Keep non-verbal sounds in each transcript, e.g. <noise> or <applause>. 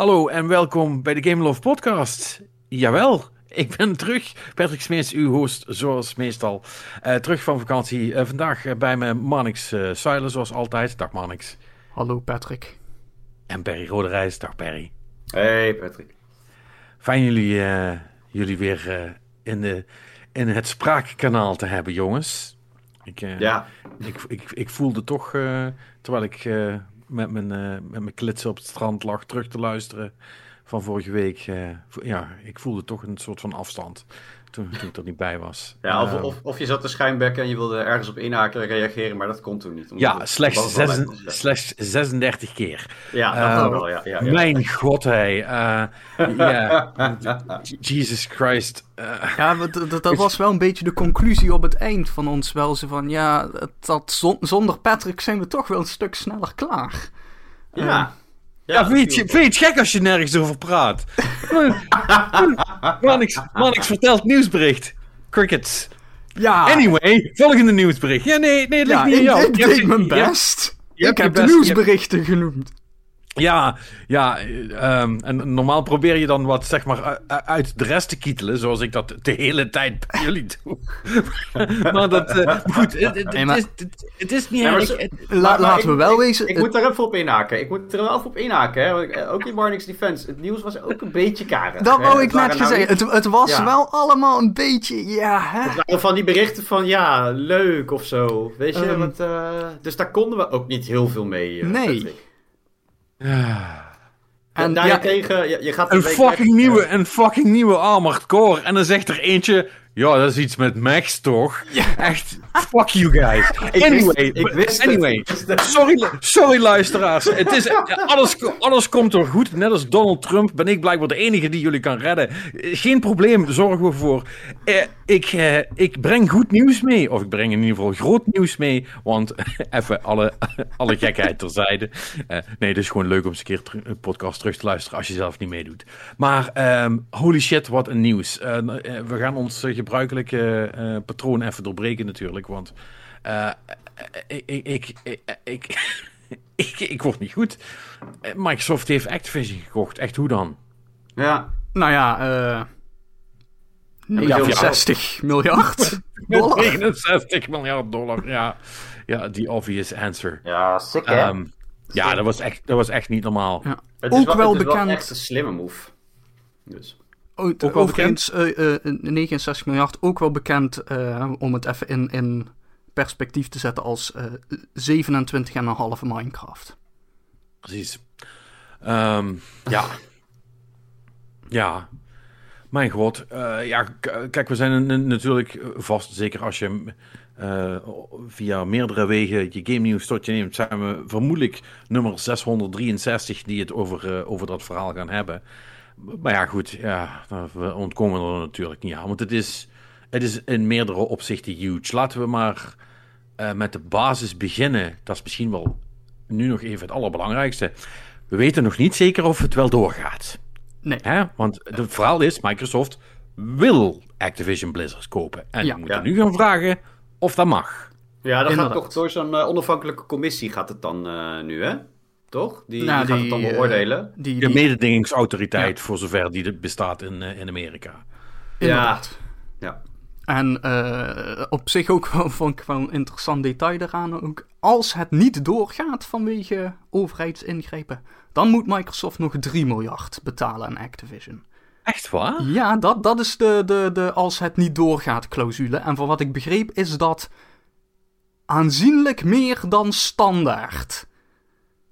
Hallo en welkom bij de Game Love podcast. Jawel, ik ben terug. Patrick Smeets, uw host, zoals meestal. Uh, terug van vakantie. Uh, vandaag uh, bij me Manix uh, Suilen, zoals altijd. Dag Manix. Hallo Patrick. En Perry Roderijs. Dag Perry. Hey Patrick. Fijn jullie, jullie weer in, de, in het spraakkanaal te hebben, jongens. Ik, ja. ik, ik, ik voelde toch, terwijl ik met mijn, uh, met mijn klitsen op het strand lag terug te luisteren van vorige week. Uh, ja, ik voelde toch een soort van afstand toen, toen ik er niet bij was. Ja, of, uh, of, of, je zat te schijnbekken en je wilde ergens op inhaken reageren, maar dat kon toen niet. Ja, slechts, slechts 36 keer. Ja, dat wel, ja, ja, ja. Mijn god, hé. ja, <laughs> Jesus Christ. ja, dat, dat was wel een beetje de conclusie op het eind van ons wel. Zo van, ja, dat zonder Patrick zijn we toch wel een stuk sneller klaar. Ja. Ja, ja vind, je, vind je het gek als je nergens over praat? <laughs> Manix, Manix vertelt nieuwsbericht. Crickets. Ja. Anyway, volgende nieuwsbericht. Ja, nee, nee, het ligt ja, niet aan jou. Ik deed mijn best. ik heb de nieuwsberichten genoemd. Ja, ja um, en normaal probeer je dan wat zeg maar uit de rest te kietelen, zoals ik dat de hele tijd bij <laughs> jullie doe. <laughs> maar dat, uh, goed, het, het, het, is, het, is niet erg. La, laten we wel wezen. Ik, ik moet er even op inhaken. Ik moet er wel even op inhaken. Hè? Want, ook in Warnings Defense, het nieuws was ook een beetje karig. Dat wou ik net gezegd. Nou het, was ja. wel allemaal een beetje, ja. Hè? Het waren van die berichten van ja, leuk of zo. Weet je, um, want, uh, dus daar konden we ook niet heel veel mee. Uh, nee. Ja. En daarentegen, ja, je, je gaat een fucking, nieuwe, een fucking nieuwe Armored Core. En dan zegt er eentje, ja, dat is iets met Max, toch? Ja. Echt, fuck you guys. <laughs> Anyway, ik wist anyway sorry, sorry luisteraars. Het is, alles, alles komt er goed. Net als Donald Trump ben ik blijkbaar de enige die jullie kan redden. Geen probleem, zorgen we voor. Eh, ik, eh, ik breng goed nieuws mee. Of ik breng in ieder geval groot nieuws mee. Want <laughs> even alle, <laughs> alle gekheid terzijde. Uh, nee, het is gewoon leuk om eens een keer een podcast terug te luisteren als je zelf niet meedoet. Maar um, holy shit, wat een nieuws. we gaan ons gebruikelijke uh, patroon even doorbreken natuurlijk. Want uh, ik, ik, ik, ik, <laughs> ik, ik, word niet goed. Microsoft heeft Activision gekocht. Echt, hoe dan? Ja. Nou ja, uh, 69 miljard <laughs> dollar. 69 miljard dollar, ja. Ja, die obvious answer. Ja, sick hè? Um, ja, dat was, echt, dat was echt niet normaal. Ja. Het is Ook wel, wel het is bekend... wel echt een slimme move. Dus. Ook, wel bekend, uh, uh, 69 miljard, ook wel bekend uh, om het even in, in perspectief te zetten als uh, 27,5 Minecraft. Precies. Um, ja. ja. Mijn god. Ja, kijk, we zijn natuurlijk vast, zeker als je uh, via meerdere wegen je game nieuws tot je neemt, zijn we vermoedelijk nummer 663 die het over, uh, over dat verhaal gaan hebben. Maar ja, goed, ja, we ontkomen er natuurlijk niet aan. Want het is, het is in meerdere opzichten huge. Laten we maar uh, met de basis beginnen. Dat is misschien wel nu nog even het allerbelangrijkste. We weten nog niet zeker of het wel doorgaat. Nee. Hè? Want het verhaal is, Microsoft wil Activision Blizzard kopen. En ja, we moeten ja. nu gaan vragen of dat mag. Ja, dat gaat toch door zo'n uh, onafhankelijke commissie gaat het dan uh, nu, hè? Toch? Die, nou, die gaat het dan beoordelen. Die, die, de mededingingsautoriteit, ja. voor zover die bestaat in, uh, in Amerika. Inderdaad. Ja. ja. En uh, op zich ook wel, vond ik wel een interessant detail eraan. Ook als het niet doorgaat vanwege overheidsingrepen, dan moet Microsoft nog 3 miljard betalen aan Activision. Echt waar? Ja, dat, dat is de, de, de als het niet doorgaat clausule. En van wat ik begreep is dat aanzienlijk meer dan standaard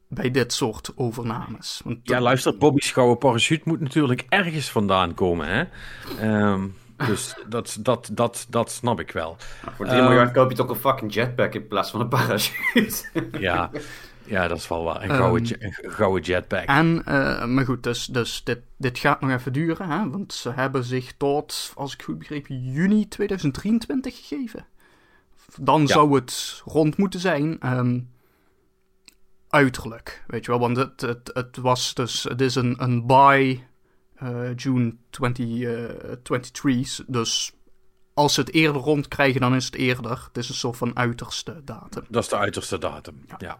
bij dit soort overnames. Want ja, luister, Bobby's gouden parachute moet natuurlijk ergens vandaan komen, hè? Um, dus dat, dat, dat, dat snap ik wel. Voor 3 um, miljard koop je toch een fucking jetpack in plaats van een parachute. <laughs> ja, ja, dat is wel waar. Een gouden, um, een gouden jetpack. En, uh, maar goed, dus, dus dit, dit gaat nog even duren, hè? Want ze hebben zich tot, als ik goed begreep, juni 2023 gegeven. Dan ja. zou het rond moeten zijn. Um, uiterlijk, weet je wel. Want het, het, het was dus, het is een, een buy uh, June 2023. Uh, dus als ze het eerder rondkrijgen, dan is het eerder. Het is een soort van uiterste datum. Dat is de uiterste datum, ja. ja.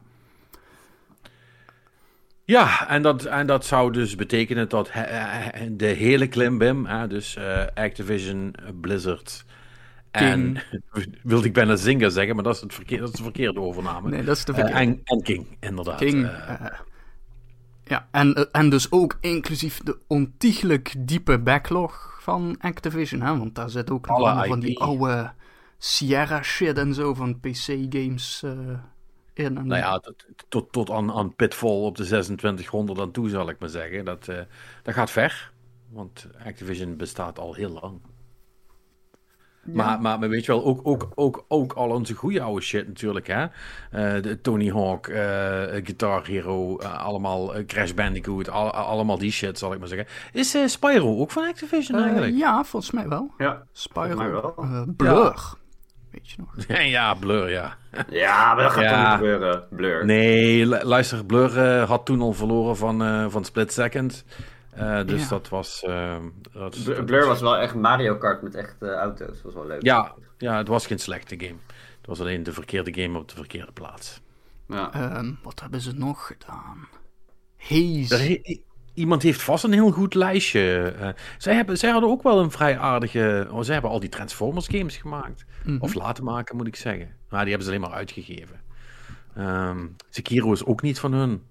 Ja, en dat, en dat zou dus betekenen dat de hele klimbim, hè, dus uh, Activision, Blizzard en, <laughs> wilde ik bijna Zynga zeggen, maar dat is, het verkeer, dat is de verkeerde overname. Nee, dat is de verkeerde. en, en, King, inderdaad. King, ja, en, en dus ook inclusief de ontiegelijk diepe backlog van Activision, hè, want daar zit ook allemaal van die oude Sierra shit en zo van PC-games uh, in. Nou ja, tot, tot aan, aan Pitfall op de 2600 aan toe, zal ik maar zeggen. Dat, dat gaat ver, want Activision bestaat al heel lang. Maar, maar, maar, weet je wel, ook, ook, ook, ook al onze goede oude shit natuurlijk, hè. Uh, de Tony Hawk, uh, Guitar Hero, uh, allemaal Crash Bandicoot, al, allemaal die shit, zal ik maar zeggen. Is Spyro ook van Activision eigenlijk? Ja, volgens mij wel. Ja, Spyro. Wel. Blur. Weet je nog? <laughs> ja, Blur, ja. Ja, maar dat gaat ja. toch niet gebeuren, Blur. Nee, luister, Blur had toen al verloren van, van Split Second. Uh, dus dat was. Uh, dat, Blur was wel echt Mario Kart met echt uh, auto's. Dat was wel leuk. Ja, ja, het was geen slechte game. Het was alleen de verkeerde game op de verkeerde plaats. Ja. Um, wat hebben ze nog gedaan? Haze. iemand heeft vast een heel goed lijstje. Uh, zij, hebben, zij hadden ook wel een vrij aardige. Oh, zij hebben al die Transformers games gemaakt. Mm -hmm. Of laten maken, moet ik zeggen. Maar die hebben ze alleen maar uitgegeven. Um, Sekiro is ook niet van hun.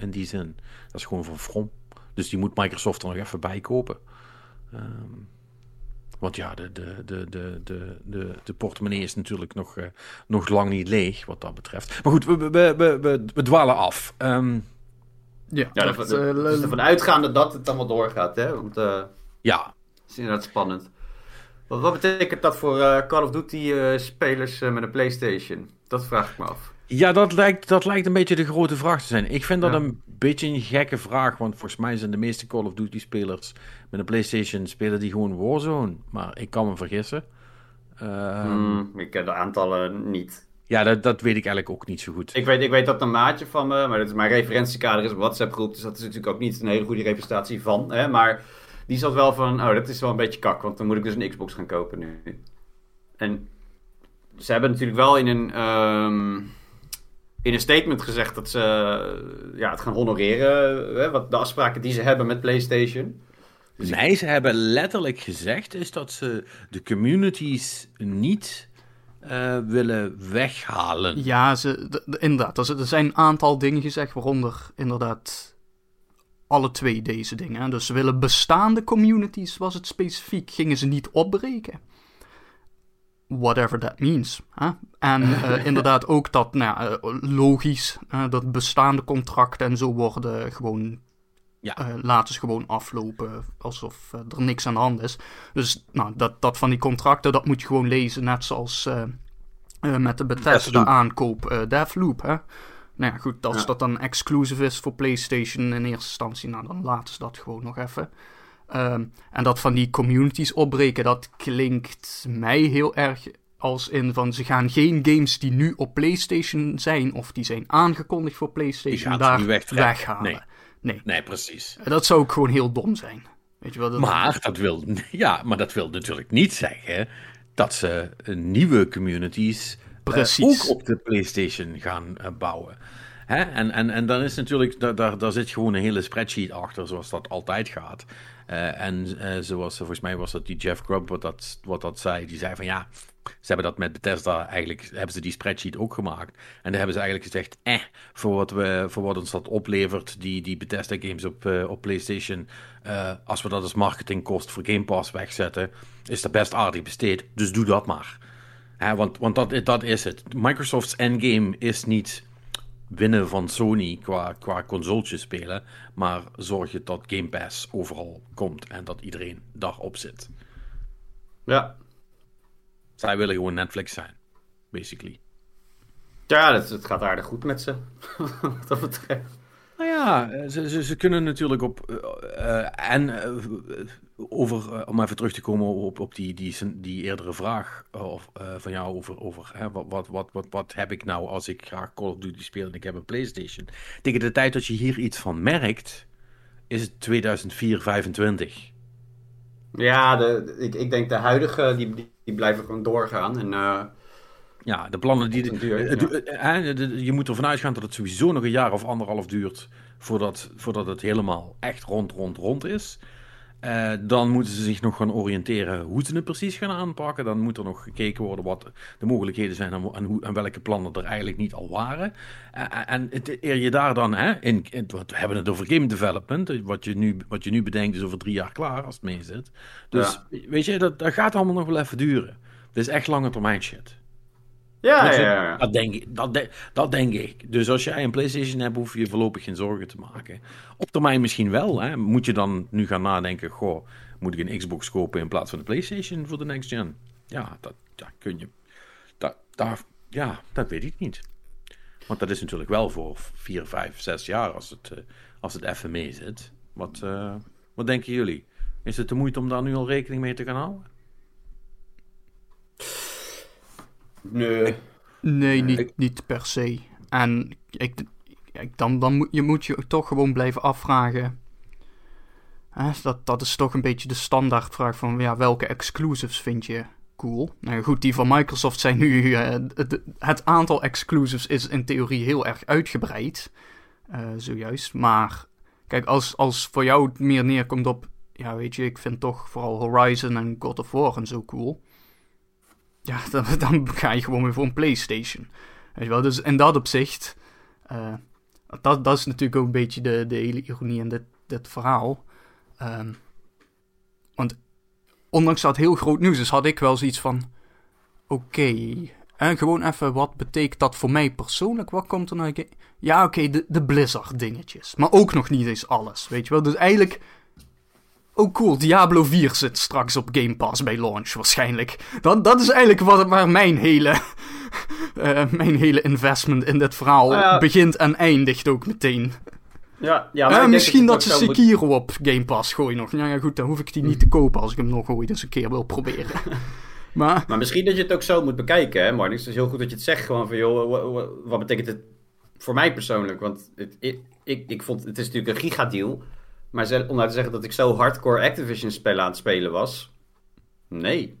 in die zin. Dat is gewoon van From. Dus die moet Microsoft er nog even bij kopen. Um, want ja, de, de, de, de, de, de, de portemonnee is natuurlijk nog, uh, nog lang niet leeg wat dat betreft. Maar goed, we, we, we, we, we dwalen af. Um, ja, ja dat, dat, uh, dus ervan uitgaande dat het allemaal doorgaat. Hè? Want, uh, ja. Dat is inderdaad spannend. Wat, wat betekent dat voor Call of Duty spelers met een PlayStation? Dat vraag ik me af. Ja, dat lijkt, dat lijkt een beetje de grote vraag te zijn. Ik vind dat een beetje een gekke vraag, want volgens mij zijn de meeste Call of Duty spelers met een PlayStation spelen die gewoon Warzone. Maar ik kan me vergissen. Um, ik ken de aantallen niet. Ja, dat, dat weet ik eigenlijk ook niet zo goed. Ik weet, ik weet dat een maatje van me, maar dat is mijn referentiekader is een WhatsApp groep, dus dat is natuurlijk ook niet een hele goede representatie van. Hè, maar die zat wel van, oh, dat is wel een beetje kak, want dan moet ik dus een Xbox gaan kopen nu. En ze hebben natuurlijk wel in een... Um, in een statement gezegd dat ze ja, het gaan honoreren. Hè, wat de afspraken die ze hebben met PlayStation. Dus nee, ze hebben letterlijk gezegd is dat ze de communities niet uh, willen weghalen. Ja, ze, inderdaad. Er zijn een aantal dingen gezegd, waaronder inderdaad alle twee deze dingen. Dus ze willen bestaande communities, was het specifiek, gingen ze niet opbreken whatever that means. Hè? En uh, <laughs> inderdaad ook dat, nou, uh, logisch, uh, dat bestaande contracten en zo worden gewoon, ja. laten ze gewoon aflopen alsof er niks aan de hand is. Dus nou, dat, dat van die contracten, dat moet je gewoon lezen, net zoals met de Bethesda aankoop Deathloop. Hè? Nou ja, goed, als ja. dat dan exclusive is voor PlayStation in eerste instantie, nou dan laten ze dat gewoon nog even. Um, en dat van die communities opbreken, dat klinkt mij heel erg als in van ze gaan geen games die nu op PlayStation zijn of die zijn aangekondigd voor PlayStation daar weghalen. Nee. nee. Nee, precies. Dat zou ook gewoon heel dom zijn. Weet je wel, dat maar, dat wil, <laughs> ja, maar dat wil natuurlijk niet zeggen dat ze nieuwe communities uh, ook op de PlayStation gaan uh, bouwen. Hè? En, en, en dan is natuurlijk, daar, daar, daar zit gewoon een hele spreadsheet achter, zoals dat altijd gaat. Uh, en uh, zoals, volgens mij was dat die Jeff Grubb wat dat, wat dat zei. Die zei van ja, ze hebben dat met Bethesda eigenlijk, hebben ze die spreadsheet ook gemaakt. En daar hebben ze eigenlijk gezegd, eh, voor wat, we, voor wat ons dat oplevert, die, die Bethesda games op, uh, op PlayStation, als we dat als marketingkost voor Game Pass wegzetten, is dat best aardig besteed. Dus doe dat maar. Hè, want want dat, dat is het. Microsoft's endgame is niet winnen van Sony qua, qua consoletjes spelen. Maar zorg je dat Game Pass overal komt en dat iedereen daarop zit. Ja. Zij willen gewoon Netflix zijn, basically. Ja, het, het gaat aardig goed met ze. <laughs> wat dat betreft. Nou ja, ze, ze, ze kunnen natuurlijk op. Uh, en uh, over, om even terug te komen op, op die, die, die eerdere vraag of, van jou over, over hè, wat, wat, wat, wat, wat heb ik nou als ik graag Call of Duty speel en ik heb een PlayStation. Tegen de tijd dat je hier iets van merkt, is het 2004, 25. Ja, de, ik, ik denk de huidige, die, die blijven gewoon doorgaan. En Ja, de plannen die. De- je moet ervan uitgaan dat het sowieso nog een jaar of anderhalf duurt. voordat, voordat het helemaal echt rond, rond, rond is. Eh, dan moeten ze zich nog gaan oriënteren hoe ze het precies gaan aanpakken. Dan moet er nog gekeken worden wat de mogelijkheden zijn en, en, hoe, en welke plannen er eigenlijk niet al waren. Eh, en het, eer je daar dan, hè, in, in, we hebben het over game development. eh, Wat je, nu, wat je nu bedenkt is over drie jaar klaar als het mee zit. Dus weet je, dat, dat gaat allemaal nog wel even duren. Het is echt lange termijn shit. Ja, Dat, ja, dat, denk ik, dat, de- dat denk ik. Dus als jij een PlayStation hebt, hoef je voorlopig geen zorgen te maken. Op termijn misschien wel. Hè? Moet je dan nu gaan nadenken: goh, moet ik een Xbox kopen in plaats van de PlayStation voor de next gen? Ja, dat, dat kun je. Dat, daar, ja, dat weet ik niet. Want dat is natuurlijk wel voor 4, 5, 6 jaar als het, eh, als het even mee zit. Wat, eh, wat denken jullie? Is het de moeite om daar nu al rekening mee te gaan houden? Nee. Nee, niet, ik- niet per se. En ik, ik, dan, dan moet, je, moet je toch gewoon blijven afvragen. Hè, dat, dat is toch een beetje de standaardvraag van ja, welke exclusives vind je cool? Nou goed, die van Microsoft zijn nu. eh, het, het aantal exclusives is in theorie heel erg uitgebreid. eh, zojuist. Maar kijk, als, als voor jou het meer neerkomt op. Ja, weet je, ik vind toch vooral Horizon en God of War en zo cool. Ja, <laughs> dan, dan ga je gewoon weer voor een PlayStation. Weet je wel, dus in dat opzicht. eh, dat, dat is natuurlijk ook een beetje de, de hele ironie in dit, dit verhaal. Ehm, want ondanks dat heel groot nieuws is, had ik wel zoiets van: oké. en gewoon even, wat betekent dat voor mij persoonlijk? Wat komt er nou? Ja, oké, de, de Blizzard dingetjes. Maar ook nog niet eens alles, weet je wel. Dus eigenlijk. Oh cool, Diablo 4 zit straks op Game Pass bij launch waarschijnlijk. Dat, dat is eigenlijk wat, waar mijn hele, <laughs> eh, mijn hele investment in dit verhaal Nou begint en eindigt ook meteen. Ja, ja, Eh, maar misschien dat, het ze moet- Sekiro op Game Pass gooien nog. Nou ja goed, dan hoef ik die niet te kopen als ik hem nog ooit eens een keer wil proberen. <laughs> maar Maar misschien dat je het ook zo moet bekijken, hè, Marnix. Het is heel goed dat je het zegt gewoon van, joh, wa- wa- wat betekent het voor mij persoonlijk? Want het, ik, ik, ik vond, het is natuurlijk een gigadeal. Maar ze- om nou te zeggen dat ik zo hardcore Activision-spellen aan het spelen was... Nee.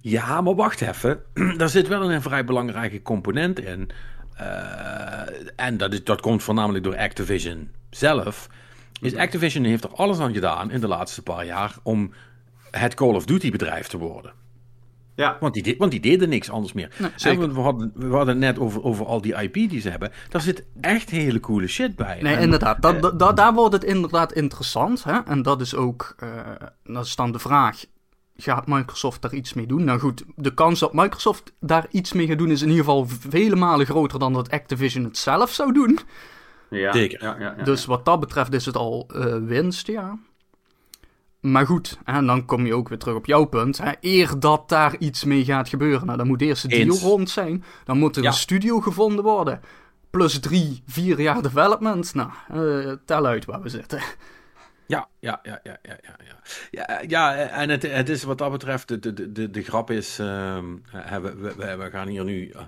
Ja, maar wacht even. <clears throat> Daar zit wel een vrij belangrijke component in. Eh, en dat, is, dat komt voornamelijk door Activision zelf. Is Activision heeft er alles aan gedaan in de laatste paar jaar om het Call of Duty bedrijf te worden. Ja, Want die, de- want die deden niks anders meer. Nee, En zeker. we, we hadden, we hadden het net over, over al die IP die ze hebben. Daar zit echt hele coole shit bij. nee, En, inderdaad. Dat, eh, dat- daar wordt het inderdaad interessant. Hè? En dat is ook. eh, dat is dan de vraag. Gaat Microsoft daar iets mee doen? Nou goed, de kans dat Microsoft daar iets mee gaat doen is in ieder geval vele malen groter dan dat Activision het zelf zou doen. ja. Zeker. Ja, ja, ja, Dus wat dat betreft is het al eh, winst, ja. Maar goed, en dan kom je ook weer terug op jouw punt. Hè. Eer dat daar iets mee gaat gebeuren, nou, dan moet eerst de deal Eens. rond zijn. Dan moet er Ja. een studio gevonden worden. Plus drie, vier jaar development. Nou, eh, tel uit waar we zitten. Ja, ja, ja, ja, ja, ja. ja. Ja, ja en het, het is wat dat betreft, de, de, de, de grap is, ehm, we, we, we- gaan hier nu, eh,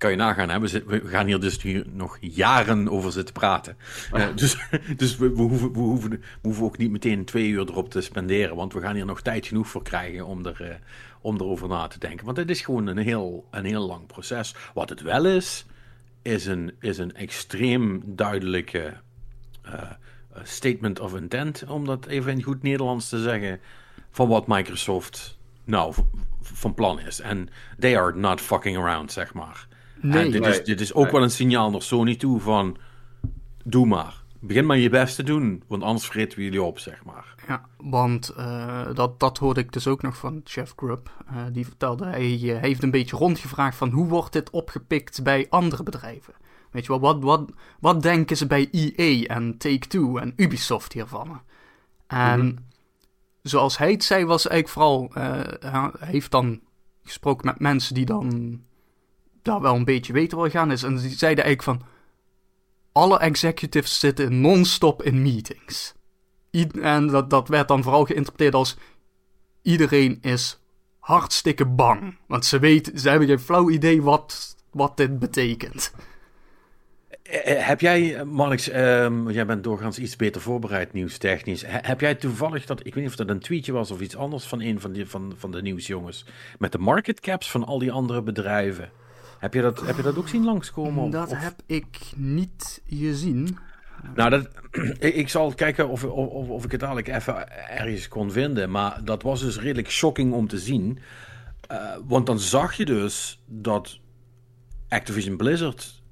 kan je nagaan, hè, we, zit- we gaan hier dus nu nog jaren over zitten praten. Eh, dus <laughs> dus we, we, hoeven, we, hoeven, we hoeven ook niet meteen twee uur erop te spenderen, want we gaan hier nog tijd genoeg voor krijgen om, er, eh, om erover na te denken. Want het is gewoon een heel, een heel lang proces. Wat het wel is, is een, is een extreem duidelijke eh, statement of intent, om dat even in goed Nederlands te zeggen, van wat Microsoft nou van plan is. En they are not fucking around, zeg maar. Nee. en dit, Nee. is, dit is ook Nee. wel een signaal naar Sony toe van, doe maar. Begin maar je best te doen, want anders vreten we jullie op, zeg maar. Ja, want eh, dat, dat hoorde ik dus ook nog van Jeff Grubb. Eh, die vertelde, hij eh, heeft een beetje rondgevraagd van hoe wordt dit opgepikt bij andere bedrijven? Weet je wel, wat, wat, wat denken ze bij EA en Take-Two en Ubisoft hiervan? En Mhm. zoals hij het zei, was eigenlijk vooral, eh, hij heeft dan gesproken met mensen die dan daar wel een beetje weten waar gaan is. En die zeiden eigenlijk van, alle executives zitten non-stop in meetings. En dat, dat werd dan vooral geïnterpreteerd als iedereen is hartstikke bang. Want ze weten, ze hebben geen flauw idee wat, wat dit betekent. Eh, heb jij, Marnix, ehm, jij bent doorgaans iets beter voorbereid nieuwstechnisch. He- heb jij toevallig dat, ik weet niet of dat een tweetje was of iets anders van een van, die, van, van de nieuwsjongens, met de market caps van al die andere bedrijven? Heb je dat, heb je dat ook zien langskomen? Dat of- heb ik niet gezien. Nou, dat, <clears throat> ik, zal kijken of, of, of, ik het dadelijk even ergens kon vinden. Maar dat was dus redelijk shocking om te zien. Eh, want dan zag je dus dat Activision Blizzard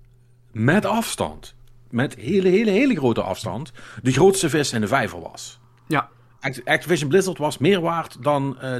met afstand, met hele, hele, hele grote afstand, de grootste vis in de vijver was. Ja, Act- Activision Blizzard was meer waard dan eh,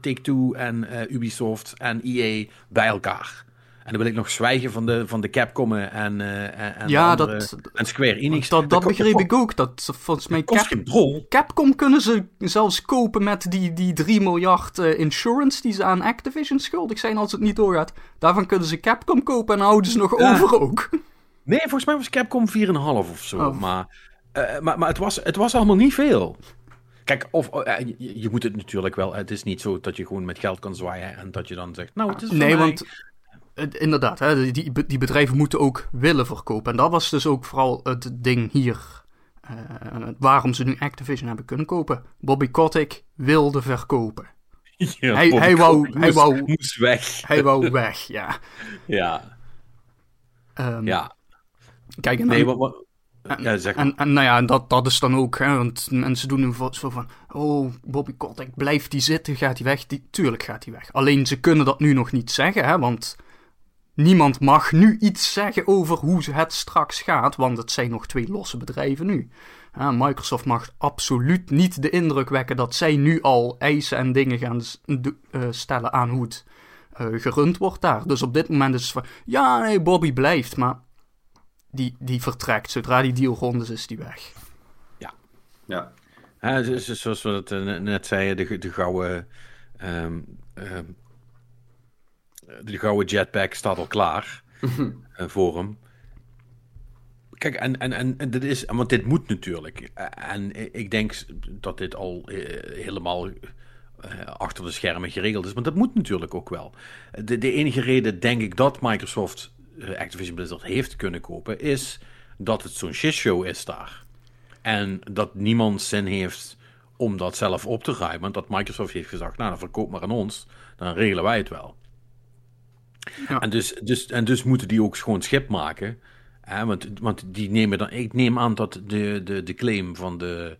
Take-Two en eh, Ubisoft en EA bij elkaar. En dan wil ik nog zwijgen van de, van de Capcom en, eh, en, Ja, andere- dat- en Square Enix. dat, dat begreep ik ook. Dat volgens mij Cap. Capcom kunnen ze zelfs kopen met die, die 3 miljard eh, insurance die ze aan Activision schuldig zijn als het niet doorgaat. Daarvan kunnen ze Capcom kopen en houden ze nog Ja. over ook. Nee, volgens mij was Capcom 4,5 of zo. Oh. Maar, eh, maar, maar het, was, het was allemaal niet veel. Kijk, of, je, je moet het natuurlijk wel. Het is niet zo dat je gewoon met geld kan zwaaien en dat je dan zegt. Nou, het is Nee, mij. want inderdaad, hè, die, die bedrijven moeten ook willen verkopen. En dat was dus ook vooral het ding hier. eh, waarom ze nu Activision hebben kunnen kopen. Bobby Kotick wilde verkopen. <laughs> Ja, hij- hij wou- hij wou- moest weg. Hij wou <laughs> weg, ja. Ja, Ehm, ja. Kijk, en, Nee, dan- ja, zeg maar. en, en nou ja, dat, dat is dan ook, hè, want mensen doen nu zo van, oh, Bobby Kotick, blijft die zitten, gaat hij weg? Die, tuurlijk gaat hij weg. Alleen ze kunnen dat nu nog niet zeggen, hè, want niemand mag nu iets zeggen over hoe het straks gaat, want het zijn nog twee losse bedrijven nu. Ja, Microsoft mag absoluut niet de indruk wekken dat zij nu al eisen en dingen gaan eh, stellen aan hoe het eh, gerund wordt daar. Dus op dit moment is het van, ja, nee, Bobby blijft, maar die, die vertrekt. Zodra die deal rond is, is die weg. Ja. Hè, zo- zo- zoals we het eh, net zeiden, de, de gouden. ehm, ehm, de gouden jetpack staat al klaar eh, voor hem. Kijk, en, en, en, en dit is, want dit moet natuurlijk. Eh, En ik denk dat dit al eh, helemaal eh, achter de schermen geregeld is, maar dat moet natuurlijk ook wel. De, de enige reden, denk ik, dat Microsoft eh, Activision Blizzard heeft kunnen kopen, is dat het zo'n shitshow is daar. En dat niemand zin heeft om dat zelf op te ruimen. Dat Microsoft heeft gezegd, nou dan verkoop maar aan ons. Dan regelen wij het wel. Ja. En, dus, dus, en dus moeten die ook gewoon schip maken. Hè, want, want die nemen dan... Ik neem aan dat de, de, de claim van, de,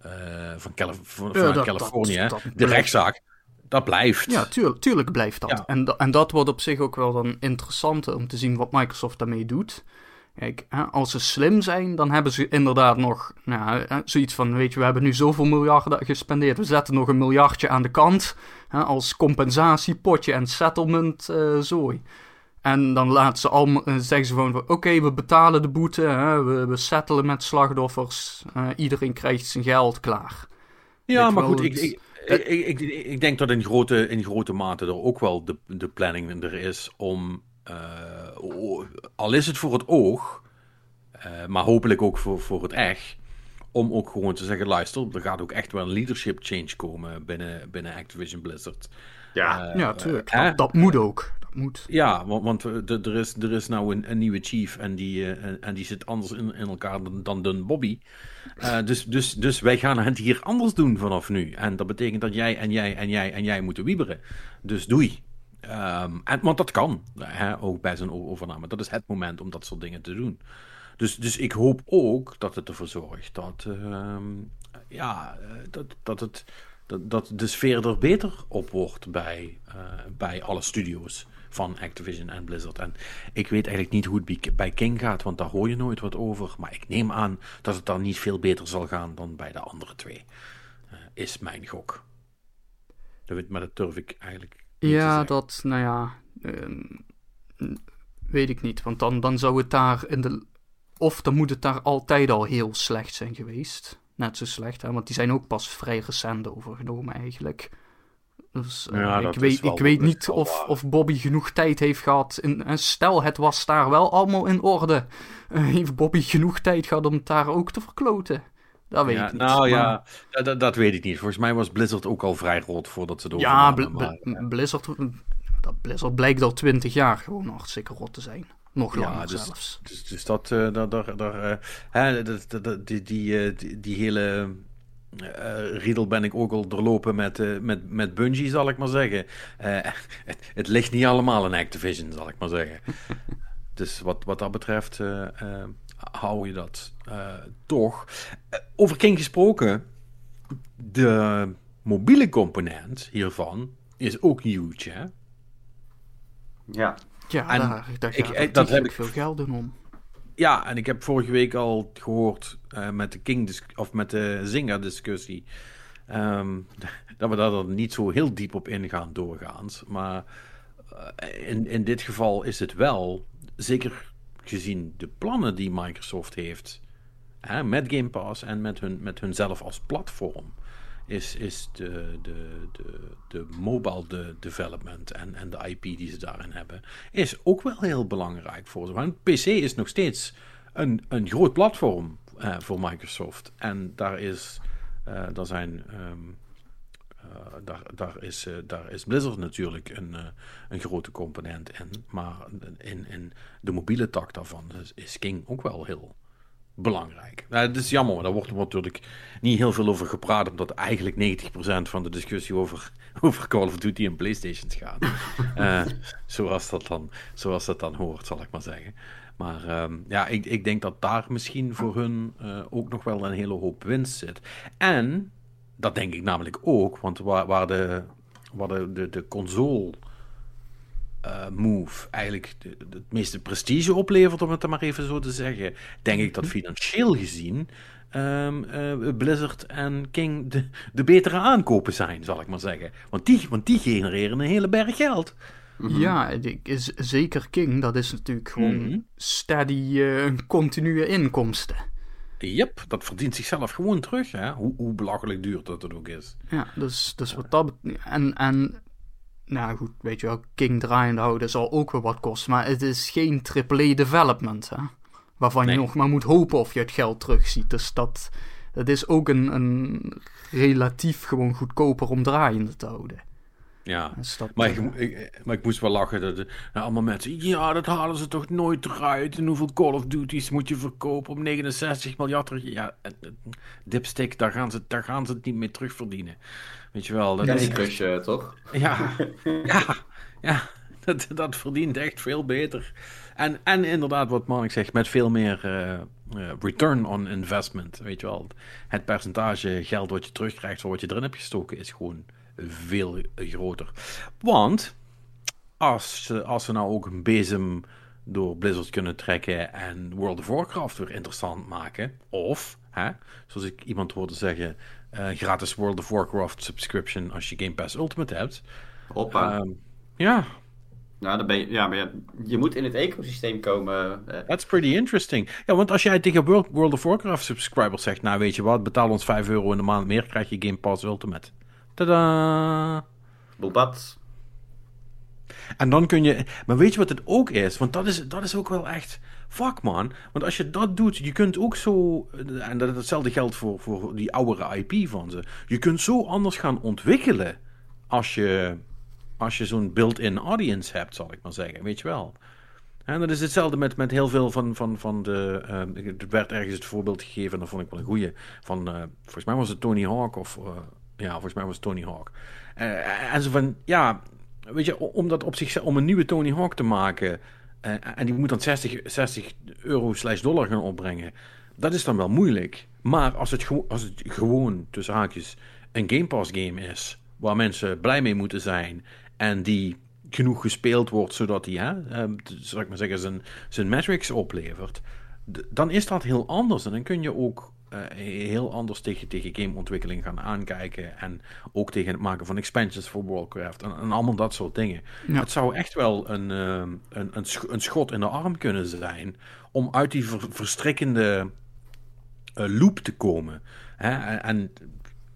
eh, van, Calif van, Ja, vanuit dat- Californië, dat- hè, dat de rechtszaak, dat blijft. Ja, tuurlijk, tuurlijk blijft dat. Ja. En, en dat wordt op zich ook wel dan interessant om te zien wat Microsoft daarmee doet. Kijk, als ze slim zijn, dan hebben ze inderdaad nog nou, zoiets van: weet je, we hebben nu zoveel miljarden gespendeerd. We zetten nog een miljardje aan de kant als compensatiepotje en settlement eh, zooi. En dan laten ze allemaal, eh, zeggen ze gewoon: van, oké, we betalen de boete, hè, we, we settelen met slachtoffers, iedereen krijgt zijn geld klaar. Ja, Weet maar goed, ik, ik, ik, ik, denk dat in grote, in grote mate er ook wel de, de planning er is om, al is het voor het oog, eh, maar hopelijk ook voor, voor het echt, om ook gewoon te zeggen, luister, er gaat ook echt wel een leadership change komen binnen, binnen Activision Blizzard. Ja. Eh, ja, tuurlijk. dat, dat moet ook. Dat moet. Ja, want, want eh, er- er, is, er is nou een, een nieuwe chief en die, eh, en, die zit anders in, in elkaar dan, dan Dun Bobby. Eh, dus, dus, dus wij gaan het hier anders doen vanaf nu. En dat betekent dat jij en jij en jij en jij moeten wieberen. Dus doei. Ehm, en, want dat kan, hè, ook bij o- overname. Dat is het moment om dat soort dingen te doen. Dus, dus ik hoop ook dat het ervoor zorgt dat, ehm, ja, eh, dat, dat, het, dat, de sfeer er beter op wordt bij, eh, bij alle studio's van Activision en Blizzard. En ik weet eigenlijk niet hoe het bij- King gaat, want daar hoor je nooit wat over. Maar ik neem aan dat het dan niet veel beter zal gaan dan bij de andere twee. Eh, is mijn gok. Maar dat durf ik eigenlijk Ja, dat, nou ja, ehm, weet ik niet. Want dan, dan zou het daar in de. Of dan moet het daar altijd al heel slecht zijn geweest. Net zo slecht, hè? want die zijn ook pas vrij recent overgenomen eigenlijk. Dus eh, Ja, dat ik weet, wel- ik weet niet of, waar. of Bobby genoeg tijd heeft gehad. In, en stel, het was daar wel allemaal in orde. Eh, <laughs> heeft Bobby genoeg tijd gehad om het daar ook te verkloten? Dat weet Ja, ik niet. nou maar- ja, dat, dat, dat weet ik niet. Volgens mij was Blizzard ook al vrij rot voordat ze het Ja, overnamen, Bl- maar, Bl- Blizzard, dat Blizzard blijkt al twintig jaar gewoon hartstikke rot te zijn. Nog Ja, langer dus- zelfs. Dus, dus dat, eh, daar, daar, daar, eh, hè, dat, dat, dat- die, die, eh, die, die hele eh riedel ben ik ook al doorlopen met, eh, met, met Bungie, zal ik maar zeggen. Eh, <laughs> het, het ligt niet allemaal in Activision, zal ik maar zeggen. <laughs> dus wat, wat dat betreft eh, eh, hou je dat eh, toch. Eh, over King gesproken, de mobiele component hiervan is ook huge, hè? Ja. Ja, en daar, daar ik- gaat ik- ik, dat heb ik- veel geld in om. Ja, en ik heb vorige week al gehoord eh, met de King of met de Zynga discussie. ehm, <laughs> dat we daar dan niet zo heel diep op ingaan doorgaans. Maar in, in dit geval is het wel, zeker gezien de plannen die Microsoft heeft. Hè, met Game Pass en met, hun, met hunzelf als platform. Is, is de, de, de, de mobile de development en, en de IP die ze daarin hebben, is ook wel heel belangrijk voor ze. Want PC is nog steeds een, een groot platform voor Microsoft. En daar is, eh, daar zijn, ehm, eh, daar, daar, is, eh, daar is Blizzard natuurlijk een, eh, een grote component in. Maar in, in de mobiele tak daarvan is, King ook wel heel belangrijk. Nou, het is jammer, maar daar wordt er natuurlijk niet heel veel over gepraat, omdat eigenlijk 90% van de discussie over, <laughs> over Call of Duty en PlayStations gaat. <laughs> Eh, zoals, dat dan, zoals dat dan hoort, zal ik maar zeggen. Maar ehm, ja, ik, ik denk dat daar misschien voor hun eh, ook nog wel een hele hoop winst zit. En, dat denk ik namelijk ook, want waar, waar de, waar de, de, de console eh, move eigenlijk de, de- het meeste prestige oplevert, om het maar even zo te zeggen, denk ik dat financieel gezien ehm, eh, Blizzard en King de, de betere aankopen zijn, zal ik maar zeggen. Want die, want die genereren een hele berg geld. Ja, ik- is, zeker King, dat is natuurlijk gewoon Mhm. steady, eh, continue inkomsten. Yep, dat verdient zichzelf gewoon terug, hè? Hoe, hoe belachelijk duur dat het ook is. Ja, dus, dus wat dat En, en, nou goed, weet je wel, King draaiende houden zal ook wel wat kosten. Maar het is geen AAA development, hè. Waarvan Nee. je nog maar moet hopen of je het geld terugziet. Dus dat, dat is ook een, een relatief gewoon goedkoper om draaiende te houden. Ja. Maar eh, ik, ik- maar ik moest wel lachen. Dat, dat allemaal mensen. Ja, dat halen ze toch nooit eruit. En hoeveel Call of Duty's moet je verkopen om 69 miljard? Ja, eh, dipstick, daar gaan, ze, daar gaan ze het niet mee terugverdienen. Weet je wel. Dat is, Crush, eh, toch? ja, <laughs> ja, ja dat, dat verdient echt veel beter. En, en inderdaad, wat Mark zegt, met veel meer eh, eh, return on investment. Weet je wel, het percentage geld wat je terugkrijgt voor wat je erin hebt gestoken is gewoon veel groter. Want als, ze- als ze nou ook een bezem door Blizzard kunnen trekken en World of Warcraft weer interessant maken, of, hè, zoals ik iemand hoorde zeggen, eh, gratis World of Warcraft subscription als je Game Pass Ultimate hebt. Hoppa. Ehm, ja, nou, dan ben je, ja, maar je moet in het ecosysteem komen. eh, that's pretty interesting. Ja, want als jij tegen World, World of Warcraft subscribers zegt, nou weet je wat, betaal ons 5 euro in de maand meer, krijg je Game Pass Ultimate. Tada! Boepat. En dan kun je. Maar weet je wat het ook is? Want dat is, dat is ook wel echt. Fuck man. Want als je dat doet, je kunt ook zo. En dat, hetzelfde geldt voor, voor die oudere IP van ze. Je kunt zo anders gaan ontwikkelen. Als je, als je zo'n built-in audience hebt, zal ik maar zeggen. Weet je wel. En dat is hetzelfde met, met heel veel van, van, van de. ehm, er werd ergens het voorbeeld gegeven, en dat vond ik wel een goeie. Van, eh, volgens mij was het Tony Hawk, of. eh, ja, volgens mij was Tony Hawk. Eh, en zo van, ja, weet je, om, dat op zich, om een nieuwe Tony Hawk te maken. eh, en die moet dan 60, 60 euro slash dollar gaan opbrengen. Dat is dan wel moeilijk. Maar als het, als het gewoon, tussen haakjes, een Game Pass game is. Waar mensen blij mee moeten zijn. En die genoeg gespeeld wordt zodat hij, hè, eh, zal ik maar zeggen, zijn, zijn metrics oplevert. Dan is dat heel anders. En dan kun je ook eh, heel anders tegen, tegen gameontwikkeling gaan aankijken. En ook tegen het maken van expansions voor Warcraft. En, en allemaal dat soort dingen. Ja. Het zou echt wel een, ehm, een, een, sch- een schot in de arm kunnen zijn. Om uit die ver- verstrikkende eh, loop te komen. Hè? En, en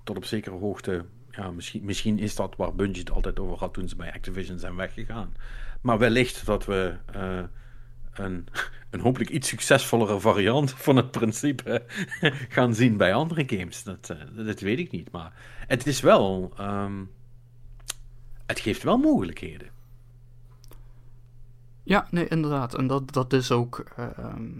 tot op zekere hoogte. Ja, misschien, misschien is dat waar Bungie het altijd over had toen ze bij Activision zijn weggegaan. Maar wellicht dat we eh, een, een hopelijk iets succesvollere variant van het principe <laughs> gaan zien bij andere games. Dat, eh, dat weet ik niet. Maar het is wel. ehm, het geeft wel mogelijkheden. Ja, nee, inderdaad. En dat, dat is ook. ehm,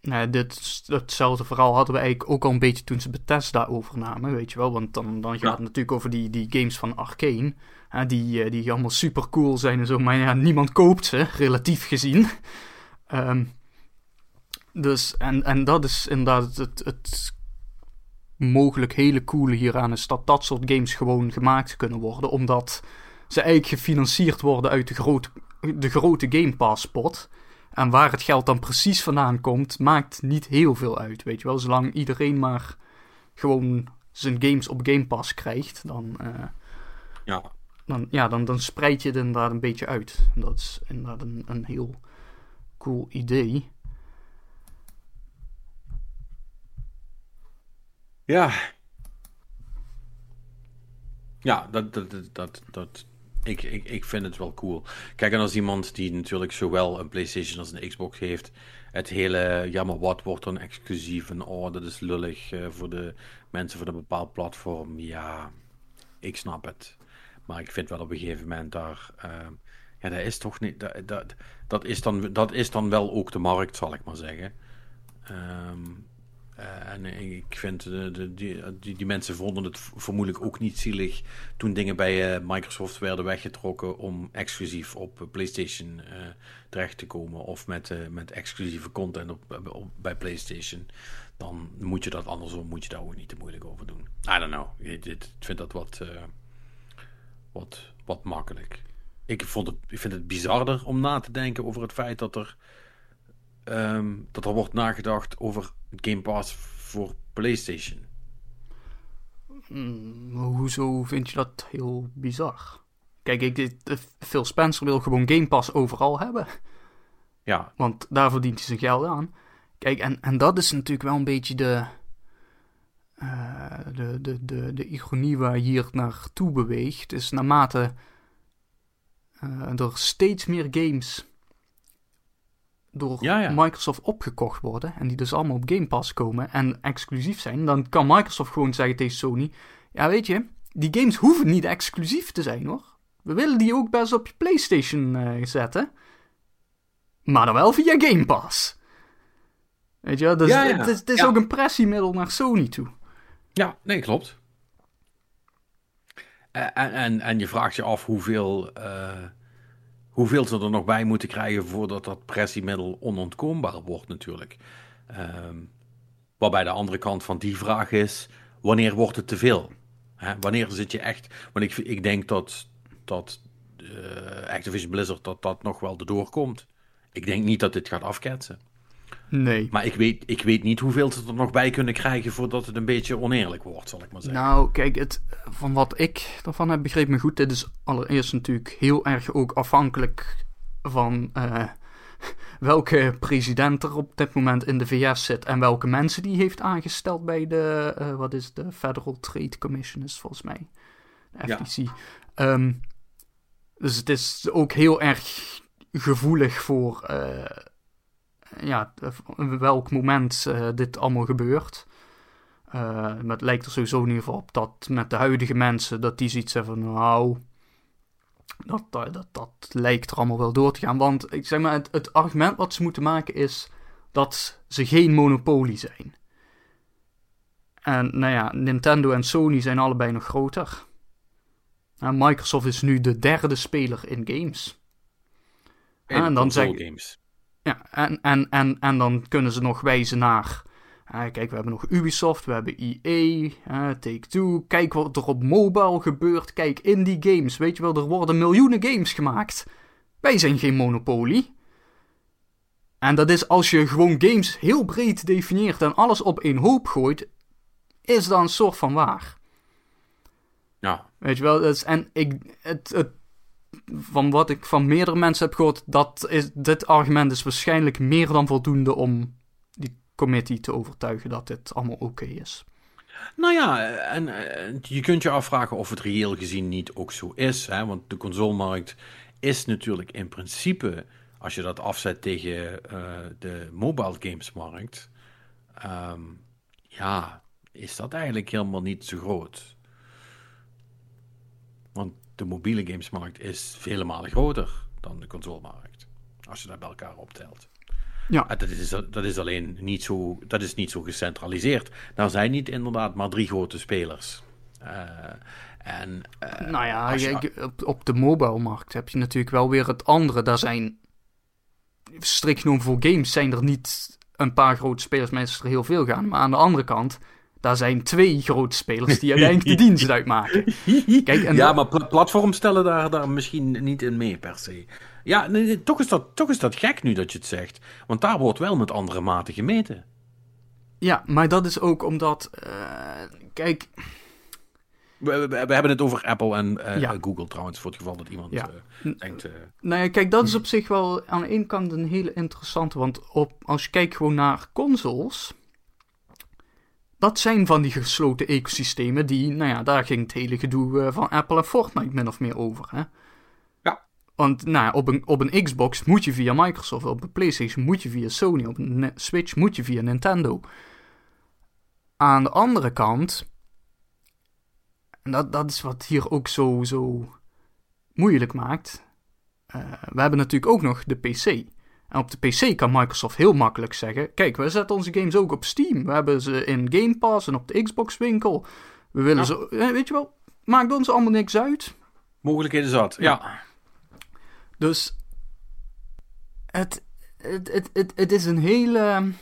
nou, ja, dit, hetzelfde verhaal hadden we eigenlijk ook al een beetje toen ze Bethesda overnamen, weet je wel. Want dan, dan gaat Ja. het natuurlijk over die, die games van Arkane. hè, die, eh, die allemaal super cool zijn en zo. Maar ja, niemand koopt ze, relatief gezien. Ehm, dus, en, en dat is inderdaad het, het mogelijk hele coole hieraan. Is dat dat soort games gewoon gemaakt kunnen worden. Omdat ze eigenlijk gefinancierd worden uit de grote, de grote Game Pass pot. En waar het geld dan precies vandaan komt, maakt niet heel veel uit. Weet je wel, zolang iedereen maar gewoon zijn games op Game Pass krijgt, dan, eh, Ja. dan, ja, dan, dan spreid je het inderdaad een beetje uit. En dat is inderdaad een, een heel cool idee. Ja. Ja, dat, dat, dat, dat, ik, ik, ik vind het wel cool. Kijk, en als iemand die natuurlijk zowel een PlayStation als een Xbox heeft, het hele, ja, maar wat wordt dan exclusief en oh, dat is lullig eh, voor de mensen van een bepaald platform. Ja, ik snap het. Maar ik vind wel op een gegeven moment daar, eh, ja, dat is toch niet, dat, dat, dat, is dan, dat is dan wel ook de markt, zal ik maar zeggen. Eh, en ik vind, eh, de, die, die, mensen vonden het vermoedelijk ook niet zielig toen dingen bij eh, Microsoft werden weggetrokken om exclusief op eh, PlayStation eh, terecht te komen of met, eh, met exclusieve content op, bij PlayStation. Dan moet je dat andersom, moet je daar ook niet te moeilijk over doen. I don't know. Ik, ik vind dat wat, eh, wat, wat makkelijk. Ik, vond het, ik vind het bizarder om na te denken over het feit dat er ehm, dat er wordt nagedacht over Game Pass voor PlayStation. Hmm, hoezo vind je dat heel bizar? Kijk, ik, dit, eh, Phil Spencer wil gewoon Game Pass overal hebben. Ja, Want daar verdient hij zijn geld aan. Kijk, en, en dat is natuurlijk wel een beetje de, eh, de, de, de, de ironie waar hier naartoe beweegt. Is naarmate eh, er steeds meer games door Ja, ja. Microsoft opgekocht worden. En die dus allemaal op Game Pass komen en exclusief zijn. Dan kan Microsoft gewoon zeggen tegen Sony: Ja, weet je, die games hoeven niet exclusief te zijn hoor. We willen die ook best op je PlayStation eh, zetten. Maar dan wel via Game Pass. Weet je? Dus Ja, het is, het is ook een pressiemiddel naar Sony toe. ja nee, klopt. Eh, En, en, en je vraagt je af hoeveel, eh, hoeveel ze er nog bij moeten krijgen voordat dat pressiemiddel onontkoombaar wordt natuurlijk. Ehm, waarbij de andere kant van die vraag is, wanneer wordt het te veel? Wanneer zit je echt... Want ik, ik denk dat, dat eh, Activision Blizzard dat dat nog wel erdoor komt. Ik denk niet dat dit gaat afketsen. Nee. Maar ik weet, ik weet niet hoeveel ze er nog bij kunnen krijgen voordat het een beetje oneerlijk wordt, zal ik maar zeggen. Nou, kijk, het, van wat ik ervan heb begrepen, maar goed, dit is allereerst natuurlijk heel erg ook afhankelijk van eh, <laughs> welke president er op dit moment in de VS zit en welke mensen die heeft aangesteld bij de, eh, wat is de Federal Trade Commission is volgens mij, de Ja. FTC. Ehm, dus het is ook heel erg gevoelig voor eh, ja, welk moment eh, dit allemaal gebeurt. Eh, maar het lijkt er sowieso in ieder geval op dat met de huidige mensen, dat die zoiets hebben van, nou, dat, dat, dat, dat lijkt er allemaal wel door te gaan. Want ik zeg maar, het, het argument wat ze moeten maken is dat ze geen monopolie zijn. En nou ja, Nintendo en Sony zijn allebei nog groter. En Microsoft is nu de derde speler in games. En en dan zeg- games. Ja, en, en, en, en dan kunnen ze nog wijzen naar. eh, kijk, we hebben nog Ubisoft, we hebben EA, eh, Take-Two. Kijk wat er op mobile gebeurt. Kijk, indie games. Weet je wel, er worden miljoenen games gemaakt. Wij zijn geen monopolie. En dat is als je gewoon games heel breed definieert en alles op één hoop gooit, is dat een soort van waar. Ja, Weet je wel, dat is, en ik, het, het, van wat ik van meerdere mensen heb gehoord, dat is, dit argument is waarschijnlijk meer dan voldoende om die committee te overtuigen dat dit allemaal oké is. Nou ja, en, je kunt je afvragen of het reëel gezien niet ook zo is. Hè? Want de consolemarkt is natuurlijk in principe, als je dat afzet tegen eh, de mobile gamesmarkt, ehm, ja, is dat eigenlijk helemaal niet zo groot. Want de mobiele gamesmarkt is vele malen groter dan de consolemarkt. Als je dat bij elkaar optelt. Ja. Dat is, dat is alleen niet zo, dat is niet zo gecentraliseerd. Daar zijn niet inderdaad maar drie grote spelers. Uh, en, uh, nou ja, je, op, op de mobile-markt heb je natuurlijk wel weer het andere. Daar zijn, strikt genomen voor games, zijn er niet een paar grote spelers, mensen er heel veel gaan. Maar aan de andere kant, daar zijn twee grote spelers die uiteindelijk de <laughs> dienst uitmaken. Kijk, en ja, maar pl platforms stellen daar, daar misschien niet in mee per se. Ja, nee, toch, is dat, toch is dat gek nu dat je het zegt. Want daar wordt wel met andere maten gemeten. Ja, maar dat is ook omdat. Uh, kijk. We, we, hebben het over Apple en uh, ja. Google trouwens, voor het geval dat iemand ja. uh, denkt... Nou ja, kijk, dat is op zich wel aan de ene kant een hele interessante. Want op, als je kijkt gewoon naar consoles... Dat zijn van die gesloten ecosystemen die... Nou ja, daar ging het hele gedoe van Apple en Fortnite min of meer over, hè? Want nou, op, een, op een Xbox moet je via Microsoft, op een PlayStation moet je via Sony, op een Switch moet je via Nintendo. Aan de andere kant, en dat, dat is wat hier ook zo, zo moeilijk maakt. Uh, we hebben natuurlijk ook nog de PC. En op de PC kan Microsoft heel makkelijk zeggen: Kijk, we zetten onze games ook op Steam. We hebben ze in Game Pass en op de Xbox winkel. We willen ja. ze, weet je wel, maakt ons allemaal niks uit. Mogelijkheden zat, ja. ja. Dus het, het, het, het, het is een hele.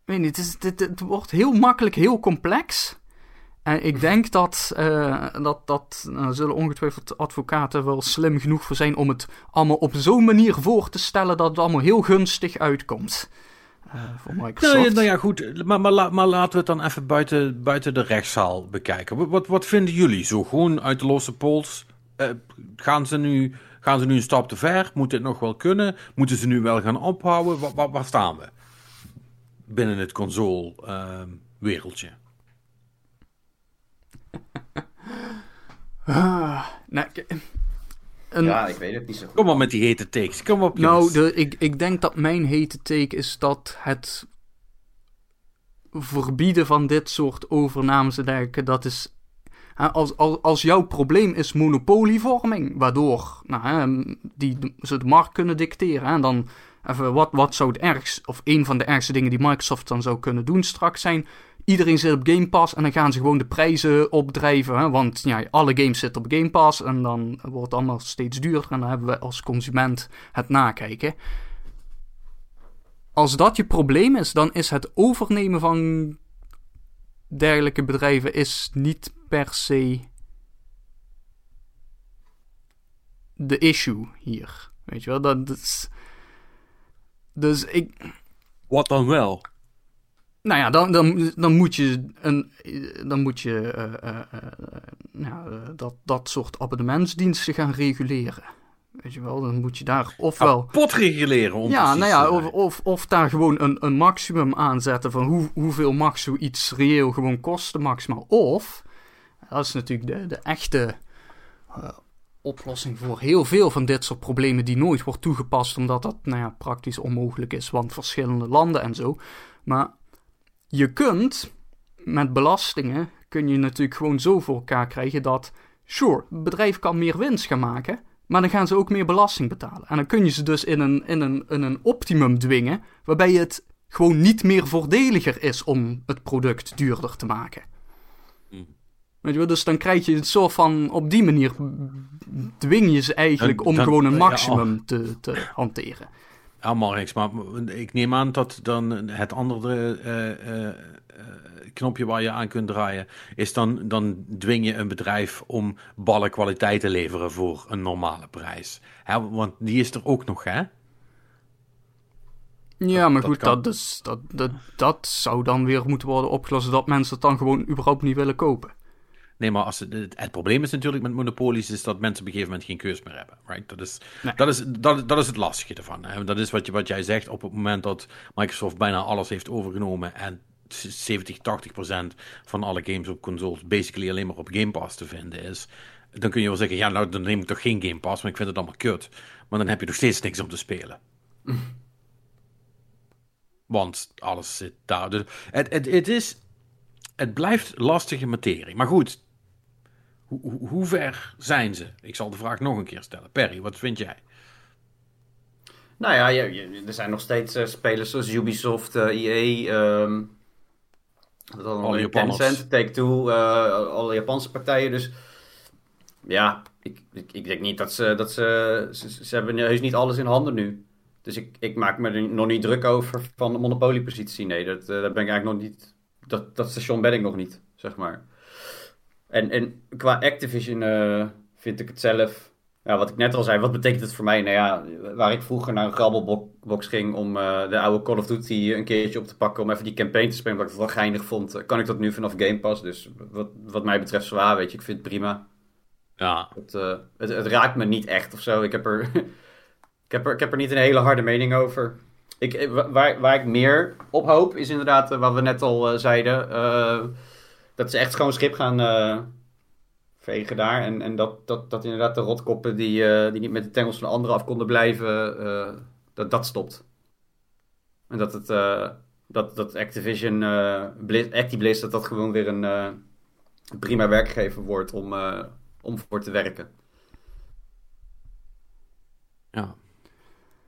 Ik weet niet, het, is, het, het wordt heel makkelijk heel complex. En ik denk dat, uh, dat, dat uh, zullen ongetwijfeld advocaten wel slim genoeg voor zijn om het allemaal op zo'n manier voor te stellen dat het allemaal heel gunstig uitkomt. Uh, voor Microsoft. Nou, nou ja, goed. Maar, maar, maar, laten we het dan even buiten, buiten de rechtszaal bekijken. Wat, wat vinden jullie zo gewoon uit de losse pols? Gaan, ze nu, gaan ze nu een stap te ver? Moet dit nog wel kunnen? Moeten ze nu wel gaan ophouden? Waar, waar, waar staan we binnen het console-wereldje? Uh, ah, nou, een... Ja, ik weet het niet zo goed. Kom maar met die hete takes. Kom op, Nou, de, ik, ik denk dat mijn hete take is dat het verbieden van dit soort overnames en dergelijke, dat is... Als, als, als jouw probleem is monopolievorming, waardoor nou, die, ze de markt kunnen dicteren, en dan even wat, wat zou het ergst, of een van de ergste dingen die Microsoft dan zou kunnen doen straks zijn, Iedereen zit op Game Pass en dan gaan ze gewoon de prijzen opdrijven. Hè? Want ja, alle games zitten op Game Pass en dan wordt het allemaal steeds duurder. En dan hebben we als consument het nakijken. Als dat je probleem is, dan is het overnemen van dergelijke bedrijven is niet per se de issue hier. Weet je wel, dat is... Dus ik... Wat dan wel? Nou ja, dan, dan, dan moet je, een, dan moet je uh, uh, nou, dat, dat soort abonnementsdiensten gaan reguleren. Weet je wel, dan moet je daar ofwel... Kapot reguleren, om Ja, nou ja, of, of, of, daar gewoon een, een maximum aanzetten van hoe, hoeveel mag zoiets reëel gewoon kosten maximaal. Of, dat is natuurlijk de, de echte oplossing voor heel veel van dit soort problemen die nooit wordt toegepast omdat dat nou ja, praktisch onmogelijk is, want verschillende landen en zo. Maar je kunt met belastingen kun je natuurlijk gewoon zo voor elkaar krijgen dat, sure, het bedrijf kan meer winst gaan maken, maar dan gaan ze ook meer belasting betalen. En dan kun je ze dus in een, in een, in een optimum dwingen, waarbij het gewoon niet meer voordeliger is om het product duurder te maken. Mm. Weet je wel, dus dan krijg je het soort van, op die manier dwing je ze eigenlijk om gewoon een maximum te, te hanteren allemaal niks. Maar ik neem aan dat dan het andere uh, uh, knopje waar je aan kunt draaien, is dan, dan dwing je een bedrijf om ballen kwaliteit te leveren voor een normale prijs. Hè? Want die is er ook nog, hè? Ja, maar goed, dat, dus, dat, dat, dat zou dan weer moeten worden opgelost dat mensen het dan gewoon überhaupt niet willen kopen. Nee, maar als het, het, probleem is natuurlijk met monopolies is dat mensen op een gegeven moment geen keus meer hebben. Right? Dat, is, dat, is, dat, dat is het lastige ervan. Hè? Dat is wat, je, wat jij zegt op het moment dat Microsoft bijna alles heeft overgenomen en 70, 80 procent van alle games op consoles basically alleen maar op Game Pass te vinden is. Dan kun je wel zeggen, ja, nou dan neem ik toch geen Game Pass, maar ik vind het allemaal kut. Maar dan heb je nog steeds niks om te spelen. <laughs> Want alles zit daar. Dus het, het, het, is, het blijft lastige materie. Maar goed, Hoe, ver zijn ze? Ik zal de vraag nog een keer stellen. Perry, wat vind jij? Nou ja, je, je- er zijn nog steeds eh, spelers zoals Ubisoft, EA, Japanners. Tencent, Take-Two, eh, alle Japanse partijen. Dus ja, ik, ik, ik denk niet dat ze, dat ze, ze, ze hebben heus niet alles in handen nu. Dus ik, ik maak me er nog niet druk over van de monopoliepositie. Nee, dat, eh, dat ben ik eigenlijk nog niet, dat, dat station ben ik nog niet, zeg maar. En, en qua Activision eh, vind ik het zelf ja, wat ik net al zei, wat betekent het voor mij? Nou ja, waar ik vroeger naar een grabbelbox ging om eh, de oude Call of Duty een keertje op te pakken, om even die campaign te spelen, wat ik het wel geinig vond, eh, kan ik dat nu vanaf Game Pass. Dus wat, wat mij betreft zwaar, weet je, ik vind het prima. Ja, Het, het, het raakt me niet echt of zo. Ik heb er, <laughs> ik heb er, ik heb er niet een hele harde mening over. Ik, wa- waar, waar ik meer op hoop, is inderdaad wat we net al zeiden, eh, dat ze echt gewoon schip gaan eh, vegen daar. En, en dat, dat, dat inderdaad de rotkoppen die, eh, die niet met de tengels van de anderen af konden blijven, eh, dat dat stopt. En dat het, dat, dat Activision, Blizz, ActiBlizz, dat dat gewoon weer een prima werkgever wordt om, om voor te werken. ja.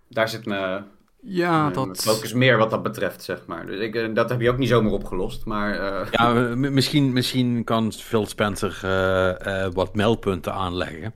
Daar zit mijn, Ja, mijn dat... focus meer wat dat betreft, zeg maar. Dus ik, eh, dat heb je ook niet zomaar opgelost, maar... eh, <laughs> ja misschien, misschien kan Phil Spencer eh, eh, wat meldpunten aanleggen.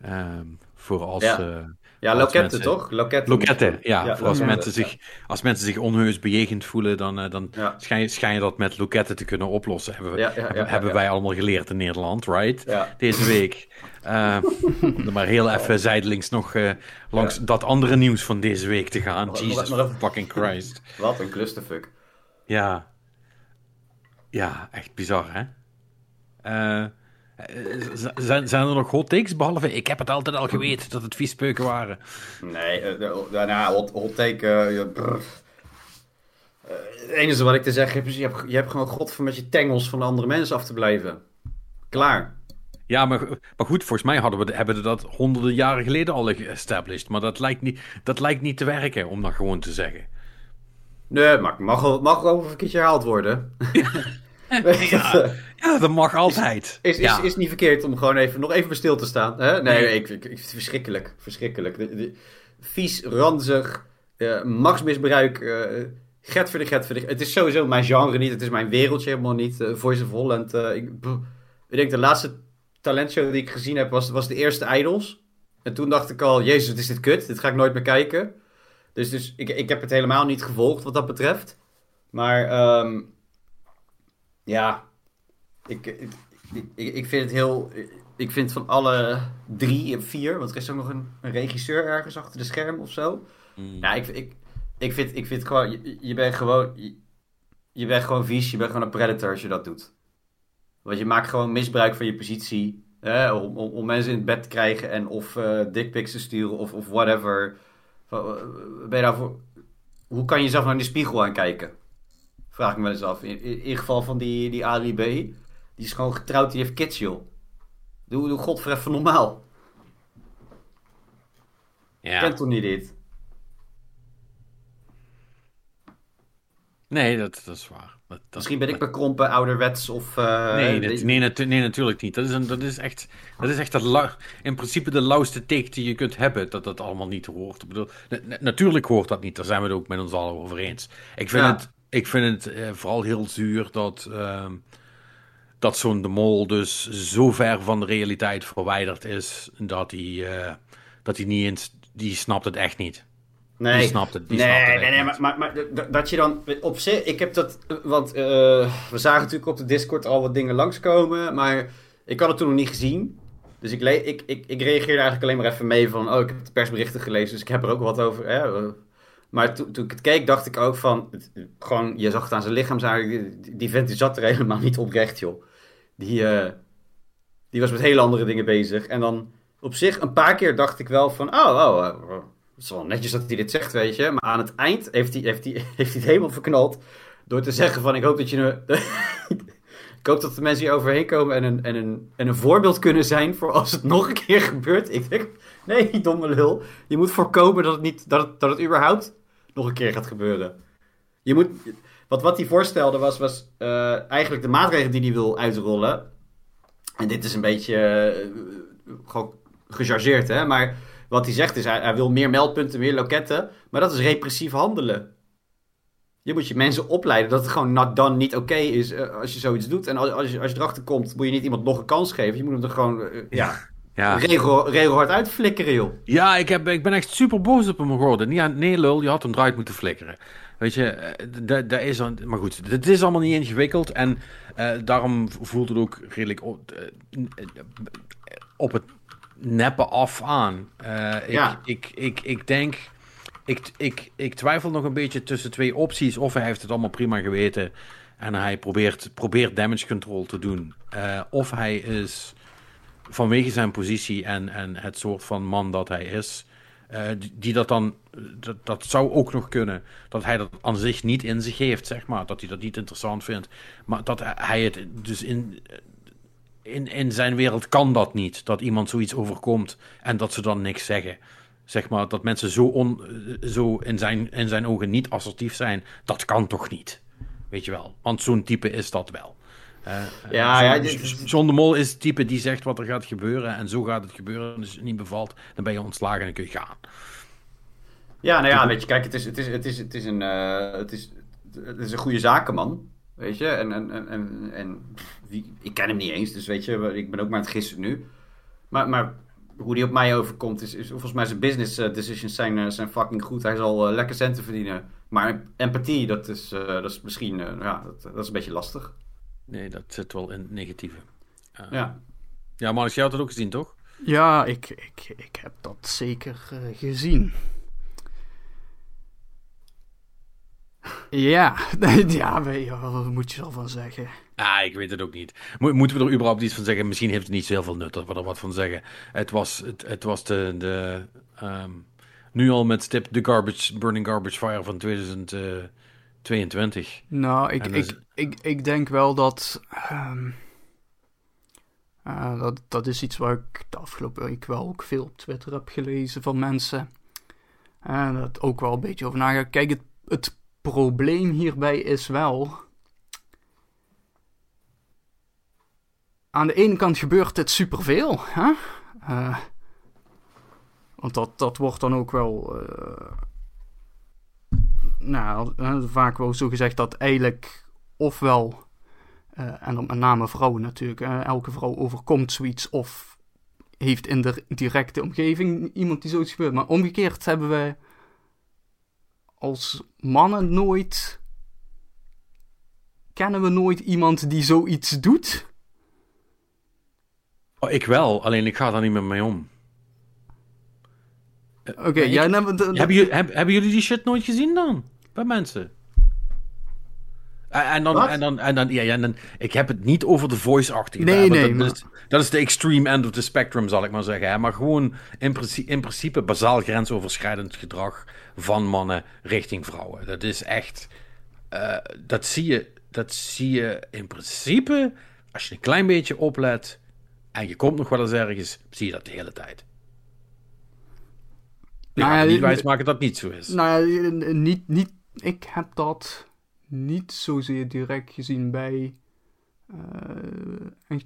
Ehm, voor als... Ja. Ja, loketten mensen- toch? Loketten. Loketten, ja. Ja, voor als, mensen zich, als mensen zich onheus bejegend voelen, dan, eh, dan Ja. schijn, schijn je dat met loketten te kunnen oplossen. Hebben, we- Ja, ja, ja, hebben, ja, hebben ja. wij allemaal geleerd in Nederland, right? Ja. Deze week. Eh, <laughs> om maar heel even zijdelings nog eh, langs Ja. dat andere nieuws van deze week te gaan. Nog- Jesus even- fucking Christ. <laughs> Wat een clusterfuck. Ja. Ja, echt bizar, hè? Eh, zijn, zijn er nog hot takes? Behalve, ik heb het altijd al geweten dat het viespeuken waren. Nee, eh, daarna hot, hot take. eh, ja. Eh, het enige wat ik te zeggen heb is, je hebt, je hebt gewoon godver met je tengels van de andere mensen af te blijven. Klaar. Ja, maar, maar goed, volgens mij hadden we, hebben we dat honderden jaren geleden al geestablished. Maar dat lijkt, niet, dat lijkt niet te werken, om dat gewoon te zeggen. Nee, maar het mag, mag wel een keertje herhaald worden. Weet <laughs> je, eh, Ja, dat mag altijd. Is, is, ja. is niet verkeerd om gewoon even, nog even bij stil te staan. Hè? Nee, Ik, ik, ik verschrikkelijk. Verschrikkelijk. De, de- vies, ranzig, eh, machtsmisbruik, eh get voor de get voor de... Het is sowieso mijn genre niet. Het is mijn wereldje helemaal niet. Voice of Holland. ik, ik denk de laatste talentshow die ik gezien heb was, was de eerste Idols. En toen dacht ik al, jezus, wat is dit kut. Dit ga ik nooit meer kijken. Dus, dus ik, ik heb het helemaal niet gevolgd wat dat betreft. Maar ehm, ja, ik, ik, ik, ik vind het heel. Ik vind van alle drie, vier, want er is ook nog een, een regisseur ergens achter de scherm of zo. Mm. Ja, ik, ik, ik, vind, ik vind gewoon. Je, je bent gewoon. Je, je bent gewoon vies, je bent gewoon een predator als je dat dout. Want je maakt gewoon misbruik van je positie. Hè, om, om, om mensen in het bed te krijgen en of eh dickpics te sturen of, of whatever. Eh, Ben je daarvoor. Hoe kan je jezelf nou in de spiegel aankijken? Vraag ik me wel eens af. In, in, in ieder geval van die, die Ali B. Die is gewoon getrouwd, die heeft kids, joh. Doe, doe even normaal. Ja. Kent toch niet dit? Nee, dat, dat is waar. Dat, dat- Misschien ben ik bekrompen, ouderwets of... eh, Nee, dat- nee, natu- nee, natuurlijk niet. Dat is, een, dat is echt, dat is echt dat in principe de lauwste take die je kunt hebben, dat dat allemaal niet hoort. Ik bedoel, na- na- natuurlijk hoort dat niet, daar zijn we het ook met ons allen over eens. Ik vind Ja. het, ik vind het eh, vooral heel zuur dat, ehm, dat zo'n de mol dus zo ver van de realiteit verwijderd is, dat hij, eh, dat hij niet eens, die snapt het echt niet. Nee, Die snapt het, die nee, snapt het nee, nee, niet. maar, maar, dat je dan op zich, ik heb dat, want eh, we zagen natuurlijk op de Discord al wat dingen langskomen, maar ik had het toen nog niet gezien. Dus ik, le ik, ik, ik reageerde eigenlijk alleen maar even mee van, oh, ik heb de persberichten gelezen, dus ik heb er ook wat over. Hè? Maar toen toen ik het keek, dacht ik ook van, gewoon, je zag het aan zijn lichaam, die, die vent die zat er helemaal niet oprecht, joh. Die, eh, die was met hele andere dingen bezig. En dan op zich, een paar keer dacht ik wel van, oh, oh, eh, het is wel netjes dat hij dit zegt, weet je. Maar aan het eind heeft hij, heeft hij, <laughs> heeft hij het helemaal verknald. Door te zeggen van, ik hoop dat je... <laughs> ik hoop dat de mensen hier overheen komen en een, en, een, en een voorbeeld kunnen zijn voor als het nog een keer gebeurt. Ik denk, nee, domme lul. Je moet voorkomen dat het, niet, dat dat het überhaupt nog een keer gaat gebeuren. Je moet, wat, wat hij voorstelde was, was eh, eigenlijk de maatregelen die hij wil uitrollen. En dit is een beetje uh, gewoon gechargeerd, hè. Maar wat hij zegt is, hij, wil meer meldpunten, meer loketten. Maar dat is repressief handelen. Je moet je mensen opleiden dat het gewoon not niet oké is uh, als je zoiets doet. En als, als, je, als je erachter komt, moet je niet iemand nog een kans geven. Je moet hem er gewoon ja, ja. Regel, regelhard uitflikkeren, joh. Ja, ik, heb, ik ben echt super boos op hem geworden. Nee, nee lul, je had hem eruit moeten flikkeren. Weet je, daar is aan, maar goed, het is allemaal niet ingewikkeld. En uh, daarom voelt het ook redelijk op, op het neppen af aan. ik, ja. ik, ik, ik denk ik, ik, ik twijfel nog een beetje tussen twee opties. Of hij heeft het allemaal prima geweten en hij probeert, probeert damage control te doen. Of hij is vanwege zijn positie en, en het soort van man dat hij is, die, die, dat dan, dat, dat zou ook nog kunnen, dat hij dat aan zich niet in zich heeft, zeg maar. Dat hij dat niet interessant vindt. Maar dat hij het dus in, in, in zijn wereld kan dat niet. Dat iemand zoiets overkomt en dat ze dan niks zeggen zeg maar, dat mensen zo, on, zo in, zijn, in zijn ogen niet assertief zijn, dat kan toch niet? Weet je wel, want zo'n type is dat wel. Uh, ja, ja, John de Mol is het type die zegt wat er gaat gebeuren en zo gaat het gebeuren. En als het niet bevalt, dan ben je ontslagen en kun je gaan. Ja, nou ja, weet je, kijk, het is, het is, het is, het is, een, uh, het is, het is een goede zakenman. Weet je, en, en, en, en, en wie, ik ken hem niet eens, dus weet je, ik ben ook maar aan het gissen nu. Maar, maar hoe die op mij overkomt, is, is volgens mij zijn business eh, decisions zijn, zijn fucking goed. Hij zal lekker centen verdienen. Maar empathie, dat is, dat is misschien, ja, dat, dat, is een beetje lastig. Nee, dat zit wel in het negatieve. ja. Ja, maar jij had het ook gezien, toch? Ja, ik, ik, ik heb dat zeker gezien. Ja, <laughs> ja, wat moet je ervan zeggen? Ah, ik weet het ook niet. moeten we er überhaupt iets van zeggen? Misschien heeft het niet zoveel nut dat we er wat van zeggen. Het was, het, het was de, de um, nu al met stip de garbage, Burning Garbage Fire van 2022. Nou, ik, ik, ik, ik denk wel dat, um, uh, dat... Dat is iets waar ik de afgelopen week wel ook veel op Twitter heb gelezen van mensen. En dat ook wel een beetje over nagaan. Kijk, het, het probleem hierbij is wel. Aan de ene kant gebeurt dit superveel. Hè? Uh, want dat, dat wordt dan ook wel. Uh, nou, vaak wel zo gezegd dat eigenlijk ofwel. Uh, en dan met name vrouwen natuurlijk. elke vrouw overkomt zoiets of heeft in de directe omgeving iemand die zoiets gebeurt. Maar omgekeerd hebben wij als mannen nooit. Kennen we nooit iemand die zoiets doet? Oh, ik wel, alleen ik ga daar niet meer mee om. Oké, okay, hebben, jullie, hebben jullie die shit nooit gezien dan? Bij mensen? En dan, en dan, en dan, ja, en dan, ik heb het niet over de voice-achtige. Nee, nee. Dat, is, dat, is, de extreme end of the spectrum, zal ik maar zeggen. Hè? Maar gewoon in, principe, in principe bazaal grensoverschrijdend gedrag van mannen richting vrouwen. Dat is echt. Uh, dat, zie je, dat zie je in principe, als je een klein beetje oplet en je komt nog wel eens ergens, zie je dat de hele tijd. Ik nou ja, niet wijsmaken dat niet zo is. Nou ja, niet, niet, ik heb dat niet zozeer direct gezien bij uh,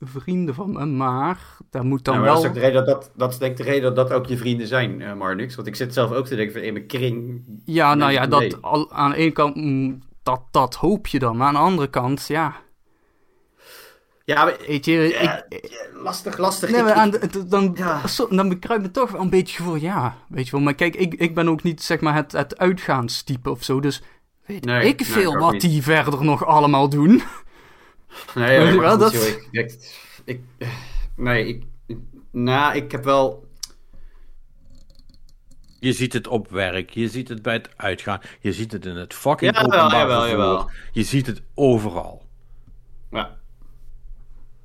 vrienden van me, maar daar moet dan nou, wel... Dat is, de reden dat, dat, is denk ik de reden dat dat ook je vrienden zijn, uh, Marnix. Want ik zit zelf ook te denken van in mijn kring... Ja, nou ja, dat, al, aan de ene kant, mm, dat, dat hoop je dan. Maar aan de andere kant, ja... Ja, maar, weet je, ik, lastig, lastig. Nee, aan, dan, ja. dan bekruipt me toch wel een beetje gevoel, ja, weet je wel. Maar kijk, ik, ik ben ook niet, zeg maar, het, het uitgaanstype of zo, dus weet nee, ik veel wat die verder nog allemaal doen. Nee, ja, wel, dat... ik, ik, nee, ik, nou, ik heb wel... Je ziet het op werk, je ziet het bij het uitgaan, je ziet het in het fucking ja, openbaar jawel, jawel. Je ziet het overal. Ja.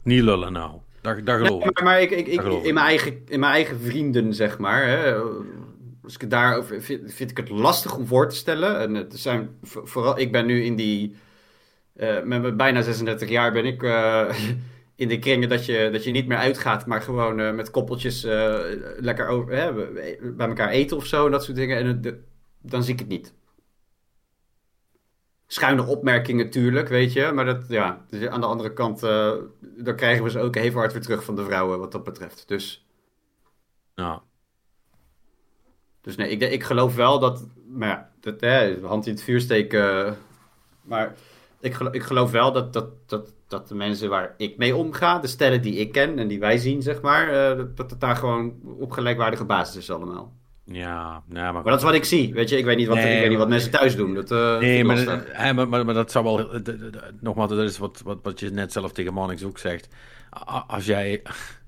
Niet lullen nou. Daar, daar geloof ik. maar ik, ik, ik in, mijn eigen, in mijn eigen vrienden, zeg maar, hè, als ik daarover vind, vind ik het lastig om voor te stellen. En het zijn vooral, ik ben nu in die, uh, met bijna 36 jaar ben ik uh, <laughs> in de kringen dat je, dat je niet meer uitgaat, maar gewoon uh, met koppeltjes lekker over, bij elkaar eten of zo en dat soort dingen. En dan zie ik het niet. schuine opmerkingen natuurlijk, weet je. Maar dat, ja, dus aan de andere kant, dan krijgen we ze ook even hard weer terug van de vrouwen wat dat betreft. Dus, ja. Dus nee, ik, ik geloof wel dat, maar ja, dat, hè, hand in het vuur steken. maar ik geloof, ik geloof wel dat, dat, dat, dat de mensen waar ik mee omga, de stellen die ik ken en die wij zien, zeg maar, uh, dat het daar gewoon op gelijkwaardige basis is allemaal. Ja, nou, maar... maar dat is wat ik zie. Weet je, ik weet niet wat, ik weet niet wat mensen thuis doen. Dat, uh, nee, maar, maar, maar, maar, dat zou wel. Nogmaals, dat is wat, wat, wat je net zelf tegen Mannix ook zegt. Als jij,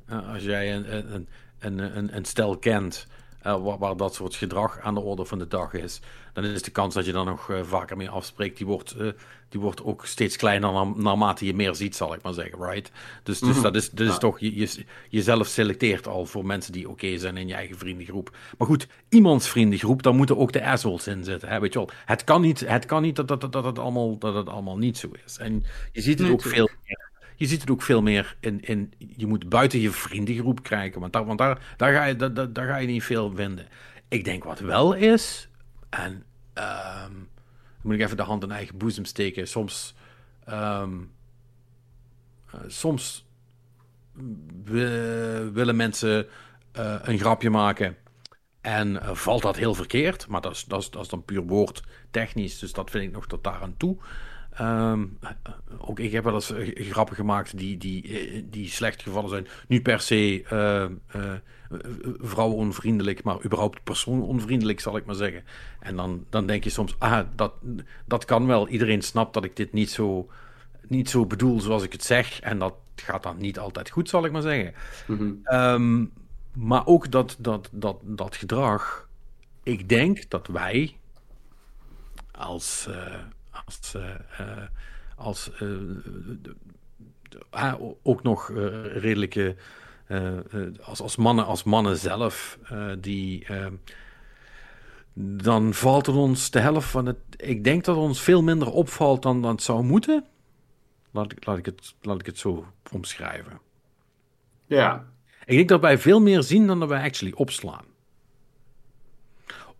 <laughs> als jij een, een, een, een, een stel kent. Uh, waar, waar, dat soort gedrag aan de orde van de dag is, dan is de kans dat je dan nog uh, vaker mee afspreekt, die wordt, uh, die wordt ook steeds kleiner na, naarmate je meer ziet, zal ik maar zeggen, right? Dus, dus mm dat is, dat is toch, je, je, jezelf selecteert al voor mensen die oké okay zijn in je eigen vriendengroep. Maar goed, iemands vriendengroep, daar moeten ook de assholes in zitten, hè, weet je wel. Het kan niet, het kan niet dat, dat, dat, dat, het allemaal, dat het allemaal niet zo is. En je ziet het ook veel meer je ziet het ook veel meer in, in je moet buiten je vriendengroep krijgen, want daar, ga je, ga je niet veel vinden. Ik denk wat wel is, en um, moet ik even de hand in eigen boezem steken, soms, um, uh, soms willen mensen uh, een grapje maken en uh, valt dat heel verkeerd, maar dat is, dat, is, dat is dan puur woordtechnisch, dus dat vind ik nog tot daar aan toe. Um, ook ik heb wel eens grappen gemaakt die, die, die slecht gevallen zijn. Niet per se uh, uh, vrouwenonvriendelijk, maar überhaupt persoononvriendelijk, zal ik maar zeggen. En dan, dan denk je soms, ah, dat, dat kan wel. Iedereen snapt dat ik dit niet zo, niet zo bedoel zoals ik het zeg. En dat gaat dan niet altijd goed, zal ik maar zeggen. Mm -hmm. um, maar ook dat, dat, dat, dat gedrag. Ik denk dat wij als uh, als uh, ook nog redelijke, als, als, mannen, als mannen zelf, die, dan valt het ons de helft van het, ik denk dat het ons veel minder opvalt dan, dan het zou moeten. Laat ik, laat, ik het, laat ik het zo omschrijven. Ja. Ik denk dat wij veel meer zien dan dat wij actually opslaan.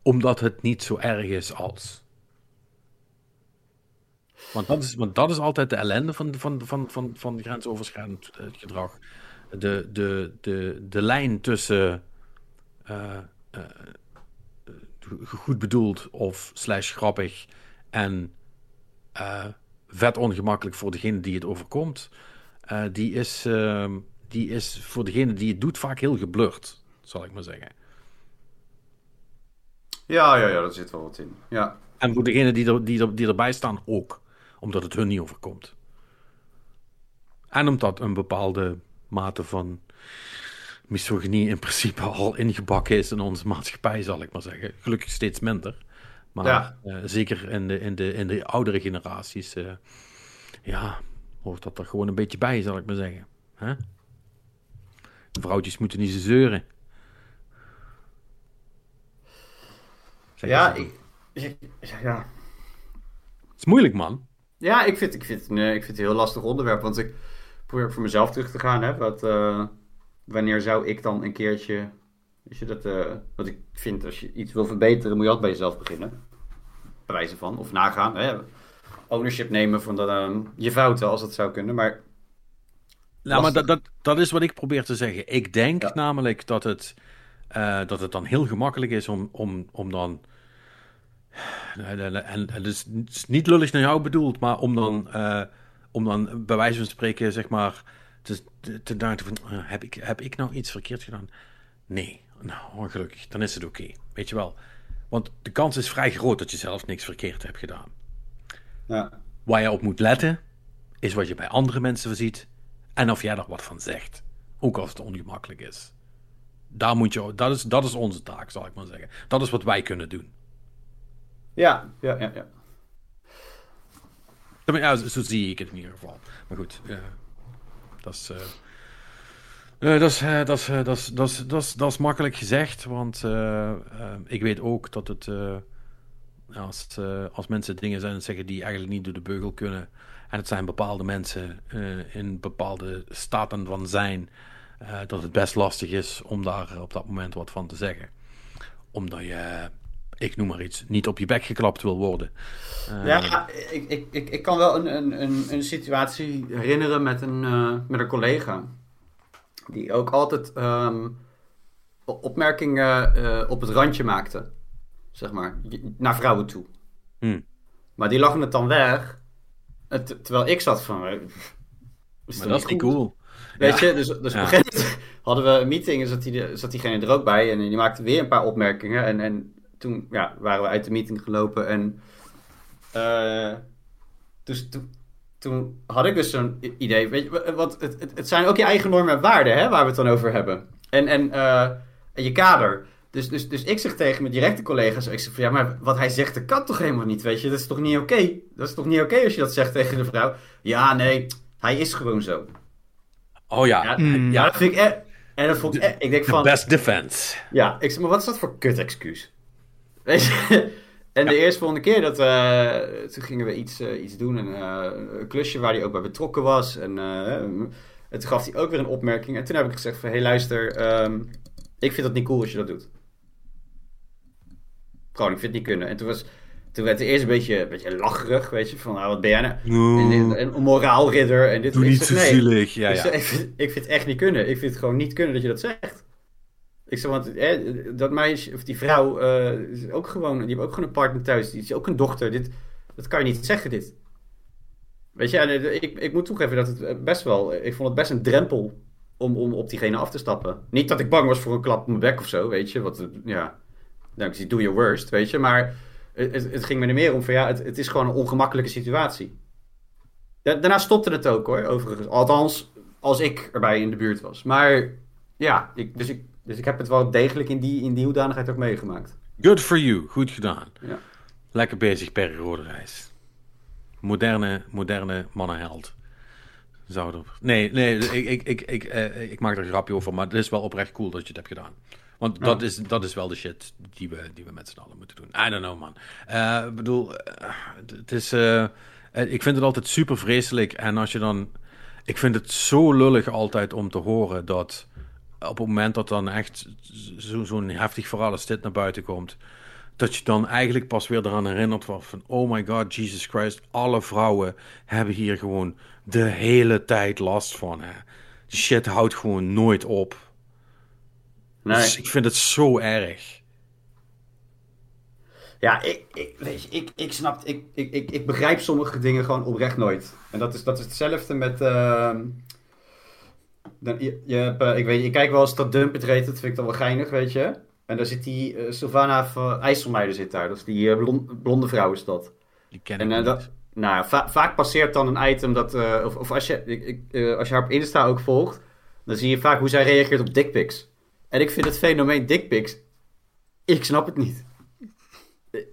Omdat het niet zo erg is als. Want dat is, want dat is altijd de ellende van, van, van, van, van grensoverschrijdend uh, gedrag. De, de, de, de lijn tussen uh, uh, goed bedoeld of slash grappig en vet ongemakkelijk voor degene die het overkomt, die, is, ehm, die is voor degene die het doet vaak heel geblurred, zal ik maar zeggen. Ja, ja, ja, daar zit wel wat in. Ja. En voor degene die, er, die, er, die erbij staan ook omdat het hun niet overkomt. En omdat een bepaalde mate van misogynie in principe al ingebakken is in onze maatschappij, zal ik maar zeggen. Gelukkig steeds minder. Maar ja. uh, zeker in de, in, de, in de oudere generaties, uh, ja, hoort dat er gewoon een beetje bij, zal ik maar zeggen. Hè? De vrouwtjes moeten niet zo zeuren. Zeg ja, ik, ja. Het is moeilijk, man. Ja, ik vind, ik, vind, nee, ik vind het een heel lastig onderwerp. Want ik probeer voor mezelf terug te gaan. Hè, wat, uh, wanneer zou ik dan een keertje. Weet je, dat, uh, wat ik vind, als je iets wil verbeteren, moet je altijd bij jezelf beginnen. Bij wijze van. Of nagaan. Hè, ownership nemen van uh, je fouten, als dat zou kunnen. Maar. Nou, maar dat, dat, dat is wat ik probeer te zeggen. Ik denk ja. namelijk dat het, dat het dan heel gemakkelijk is om, om, om dan en het is niet lullig naar jou bedoeld, maar om dan, uh, om dan bij wijze van spreken, zeg maar, te, te denken van, uh, heb, ik, heb ik nou iets verkeerd gedaan? Nee, nou, ongelukkig, dan is het oké, okay. weet je wel. Want de kans is vrij groot dat je zelf niks verkeerd hebt gedaan. Ja. Waar je op moet letten, is wat je bij andere mensen ziet en of jij er wat van zegt. Ook als het ongemakkelijk is. Daar moet je, dat, is, dat is onze taak, zal ik maar zeggen. Dat is wat wij kunnen doen. Ja, ja, ja, ja. Ja, zo, zie ik het in ieder geval. Maar goed, dat is. Dat, is, makkelijk gezegd, want ik weet ook dat het. als, als mensen dingen zijn zeggen die eigenlijk niet door de beugel kunnen. En het zijn bepaalde mensen in bepaalde staten van zijn. dat het best lastig is om daar op dat moment wat van te zeggen. Omdat je ik noem maar iets, niet op je bek geklapt wil worden. Uh, ja, ik, ik, ik, ik kan wel een, een, een, een situatie herinneren met een, uh, met een collega. Die ook altijd um, opmerkingen uh, op het randje maakte. Zeg maar, naar vrouwen toe. Hmm. Maar die lachen het dan weg. Terwijl ik zat van. Is maar dat is niet cool. Weet ja. je, dus, dus ja. op een gegeven moment <laughs> hadden we een meeting en zat, die, zat diegene er ook bij. En die maakte weer een paar opmerkingen. En, en toen ja, waren we uit de meeting gelopen. En uh, dus toen, toen had ik dus zo'n idee. Weet je, want het, het, het, zijn ook je eigen normen en waarden hè, waar we het dan over hebben. En, en, uh, en je kader. Dus, dus, dus ik zeg tegen mijn directe collega's, ik zeg van ja, maar wat hij zegt, dat kan toch helemaal niet, weet je? Dat is toch niet oké? Okay? Dat is toch niet oké okay als je dat zegt tegen de vrouw? Ja, nee, hij is gewoon zo. Oh ja. Ja, mm. ja dat vind ik echt... En dat vond ik echt... Ik denk van... best defense. Ja, ik zeg, maar wat is dat voor kut-excuus? Weet je? <laughs> En de eerste volgende keer dat uh, toen gingen we iets, uh, iets doen, een, uh, een, klusje waar hij ook bij betrokken was. En, en toen gaf hij ook weer een opmerking. En toen heb ik gezegd van, hé hey, luister, um, ik vind het niet cool als je dat doet. Gewoon, ik vind het niet kunnen. En toen was... Toen werd het eerst een beetje, een beetje lacherig, weet je, van nou, wat ben jij nou? No. En, en, een moraalridder. En dit, Doe niet zo nee. zielig. Ja, ja. Ik, vind, ik vind het echt niet kunnen. Ik vind het gewoon niet kunnen dat je dat zegt. Ik zeg, want eh, dat meisje, of die vrouw, uh, is ook gewoon, die heeft ook gewoon een partner thuis. Die is ook een dochter. Dit, dat kan je niet zeggen, dit. Weet je, en, ik, ik moet toegeven dat het best wel, ik vond het best een drempel om, om op diegene af te stappen. Niet dat ik bang was voor een klap op mijn bek of zo, weet je. Wat, ja, dan zie, do your worst, weet je. Maar het, het, ging me er meer om van, ja, het, het is gewoon een ongemakkelijke situatie. Da daarna stopte het ook, hoor, overigens. Althans, als ik erbij in de buurt was. Maar, ja, ik, dus ik dus ik heb het wel degelijk in die, in die hoedanigheid ook meegemaakt. Good for you. Goed gedaan. Ja. Lekker bezig, Perry Roderijs. Moderne, moderne mannenheld. Zou er... Nee, nee ik, ik, ik, ik, uh, ik maak er een grapje over, maar het is wel oprecht cool dat je het hebt gedaan. Want ja. dat, is, dat is wel de shit die we, die we met z'n allen moeten doen. I don't know, man. Ik uh, bedoel, uh, het is... ik vind het altijd super vreselijk. En als je dan... Ik vind het zo lullig altijd om te horen dat op het moment dat dan echt zo'n zo heftig verhaal als dit naar buiten komt, dat je dan eigenlijk pas weer eraan herinnert wordt van, oh my god, Jesus Christ, alle vrouwen hebben hier gewoon de hele tijd last van. Hè. Die shit houdt gewoon nooit op. Nee. Dus ik vind het zo erg. Ja, ik, ik, weet je, ik, ik snap, ik, ik, ik, ik begrijp sommige dingen gewoon oprecht nooit. En dat is, dat is hetzelfde met... Uh, dan, je, je hebt, uh, ik weet, ik kijk wel eens dat Dump It Rate, dat vind ik dan wel geinig, weet je. En daar zit die uh, Sylvana van IJsselmeijer zit daar. Dat is die blond, blonde vrouw is dat. Die ken en, ik niet. Dat, nou, va vaak passeert dan een item dat... of, of als, je, ik, ik, als je haar op Insta ook volgt, dan zie je vaak hoe zij reageert op dickpics. En ik vind het fenomeen dickpics, ik snap het niet.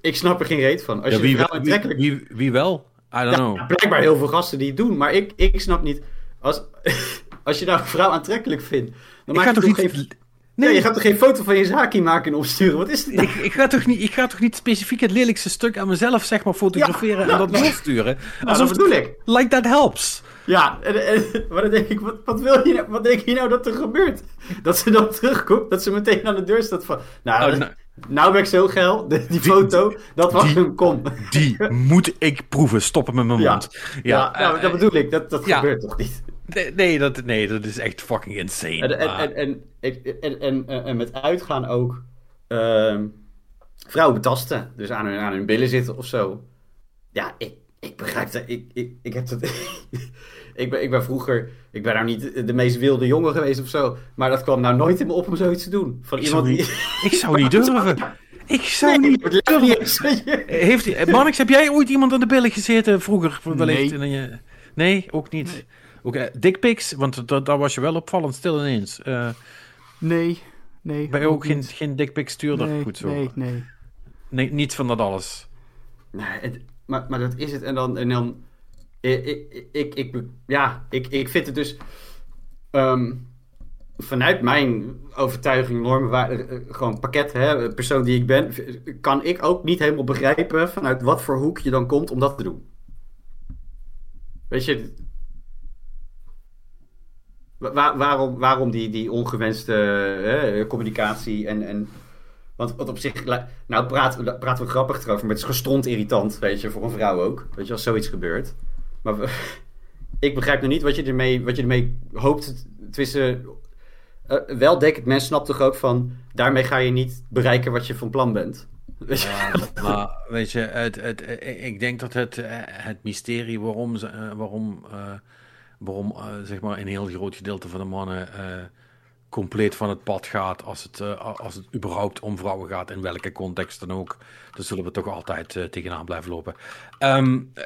Ik snap er geen reet van. Als ja, je wie, vrouw wie, aantrekkelijk... wie, wie, wel? I don't ja, know. blijkbaar heel veel gasten die het doen, maar ik, ik snap niet... Als, <laughs> als je nou een vrouw aantrekkelijk vindt, dan Ik maak je toch toch niet... geen... Nee, je gaat toch geen foto van je zaakie maken en opsturen? Wat is het nou? Ik, ik, ga toch niet, ik ga toch niet specifiek het lelijkste stuk aan mezelf zeg maar fotograferen Ja, en dat nou, doorsturen? <laughs> Nou, dat bedoel ik. Like that helps. Ja, en, en, <laughs> maar dan denk ik, wat, wat, wil je, nou- wat denk je nou dat er gebeurt? Dat ze dan terugkomt, dat ze meteen aan de deur staat van... Nou, Oh, nou. nou ben ik zo geil, <laughs> die foto, dat was een kom. Die moet ik proeven. Stoppen met mijn Ja. mond. Ja, nou, eh, dat bedoel ik, dat, dat ja. gebeurt toch niet? Nee, nee, dat, nee, dat is echt fucking insane. En, en, maar- en, en, en, en, en, en- en met uitgaan ook ehm, vrouwen betasten. Dus aan hun, aan hun billen zitten of zo. Ja, ik, ik begrijp dat. Ik, ik, ik heb dat. <laughs> ik, ben, ik ben vroeger. Ik ben nou niet de meest wilde jongen geweest of zo. Maar dat kwam nou nooit in me op om zoiets te doen. Van Ik iemand zou die. niet- ik zou niet durven. Ik zou Nee, niet je. Heeft, Marnix, heb jij ooit iemand aan de billen gezeten vroeger? Wellicht, Nee. nee, ook niet. Ook, eh, dickpics, want da- daar was je wel opvallend stil ineens. Eh Nee, nee. ben je ook geen, niet. geen dickpic stuurder? Nee, Goed zo. nee, nee. Nee, niet van dat alles. Nee, het- maar, maar dat is het. En dan. En dan ik, ik, ik, ik- ja, ik, ik vind het dus. ehm, vanuit mijn overtuiging, normen, waarden, eh, gewoon pakket, hè, persoon die ik ben, kan ik ook niet helemaal begrijpen vanuit wat voor hoek je dan komt om dat te doen. Weet je. Wa- waar- waarom, waarom die, die ongewenste hè, communicatie en. en Want, want op zich, nou praten, praten we grappig erover, maar het is gestrond irritant, weet je, voor een vrouw ook. Weet je, als zoiets gebeurt. Maar <laughs> ik begrijp nog niet wat je ermee, wat je ermee hoopt. Tenminste, eh, wel denk ik, men snapt toch ook van, daarmee ga je niet bereiken wat je van plan bent. <laughs> Maar weet je, het, het, eh, ik denk dat het, eh, het mysterie waarom, eh, waarom, eh, waarom eh, zeg maar een heel groot gedeelte van de mannen eh, compleet van het pad gaat als het, eh, als het überhaupt om vrouwen gaat, in welke context dan ook. Daar zullen we toch altijd tegenaan blijven lopen. Ehm, eh,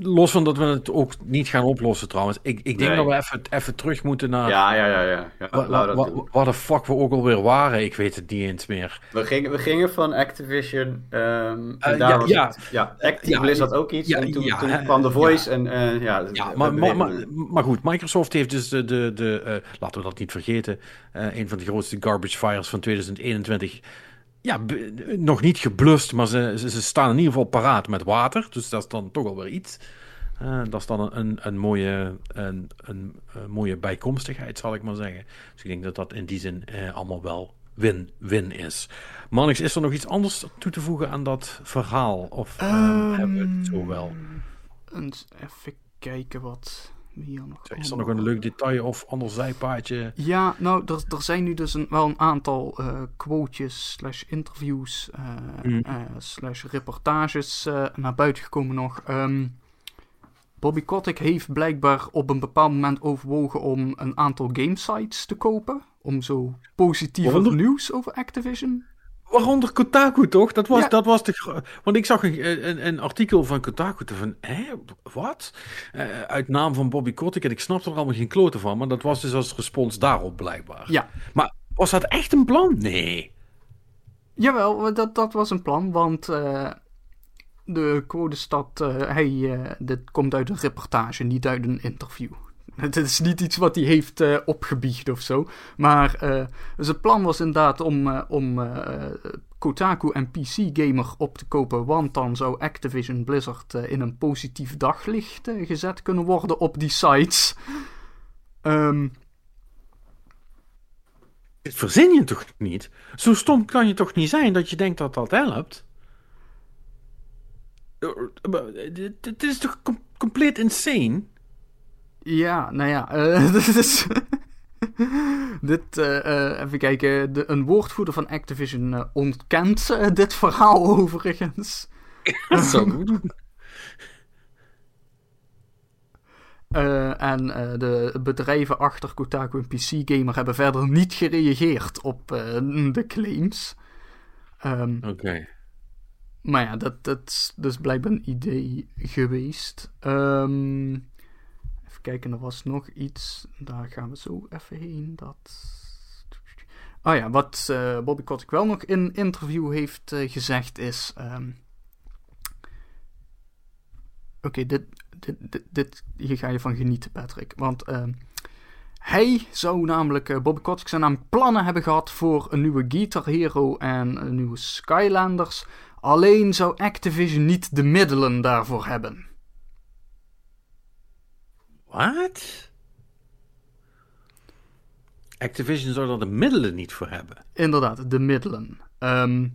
los van dat we het ook niet gaan oplossen trouwens. Ik, ik denk Nee. dat we even, even terug moeten naar Ja, ja, ja. ja. ja wa- laten we wa- dat doen. wa- waar de fuck we ook alweer waren. Ik weet het niet eens meer. We gingen, we gingen van Activision. en daar ja, was ja. het. Ja, Activision Blizzard had ook iets. en toen, kwam The. Voice. En eh, ja, maar, maar, maar, maar goed, Microsoft heeft dus de, de, de eh, laten we dat niet vergeten, een van de grootste garbage fires van 2021. Ja, nog niet geblust, maar ze, ze, staan in ieder geval paraat met water. Dus dat is dan toch alweer iets. Eh, dat is dan een, een, mooie, een, een, mooie bijkomstigheid, zal ik maar zeggen. Dus ik denk dat dat in die zin eh, allemaal wel win-win is. Mannix, is er nog iets anders toe te voegen aan dat verhaal? Of eh, Ehm, hebben we het zo wel? Eens even kijken wat nog Is er nog een leuk detail of ander zijpaadje? Ja, nou, er, er zijn nu dus een, wel een aantal eh quotejes, slash interviews, eh, Mm. eh, slash reportages naar buiten gekomen nog. Ehm, Bobby Kotick heeft blijkbaar op een bepaald moment overwogen om een aantal gamesites te kopen. Om zo positiever Waaronder? nieuws over Activision. Waaronder Kotaku toch? Dat was, Ja. dat was de. Want ik zag een, een, een artikel van Kotaku. Van, hè, wat? Eh, uit naam van Bobby Kotick. En ik snap er allemaal geen kloten van. Maar dat was dus als respons daarop blijkbaar. Ja, Maar was dat echt een plan? Nee. Jawel, dat, dat was een plan, want eh, de dat eh, hij, dit komt uit een reportage, niet uit een interview. <laughs> Het is niet iets wat hij heeft eh, opgebiecht of zo. Maar eh, het plan was inderdaad om, eh, om Kotaku en PC Gamer op te kopen. Want dan zou Activision Blizzard in een positief daglicht gezet kunnen worden op die sites. Dit verzin je toch niet? Zo stom kan je toch niet zijn dat je denkt dat dat helpt? Dit is toch com- compleet insane? Ja, nou ja, eh, <laughs> dit is. dit, eh, eh, even kijken. De, een woordvoerder van Activision ontkent dit verhaal <laughs> overigens. Dat zou doen. <laughs> Eh, en de bedrijven achter Kotaku en PC Gamer hebben verder niet gereageerd op de claims. Ehm, Oké. Maar ja, dat, dat is dus blijkbaar een idee geweest. Ehm, even kijken, er was nog iets. Daar gaan we zo even heen. Dat... Oh ja, wat eh, Bobby Kotick wel nog in interview heeft eh, gezegd is... ehm, Oké, dit, dit, dit, hier ga je van genieten, Patrick. Want ehm, hij zou namelijk, eh, Bobby Kotick zou namelijk plannen hebben gehad voor een nieuwe Guitar Hero en een nieuwe Skylanders... Alleen zou Activision niet de middelen daarvoor hebben. Wat? Activision zou er de middelen niet voor hebben. Inderdaad, de middelen. Ehm,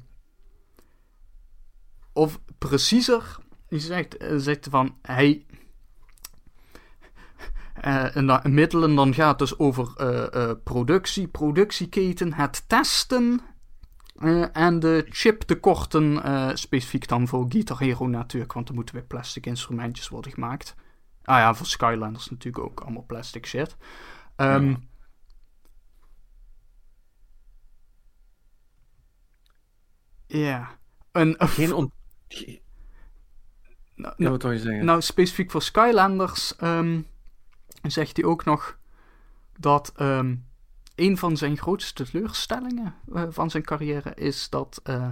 of preciezer, hij zegt, eh, zegt van hij. eh, en dan, middelen, dan gaat het dus over eh, productie, productieketen, het testen. en de chiptekorten, specifiek dan voor Guitar Hero natuurlijk, want er moeten weer plastic instrumentjes worden gemaakt. Ah ja, voor Skylanders natuurlijk ook allemaal plastic shit. Ehm, Ja. Ja. Een, Geen on... ge- nou, Ja, wat wil je zeggen? nou, specifiek voor Skylanders ehm, zegt hij ook nog dat ehm, een van zijn grootste teleurstellingen eh, van zijn carrière is dat. eh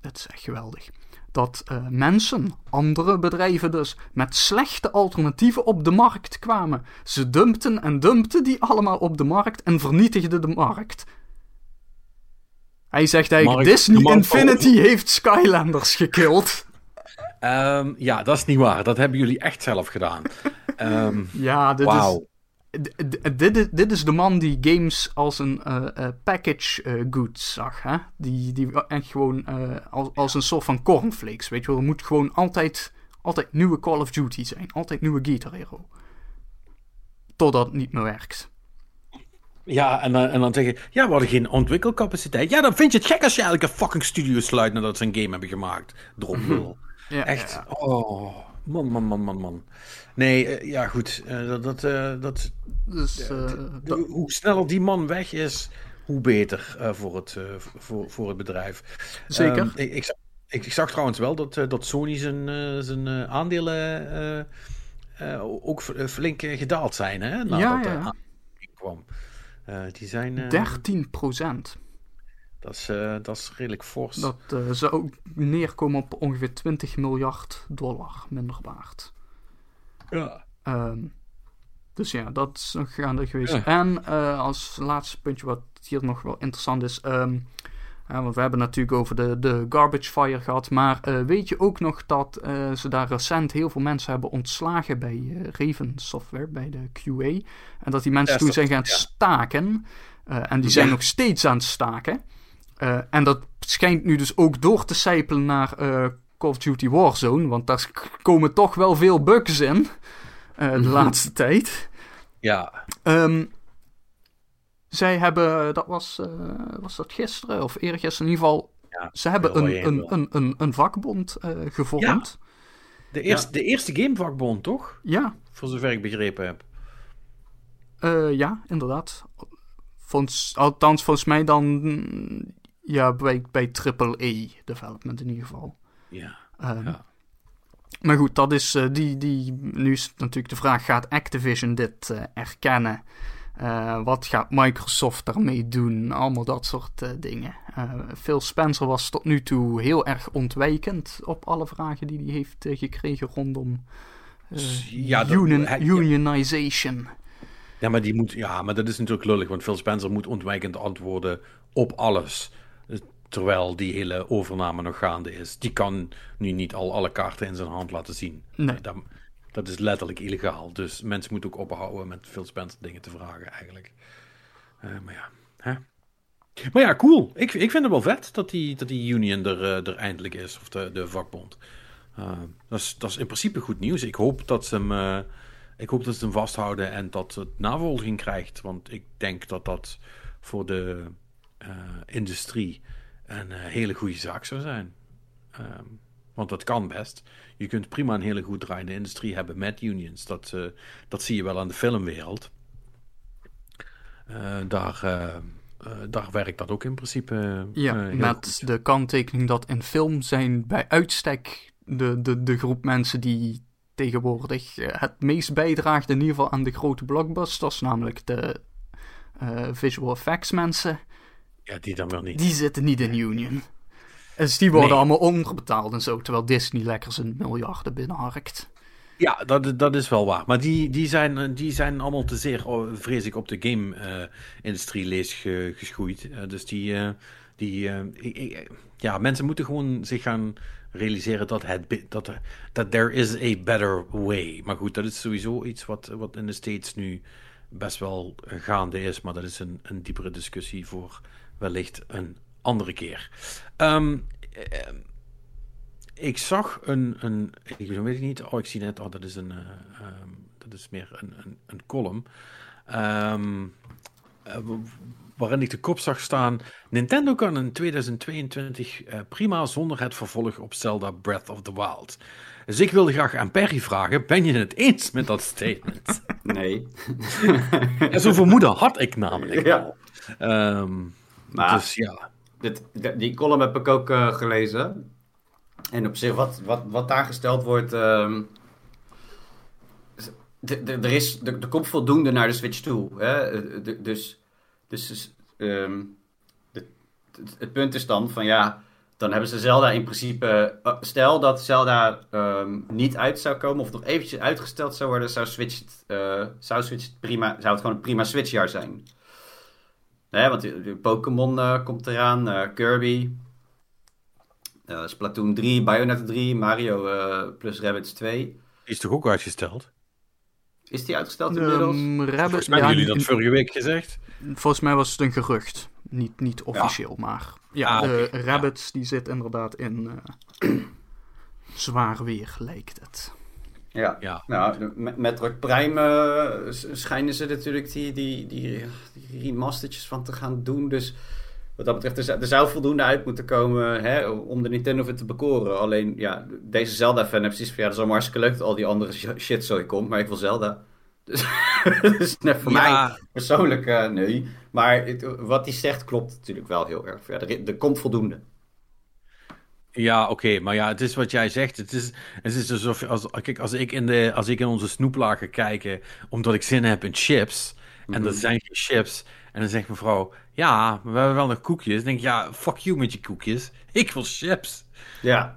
het is echt geweldig. Dat eh, mensen, andere bedrijven dus, met slechte alternatieven op de markt kwamen. Ze dumpten en dumpten die allemaal op de markt en vernietigden de markt. Hij zegt eigenlijk: Markt- Disney markt- Infinity heeft Skylanders gekild. Ehm, ja, dat is niet waar. Dat hebben jullie echt zelf gedaan. Ehm <laughs> Ja, dit is dit, is, dit is de man die games als een uh, package uh, good zag. Hè? Die, die echt gewoon als, als een soort van cornflakes. Weet je wel, er moet gewoon altijd, altijd nieuwe Call of Duty zijn. Altijd nieuwe Guitar Hero. Totdat het niet meer werkt. Ja, en dan, en dan zeg je, ja, we hadden geen ontwikkelcapaciteit. Ja, dan vind je het gek als je eigenlijk een fucking studio sluit nadat ze een game hebben gemaakt. Drop <laughs> ja, Echt. Oh, man, man, man, man, man. Nee, uh, ja, goed. Uh, dat, dat, uh, dat, dus, hoe sneller die man weg is, hoe beter voor, het, voor, voor het bedrijf. Zeker. Um, ik, ik, ik, ik, zag trouwens wel dat, dat Sony zijn, zijn aandelen ook flink gedaald zijn, hè? Nadat ja, ja. kwam. die zijn... 13 procent. Dat is, uh, dat is redelijk fors. Dat uh, zou neerkomen op ongeveer 20 miljard dollar minder waard. Ja. Um, dus ja, dat is nog gaande geweest. Ja. En uh, als laatste puntje wat hier nog wel interessant is. Um, want we hebben natuurlijk over de, de garbage fire gehad. Maar weet je ook nog dat ze daar recent heel veel mensen hebben ontslagen bij Raven Software, bij de QA. En dat die mensen toen zijn gaan staken. en die zijn nog steeds aan het staken. Uh, en dat schijnt nu dus ook door te sijpelen naar uh, Call of Duty Warzone. Want daar komen toch wel veel bugs in. Uh, de mhm. laatste tijd. Ja. Um, zij hebben, dat was, was dat gisteren of eergisteren in ieder geval. Ja, ze hebben een, een, een, een, een, vakbond gevormd. Ja. De, eerste, ja. de eerste gamevakbond, toch? Ja. Voor zover ik begrepen heb. ja, inderdaad. Volgens, althans, volgens mij dan ja, bij, bij AAA development in ieder geval. Ja. Um, ja. Maar goed, dat is uh, die, die. Nu is natuurlijk de vraag: gaat Activision dit uh, erkennen? Uh, wat gaat Microsoft daarmee doen? Allemaal dat soort dingen. Phil Spencer was tot nu toe heel erg ontwijkend op alle vragen die hij heeft gekregen rondom ja, dat, union, hij, unionization. Ja, maar die moet. Ja, maar dat is natuurlijk lullig, want Phil Spencer moet ontwijkend antwoorden op alles. Terwijl die hele overname nog gaande is. Die kan nu niet al alle kaarten in zijn hand laten zien. Nee. Dat, dat is letterlijk illegaal. Dus mensen moeten ook ophouden met Phil Spencer dingen te vragen eigenlijk. Uh, maar ja, hè? Maar ja, cool. Ik, ik vind het wel vet dat die, dat die union er, uh, er eindelijk is. Of de, de vakbond. Uh, dat, is, dat is in principe goed nieuws. Ik hoop dat ze hem, ik hoop dat ze hem vasthouden en dat het navolging krijgt. Want ik denk dat dat voor de industrie een uh, hele goede zaak zou zijn. Um, want dat kan best. Je kunt prima een hele goed draaiende industrie hebben met unions. Dat, uh, dat zie je wel aan de filmwereld. Uh, daar, daar werkt dat ook in principe. ja, met goed. de kanttekening dat in film zijn bij uitstek de, de, de groep mensen die tegenwoordig het meest bijdraagt, in ieder geval aan de grote blockbusters, namelijk de visual effects mensen. Ja, die dan wel niet. Die zitten niet in Union. Dus die worden allemaal onderbetaald en zo. Terwijl Disney lekker zijn miljarden binnenharkt. Ja, dat, dat is wel waar. Maar die, die, zijn, die zijn allemaal te zeer, oh, vrees ik, op de game-industrie uh, lees ge, geschoeid. Uh, dus die, uh, die ja, mensen moeten gewoon zich gaan realiseren dat, het, dat, dat there is a better way. Maar goed, dat is sowieso iets wat, wat in de States nu best wel gaande is. Maar dat is een, een diepere discussie voor wellicht een andere keer. Um, ik zag een, een, ik weet het niet, oh ik zie net, oh dat is een, uh, um, dat is meer een, een, een column, um, uh, waarin ik de kop zag staan, Nintendo kan in 2022 uh, prima zonder het vervolg op Zelda Breath of the Wild. Dus ik wilde graag aan Perry vragen, ben je het eens met dat statement? <laughs> Nee. Zo'n vermoeden had ik namelijk ja. Um, maar dus ja. Dit, die column heb ik ook uh, gelezen. En op zich, wat, wat, wat daar gesteld wordt. Uh, er, is, er, komt voldoende naar de Switch toe. Hè? Dus, dus um, de, het punt is dan van ja. Dan hebben ze Zelda in principe. Uh, stel dat Zelda um, niet uit zou komen. of nog eventjes uitgesteld zou worden. zou Switch, uh, zou Switch prima. zou het gewoon een prima Switchjaar zijn. Nee, want Pokémon uh, komt eraan, uh, Kirby, uh, Splatoon 3, Bayonetta 3, Mario plus Rabbids 2. Die is toch ook uitgesteld? Is die uitgesteld inmiddels? Um, Rabbit, Volgens mij ja, hebben jullie dat vorige week gezegd. volgens mij was het een gerucht. Niet, niet officieel, maar... Ja, Ah, Rabbits die zit inderdaad in eh, <clears throat> zwaar weer, lijkt het. Ja. Ja. Nou, met Metroid Prime eh, schijnen ze natuurlijk die, die, die, die remastertjes van te gaan doen. Dus wat dat betreft, er, zou- er zou voldoende uit moeten komen hè, om de Nintendo weer te bekoren. Alleen, ja, deze Zelda-fan heeft van, ja, dat is allemaal hartstikke leuk dat al die andere sh- shit zo komt, maar ik wil Zelda. <laughs> Dus, dus net voor mij persoonlijk, eh, nee. Maar het- wat hij zegt klopt natuurlijk wel heel erg. Ja, er, er komt voldoende. Ja oké, maar ja, het is wat jij zegt. Het is, het is alsof, als, kijk, als ik, in de, als ik in onze snoeplaag ga kijken, omdat ik zin heb in chips, en er zijn geen chips, en dan zegt mevrouw, ja, we hebben wel nog koekjes. Dan denk ik, ja, fuck you met je koekjes. Ik wil chips. Ja,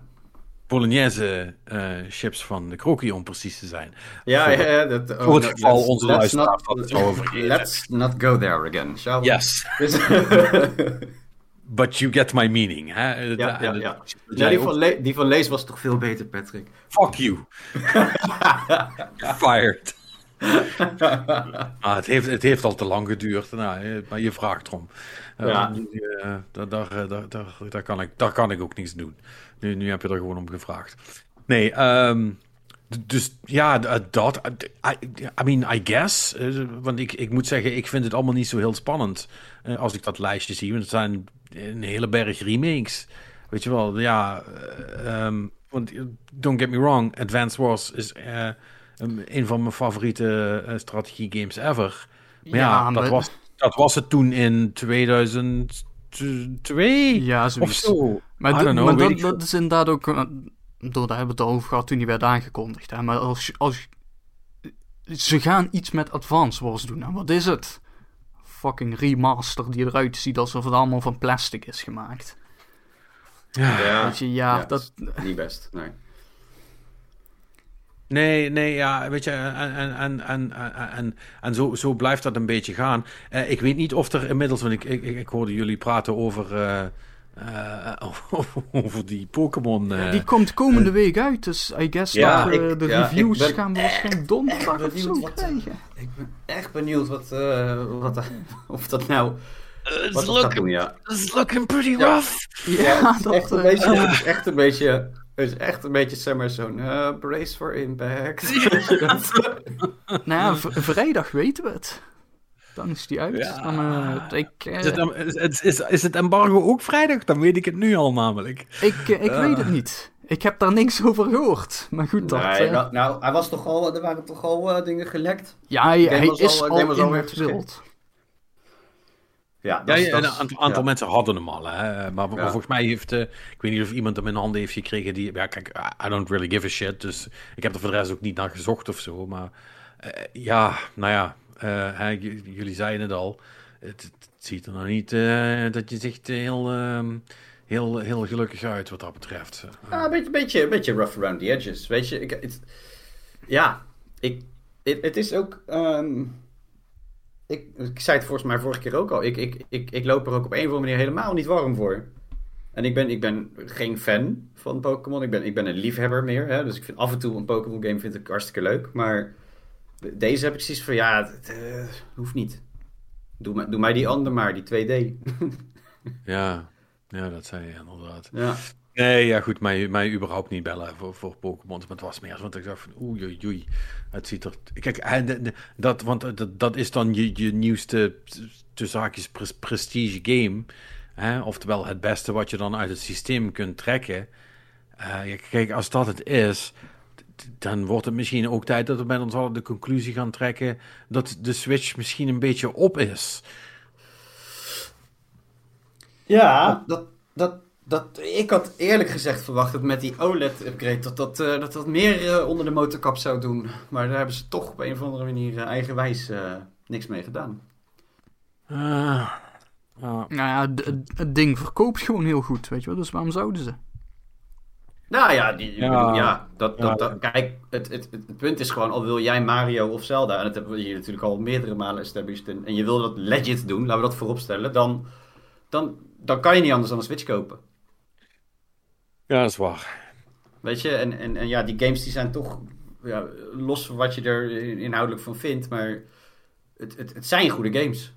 Bolognese eh, chips van de krokie, om precies te zijn. ja, Voor- ja dat, voor het geval onze let's luisteraar not- van het zou overgeven. <laughs> Let's not go there again, shall we? Yes, <laughs> <laughs> but you get my meaning. Hè? Ja, ja, ja. Die, van Le- die van Lees was toch veel beter, Patrick? Fuck you. <laughs> Fired. Ah, het, heeft, het heeft al te lang geduurd, nou, maar je vraagt erom. Eh, Ja. eh, daar, daar, eh, daar, kan ik, daar kan ik ook niets doen. Nu, nu heb je er gewoon om gevraagd. Nee, ehm, dus ja, dat. I, I mean, I guess. want ik, ik moet zeggen, ik vind het allemaal niet zo heel spannend. als ik dat lijstje zie. Want het zijn een hele berg remakes. Weet je wel, ja. eh, ehm, want eh, don't get me wrong, Advance Wars is eh, een, van mijn favoriete eh, strategie games ever. Maar ja, Ja, dat, was, dat was het toen in 2002 Ja, of zo. Maar, I d- don't know, maar weet dat, dat is inderdaad ook... Door, daar hebben we het al over gehad toen die werd aangekondigd. Hè? Maar als, als, ze gaan iets met Advance Wars doen. En wat is het? Fucking remaster die eruit ziet alsof het allemaal van plastic is gemaakt. Ja. Ja, Weet je, ja, ja. dat... niet best. Nee. Nee, nee, ja, weet je, en, en, en, en, en, en, en zo, zo blijft dat een beetje gaan. Eh, ik weet niet of er inmiddels, want ik, ik, ik hoorde jullie praten over, eh, eh, <laughs> over die Pokémon. eh, Die komt komende week uit, dus I guess Ja, dat eh, ik- de ja, reviews ben gaan we waarschijnlijk donderdag of benieuwd zo wat- krijgen. Ik ben echt benieuwd wat, eh, wat, <laughs> of dat nou... It's gaat doen, ja. it's looking pretty rough. Ja, het, is dat... echt een eh, beetje, het is echt een beetje... Het is echt een beetje, zeg maar, zo'n eh, brace for impact. <laughs> Nou ja, vrijdag weten we het. Dan is die uit. Ja. Dan, eh, ik, eh, Is het, is, is, het embargo ook vrijdag? Dan weet ik het nu al namelijk. ik, eh, ik weet het niet. Ik heb daar niks over gehoord. Maar goed, dat... Nee, nou, nou, hij was toch al, er waren toch al eh, dingen gelekt? ja, hij, is al- al, in weer het wild. Ja, Ja, dat is- ja, dat een aantal, aantal ja. mensen hadden hem al. Hè? Maar, maar Ja. volgens mij heeft... eh, ik weet niet of iemand hem in handen heeft gekregen die... Ja, kijk, I- don't really give a shit. Dus ik heb er voor de rest ook niet naar gezocht of zo. Maar eh, ja, nou ja. Eh, jullie zeiden het al. Het, ziet er nog niet eh, dat je zegt heel, ehm, heel, heel gelukkig uit wat dat betreft. Ja, een beetje, beetje, beetje rough around the edges. Weet je, ik, het, ja, ik, het, het is ook. ehm, ik, ik zei het volgens mij vorige keer ook al. Ik, ik, ik, ik loop er ook op een of andere manier helemaal niet warm voor. En ik ben, ik ben geen fan van Pokémon. Ik ben, ik ben een liefhebber meer. Hè? Dus ik vind af en toe een Pokémon game vind ik hartstikke leuk. Maar deze heb ik precies van ja, het eh, hoeft niet. Doe, mij- doe mij die ander maar, die 2D. <laughs> Ja, ja dat zei je inderdaad. ja. Nee, ja goed, mij, mij überhaupt niet bellen voor, voor Pokémon. Maar het was meer want ik dacht van oei, oei, oei. Het ziet er... Kijk, en dat, want eh, dat, dat is dan je, je nieuwste, tussen haakjes, pres- prestige game. Hè? Oftewel het beste wat je dan uit het systeem kunt trekken. Eh, kijk, als dat het is, dan wordt het misschien ook tijd dat we met ons allen de conclusie gaan trekken dat de Switch misschien een beetje op is. Ja, dat, dat, dat, ik had eerlijk gezegd verwacht dat met die OLED-upgrade dat dat, eh, dat dat meer eh, onder de motorkap zou doen. Maar daar hebben ze toch op een of andere manier eh, eigenwijs eh, niks mee gedaan. Ah. Nou ja, het ding verkoopt gewoon heel goed, weet je wel. Dus waarom zouden ze? Nou ja, die, Ja. dat, Ja. dat, dat- kijk, het, het, het, punt is gewoon, al wil jij Mario of Zelda, en dat hebben we hier natuurlijk al meerdere malen established, en, en je wil dat legit doen, laten we dat voorop stellen, dan, dan, dan kan je niet anders dan een Switch kopen. Ja, dat is waar. Weet je, en, en, en ja, die games die zijn toch ja, los van wat je er inhoudelijk van vindt, maar het, het, het zijn goede games.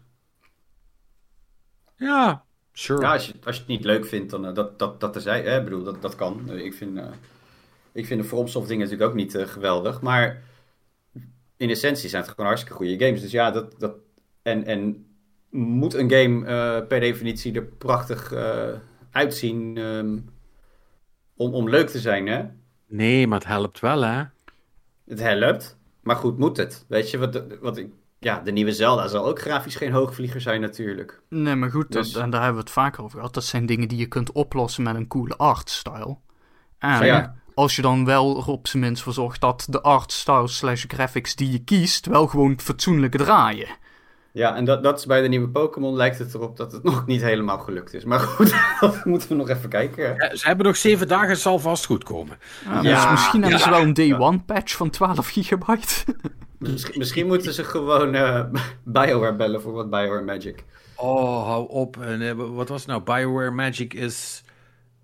Ja, sure. Ja, als je, als je het niet leuk vindt, dan uh, dat, dat, dat terzijde. hè, bedoel, dat, dat kan. Uh, ik, vind, uh, ik vind de FromSoft dingen natuurlijk ook niet geweldig. Maar in essentie zijn het gewoon hartstikke goede games. Dus ja, dat, dat, en, en moet een game per definitie er prachtig uitzien um, om, om leuk te zijn, hè? Nee, maar het helpt wel, hè? Het helpt. Maar goed, moet het? Weet je, wat, wat ik ja, de nieuwe Zelda zal ook grafisch geen hoogvlieger zijn natuurlijk. Nee, maar goed, dus... dat, daar hebben we het vaker over gehad. Dat zijn dingen die je kunt oplossen met een coole artstyle. En ja. als je dan wel op zijn minst voor zorgt dat de artstyle slash graphics die je kiest wel gewoon fatsoenlijk draaien. Ja, en dat, dat is bij de nieuwe Pokémon lijkt het erop dat het <laughs> nog niet helemaal gelukt is. Maar goed, <laughs> dat moeten we nog even kijken. Ja, ze hebben nog zeven dagen, het zal vast goed komen. Ja, dus misschien hebben ze wel een day one patch van 12 gigabyte. <laughs> Misschien, misschien moeten ze gewoon uh, BioWare bellen voor wat BioWare Magic. Oh, hou op. En, wat was het nou? BioWare Magic is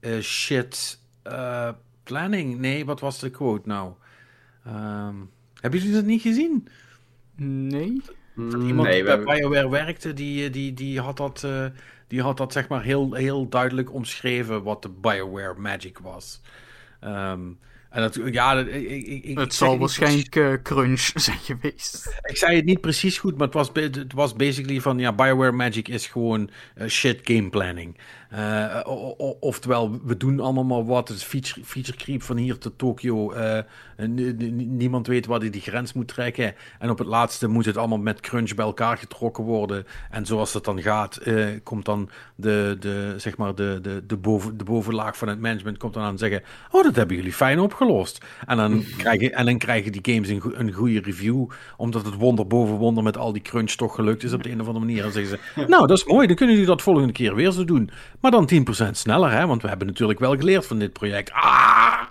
uh, shit uh, planning. Nee, wat was de quote nou? Um, hebben jullie dat niet gezien? Nee. Dat iemand nee, die bij. BioWare werkte, die, die, die, had dat, uh, die had dat zeg maar heel, heel duidelijk omschreven wat de BioWare Magic was. Um, en dat, ja, ik, ik, het zal waarschijnlijk uh, crunch <laughs> zijn geweest. Ik zei het niet precies goed, maar het was, het was basically van ja, BioWare Magic is gewoon uh, shit game planning. Uh, oftewel, we doen allemaal maar wat. Het is feature, feature creep van hier tot Tokio. niemand weet waar hij die grens moet trekken. En op het laatste moet het allemaal met crunch bij elkaar getrokken worden. En zoals het dan gaat, komt dan de, de, zeg maar de, de, de, boven, de bovenlaag van het management komt dan aan zeggen: Oh, dat hebben jullie fijn opgelost. En dan, krijgen, en dan krijgen die games een, een goede review, omdat het wonder boven wonder met al die crunch toch gelukt is op de een of andere manier. En dan zeggen ze: Nou, dat is mooi, dan kunnen jullie dat volgende keer weer zo doen. Maar dan 10% sneller, hè? want we hebben natuurlijk wel geleerd van dit project. Ah!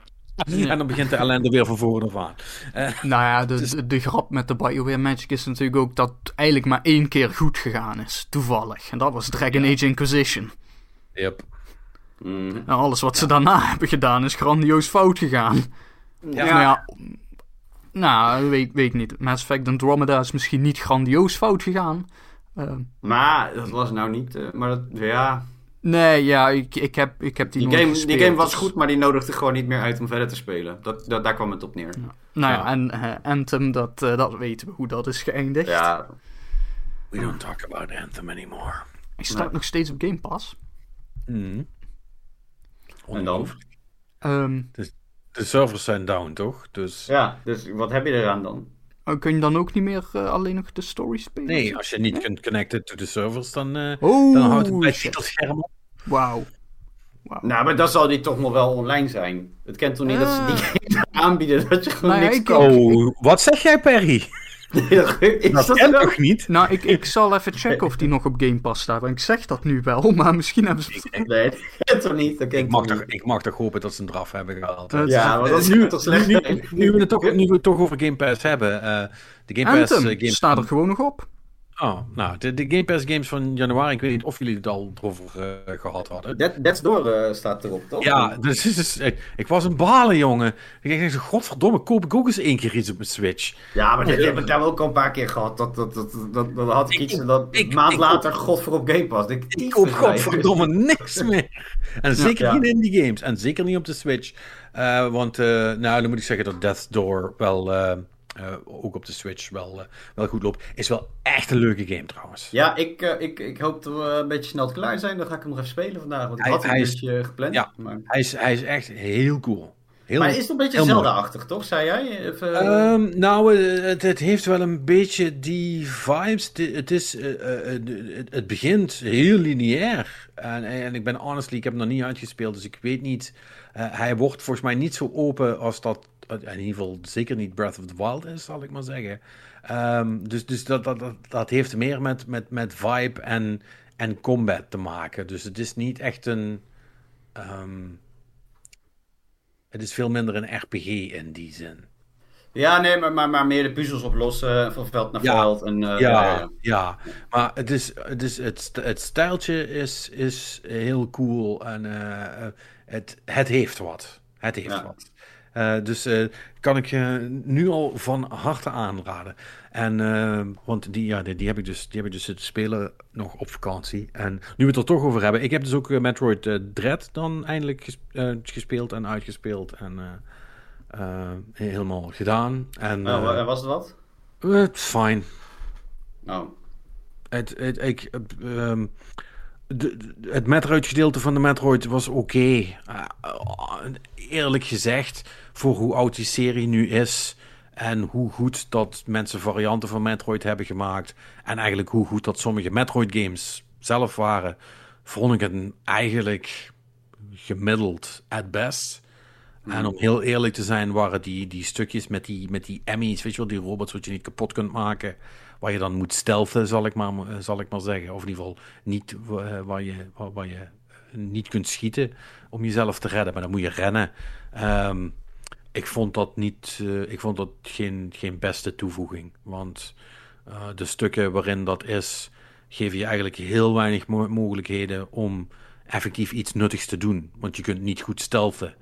En dan begint de ellende weer van voren af aan. Uh, nou ja, de, dus... de, de, grap met de BioWare Magic is natuurlijk ook dat het eigenlijk maar één keer goed gegaan is. Toevallig. En dat was Dragon Age Inquisition. Yep. Mm. En alles wat ze daarna hebben gedaan is grandioos fout gegaan. Ja. Nou ja, nou, weet, weet niet. Mass Effect Andromeda is misschien niet grandioos fout gegaan. Uh, maar dat was nou niet... Uh, maar dat, ja... Nee, ja, ik, ik, heb, ik heb die, die game, gespeeld, Die game was dus- goed, maar die nodigde gewoon niet meer uit om verder te spelen. Dat, dat, daar kwam het op neer. Ja. Nou ja, en uh, Anthem, dat, uh, dat weten we hoe dat is geëindigd. Ja. We don't talk about Anthem anymore. Hij staat nee. nog steeds op Game Pass. Mm. En dan? Um, dus, de servers zijn down, toch? Dus... Ja, dus wat heb je eraan dan? Oh, kun je dan ook niet meer uh, alleen nog de story spelen? Nee, als je niet nee? kunt connecten to de servers, dan, uh, oh, dan houdt het bij titelscherm op. Wauw. Wow. Nou, maar dan zal die toch nog wel online zijn. Het kent toch niet uh, dat ze die game <laughs> aanbieden, dat je gewoon nou, niks kan. Oh, wat zeg jij, Perry? Dat, dat, dat kent toch niet? Nou, ik, ik zal even checken of die nog op Game Pass staat. Want ik zeg dat nu wel, <laughs> maar misschien hebben ze... Ik, nee, dat kent toch niet? Dat ik, mag toch, ik mag toch hopen dat ze een draf hebben gehaald. Ja, maar dat is nu toch slecht. Nu, nu, nu, we het toch, nu we het toch over Game Pass hebben. Uh, de Game Pass... Anthem uh, Game staat er gewoon nog op. Oh, nou, de, de, Game Pass games van januari, ik weet niet of jullie het al erover uh, gehad hadden. That, that's Door uh, staat erop, toch? Ja, dus, <laughs> dus, ik, ik, was een balen, jongen. Ik dacht, godverdomme, koop ik ook eens één keer iets op mijn Switch. Ja, maar dat heb ik daar ook al een paar keer gehad. Dat, dat, dat, dat, dat had ik, iets en dat ik, maand ik, later, god voor op Game Pass. Ik, ik koop godverdomme niks meer. En zeker ja, niet in die games. En zeker niet op de Switch. Uh, want, nou, dan moet ik zeggen dat Death Door wel... Uh, ook op de Switch wel, uh, wel goed loopt. Is wel echt een leuke game trouwens. Ja, ik, uh, ik, ik hoop dat we een beetje snel klaar zijn. Dan ga ik hem nog even spelen vandaag. Want ik hij, had hij een is, beetje gepland. Ja, maar... hij, is, hij is echt heel cool. Heel, maar is het een beetje Zelda-achtig, toch? Zei jij? Um, nou, het, het, heeft wel een beetje die vibes. Het, is, het, het begint heel lineair. En, en ik ben honestly, ik heb hem nog niet uitgespeeld, dus ik weet niet. hij wordt volgens mij niet zo open als dat in ieder geval zeker niet Breath of the Wild is, zal ik maar zeggen. Um, dus dus dat, dat, dat, dat, heeft meer met, met, met vibe en, en combat te maken. Dus het is niet echt een. Um, het is veel minder een RPG in die zin. Ja, nee, maar, maar, maar meer de puzzels oplossen van veld naar ja, veld. En, uh, ja, ja, ja, maar het, is, het, is, het, het stijltje is, is heel cool en uh, het, het heeft wat. Het heeft ja. wat. Uh, dus uh, kan ik je nu al van harte aanraden. En, uh, want die, ja, die, die, heb ik dus, die heb ik dus zitten spelen nog op vakantie. En nu we het er toch over hebben. Ik heb dus ook Metroid Dread dan eindelijk gespeeld en uitgespeeld. En helemaal gedaan. En, was het wat? Het fine. Oh. Het, het, ik, um, de, het Metroid gedeelte van de Metroid was oké. Okay. Uh, eerlijk gezegd, voor hoe oud die serie nu is. En hoe goed dat mensen varianten van Metroid hebben gemaakt. En eigenlijk hoe goed dat sommige Metroid games zelf waren. Vond ik het eigenlijk gemiddeld at best. En om heel eerlijk te zijn, waren die, die stukjes met die, met die Emmys, weet je wel, die robots wat je niet kapot kunt maken waar je dan moet stelten, zal ik maar, zal ik maar zeggen. Of in ieder geval niet uh, waar, je, waar, je niet kunt schieten om jezelf te redden, maar dan moet je rennen. Um, ik vond dat niet, uh, ik vond dat geen, geen beste toevoeging. Want de stukken waarin dat is, geven je eigenlijk heel weinig mo mogelijkheden om effectief iets nuttigs te doen. Want je kunt niet goed stelten.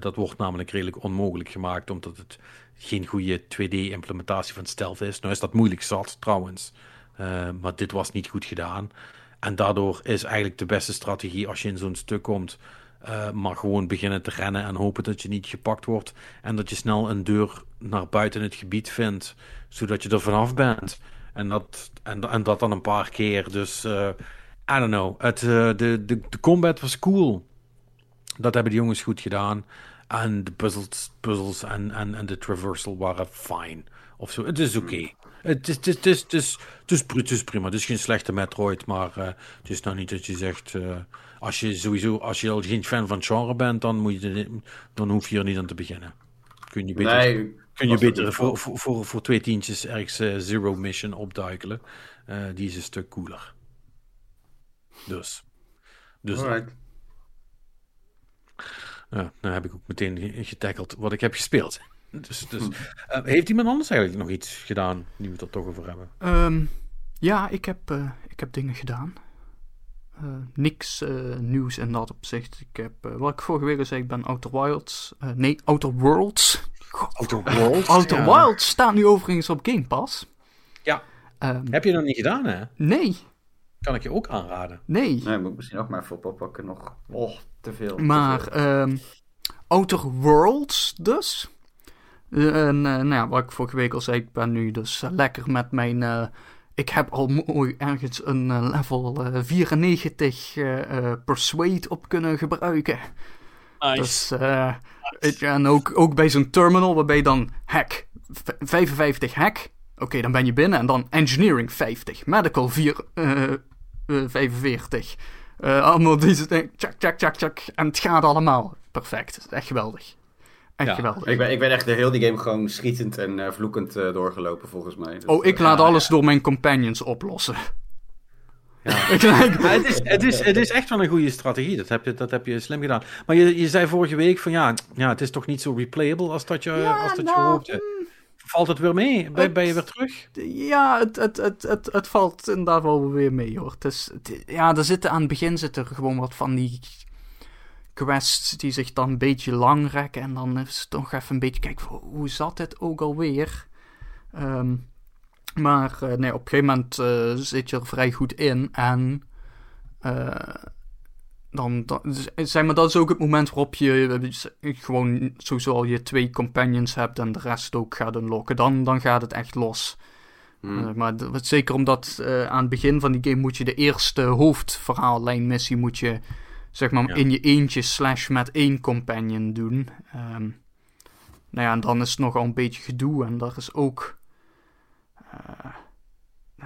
Dat wordt namelijk redelijk onmogelijk gemaakt, omdat het geen goede 2D-implementatie van stealth is. Nou is dat moeilijk zat trouwens, uh, maar dit was niet goed gedaan. En daardoor is eigenlijk de beste strategie als je in zo'n stuk komt, uh, maar gewoon beginnen te rennen en hopen dat je niet gepakt wordt. En dat je snel een deur naar buiten het gebied vindt, zodat je er vanaf bent. En dat, en, dat dan een paar keer. Dus, uh, I don't know. Het, de, de, de combat was cool. Dat hebben de jongens goed gedaan. En de puzzles, puzzles en, en, en de traversal waren fine. Of zo. Het is oké. Okay. Het, is, het, is, het, is, het, is, het, is, prima. Het is geen slechte Metroid, maar uh, het is nou niet dat je zegt. Uh, als je sowieso, als je al geen fan van genre bent, dan, moet je, dan hoef je er niet aan te beginnen. Kun je beter, nee, kun je beter voor, voor, voor, voor, twee tientjes ergens uh, Zero Mission opduikelen. die is een stuk cooler. Dus. Dus. Alright. Ja, nou heb ik ook meteen getackeld wat ik heb gespeeld. Dus, dus uh, heeft iemand anders eigenlijk nog iets gedaan, nu we het er toch over hebben? Um, ja, ik heb, uh, ik heb dingen gedaan. Uh, niks nieuws in dat opzicht. Ik heb, wat ik vorige week al zei, ik ben Outer Wilds. nee, Outer Worlds. <laughs> Outer Worlds? Outer ja. Wilds staat nu overigens op Game Pass. Ja. Um, heb je dat niet gedaan, hè? Nee. Kan ik je ook aanraden? Nee. Nee, moet ik misschien ook maar even oppakken nog. Oh, te veel. Maar. Um, Outer Worlds dus. Uh, en uh, nou ja, wat ik vorige week al zei, ik ben nu dus uh, lekker met mijn... uh, ik heb al mooi ergens een level 94 Persuade op kunnen gebruiken. Nice. Dus, het, en ook, ook bij zo'n terminal waarbij je dan hack, 55 hack. Oké, okay, dan ben je binnen. En dan engineering 50, medical 4, 45. allemaal deze dingen, tjak, tjak, tjak, tjak. En het gaat allemaal perfect. Het is echt geweldig. Echt ja, geweldig. Ik ben, ik ben echt de hele game gewoon schietend en uh, vloekend uh, doorgelopen, volgens mij. Dus, oh, ik laat alles ja. door mijn companions oplossen. Ja. <laughs> het, is, het, is, het is echt wel een goede strategie. Dat heb je, dat heb je slim gedaan. Maar je, je zei vorige week van ja, ja, het is toch niet zo replayable als dat je, ja, als dat nou, je hoopte. Valt het weer mee? Ben, het, ben je weer terug? Ja, het, het, het, het, het valt inderdaad wel weer mee hoor. Het is, het, ja, er zitten aan het begin zitten gewoon wat van die quests die zich dan een beetje lang rekken. En dan is het toch even een beetje, kijk, hoe zat het ook alweer? Um, maar uh, nee, op een gegeven moment uh, zit je er vrij goed in. En uh, dan, dan, zeg maar, dat is ook het moment waarop je gewoon sowieso al je twee companions hebt en de rest ook gaat unlocken. Dan, dan gaat het echt los. Hmm. maar zeker omdat aan het begin van die game moet je de eerste hoofdverhaallijnmissie moet je zeg maar ja. in je eentje slash met één companion doen. Um, nou ja, en dan is het nogal een beetje gedoe. En dat is ook... Uh,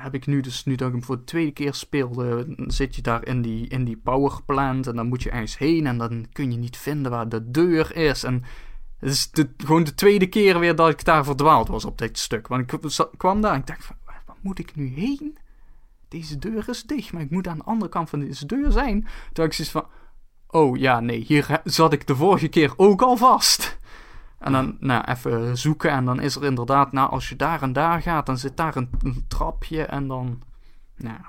heb ik nu dus, nu dat ik hem voor de tweede keer speelde, zit je daar in die, in die powerplant en dan moet je ergens heen en dan kun je niet vinden waar de deur is. En het is de, gewoon de tweede keer weer dat ik daar verdwaald was op dit stuk. Want ik kwam daar en ik dacht van, waar moet ik nu heen? Deze deur is dicht, maar ik moet aan de andere kant van deze deur zijn. Toen ik zoiets van, oh ja, nee, hier zat ik de vorige keer ook al vast. En dan nou, even zoeken en dan is er inderdaad, nou, als je daar en daar gaat, dan zit daar een, een trapje en dan, nou.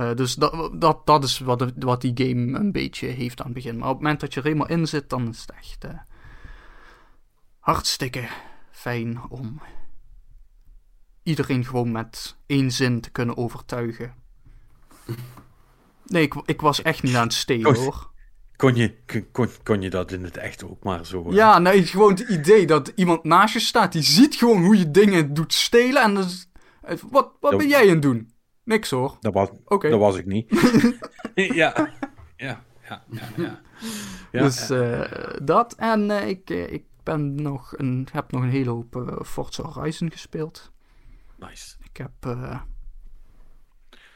Uh, dus dat, dat, dat is wat, wat die game een beetje heeft aan het begin. Maar op het moment dat je er eenmaal in zit, dan is het echt, uh, hartstikke fijn om iedereen gewoon met één zin te kunnen overtuigen. Nee, ik, ik was echt niet aan het stelen hoor. Kon je, kon, kon je dat in het echt ook maar zo... Ja, nee, gewoon het idee dat iemand naast je staat, die ziet gewoon hoe je dingen doet stelen en eh, Wat, wat Dat- ben jij aan het doen? Niks hoor. Dat was, dat was ik niet. <laughs> <laughs> ja. Ja, ja, ja, ja. Dus eh, dat. En eh, ik, ik ben nog een, heb nog een hele hoop Forza Horizon gespeeld. nice. Ik heb...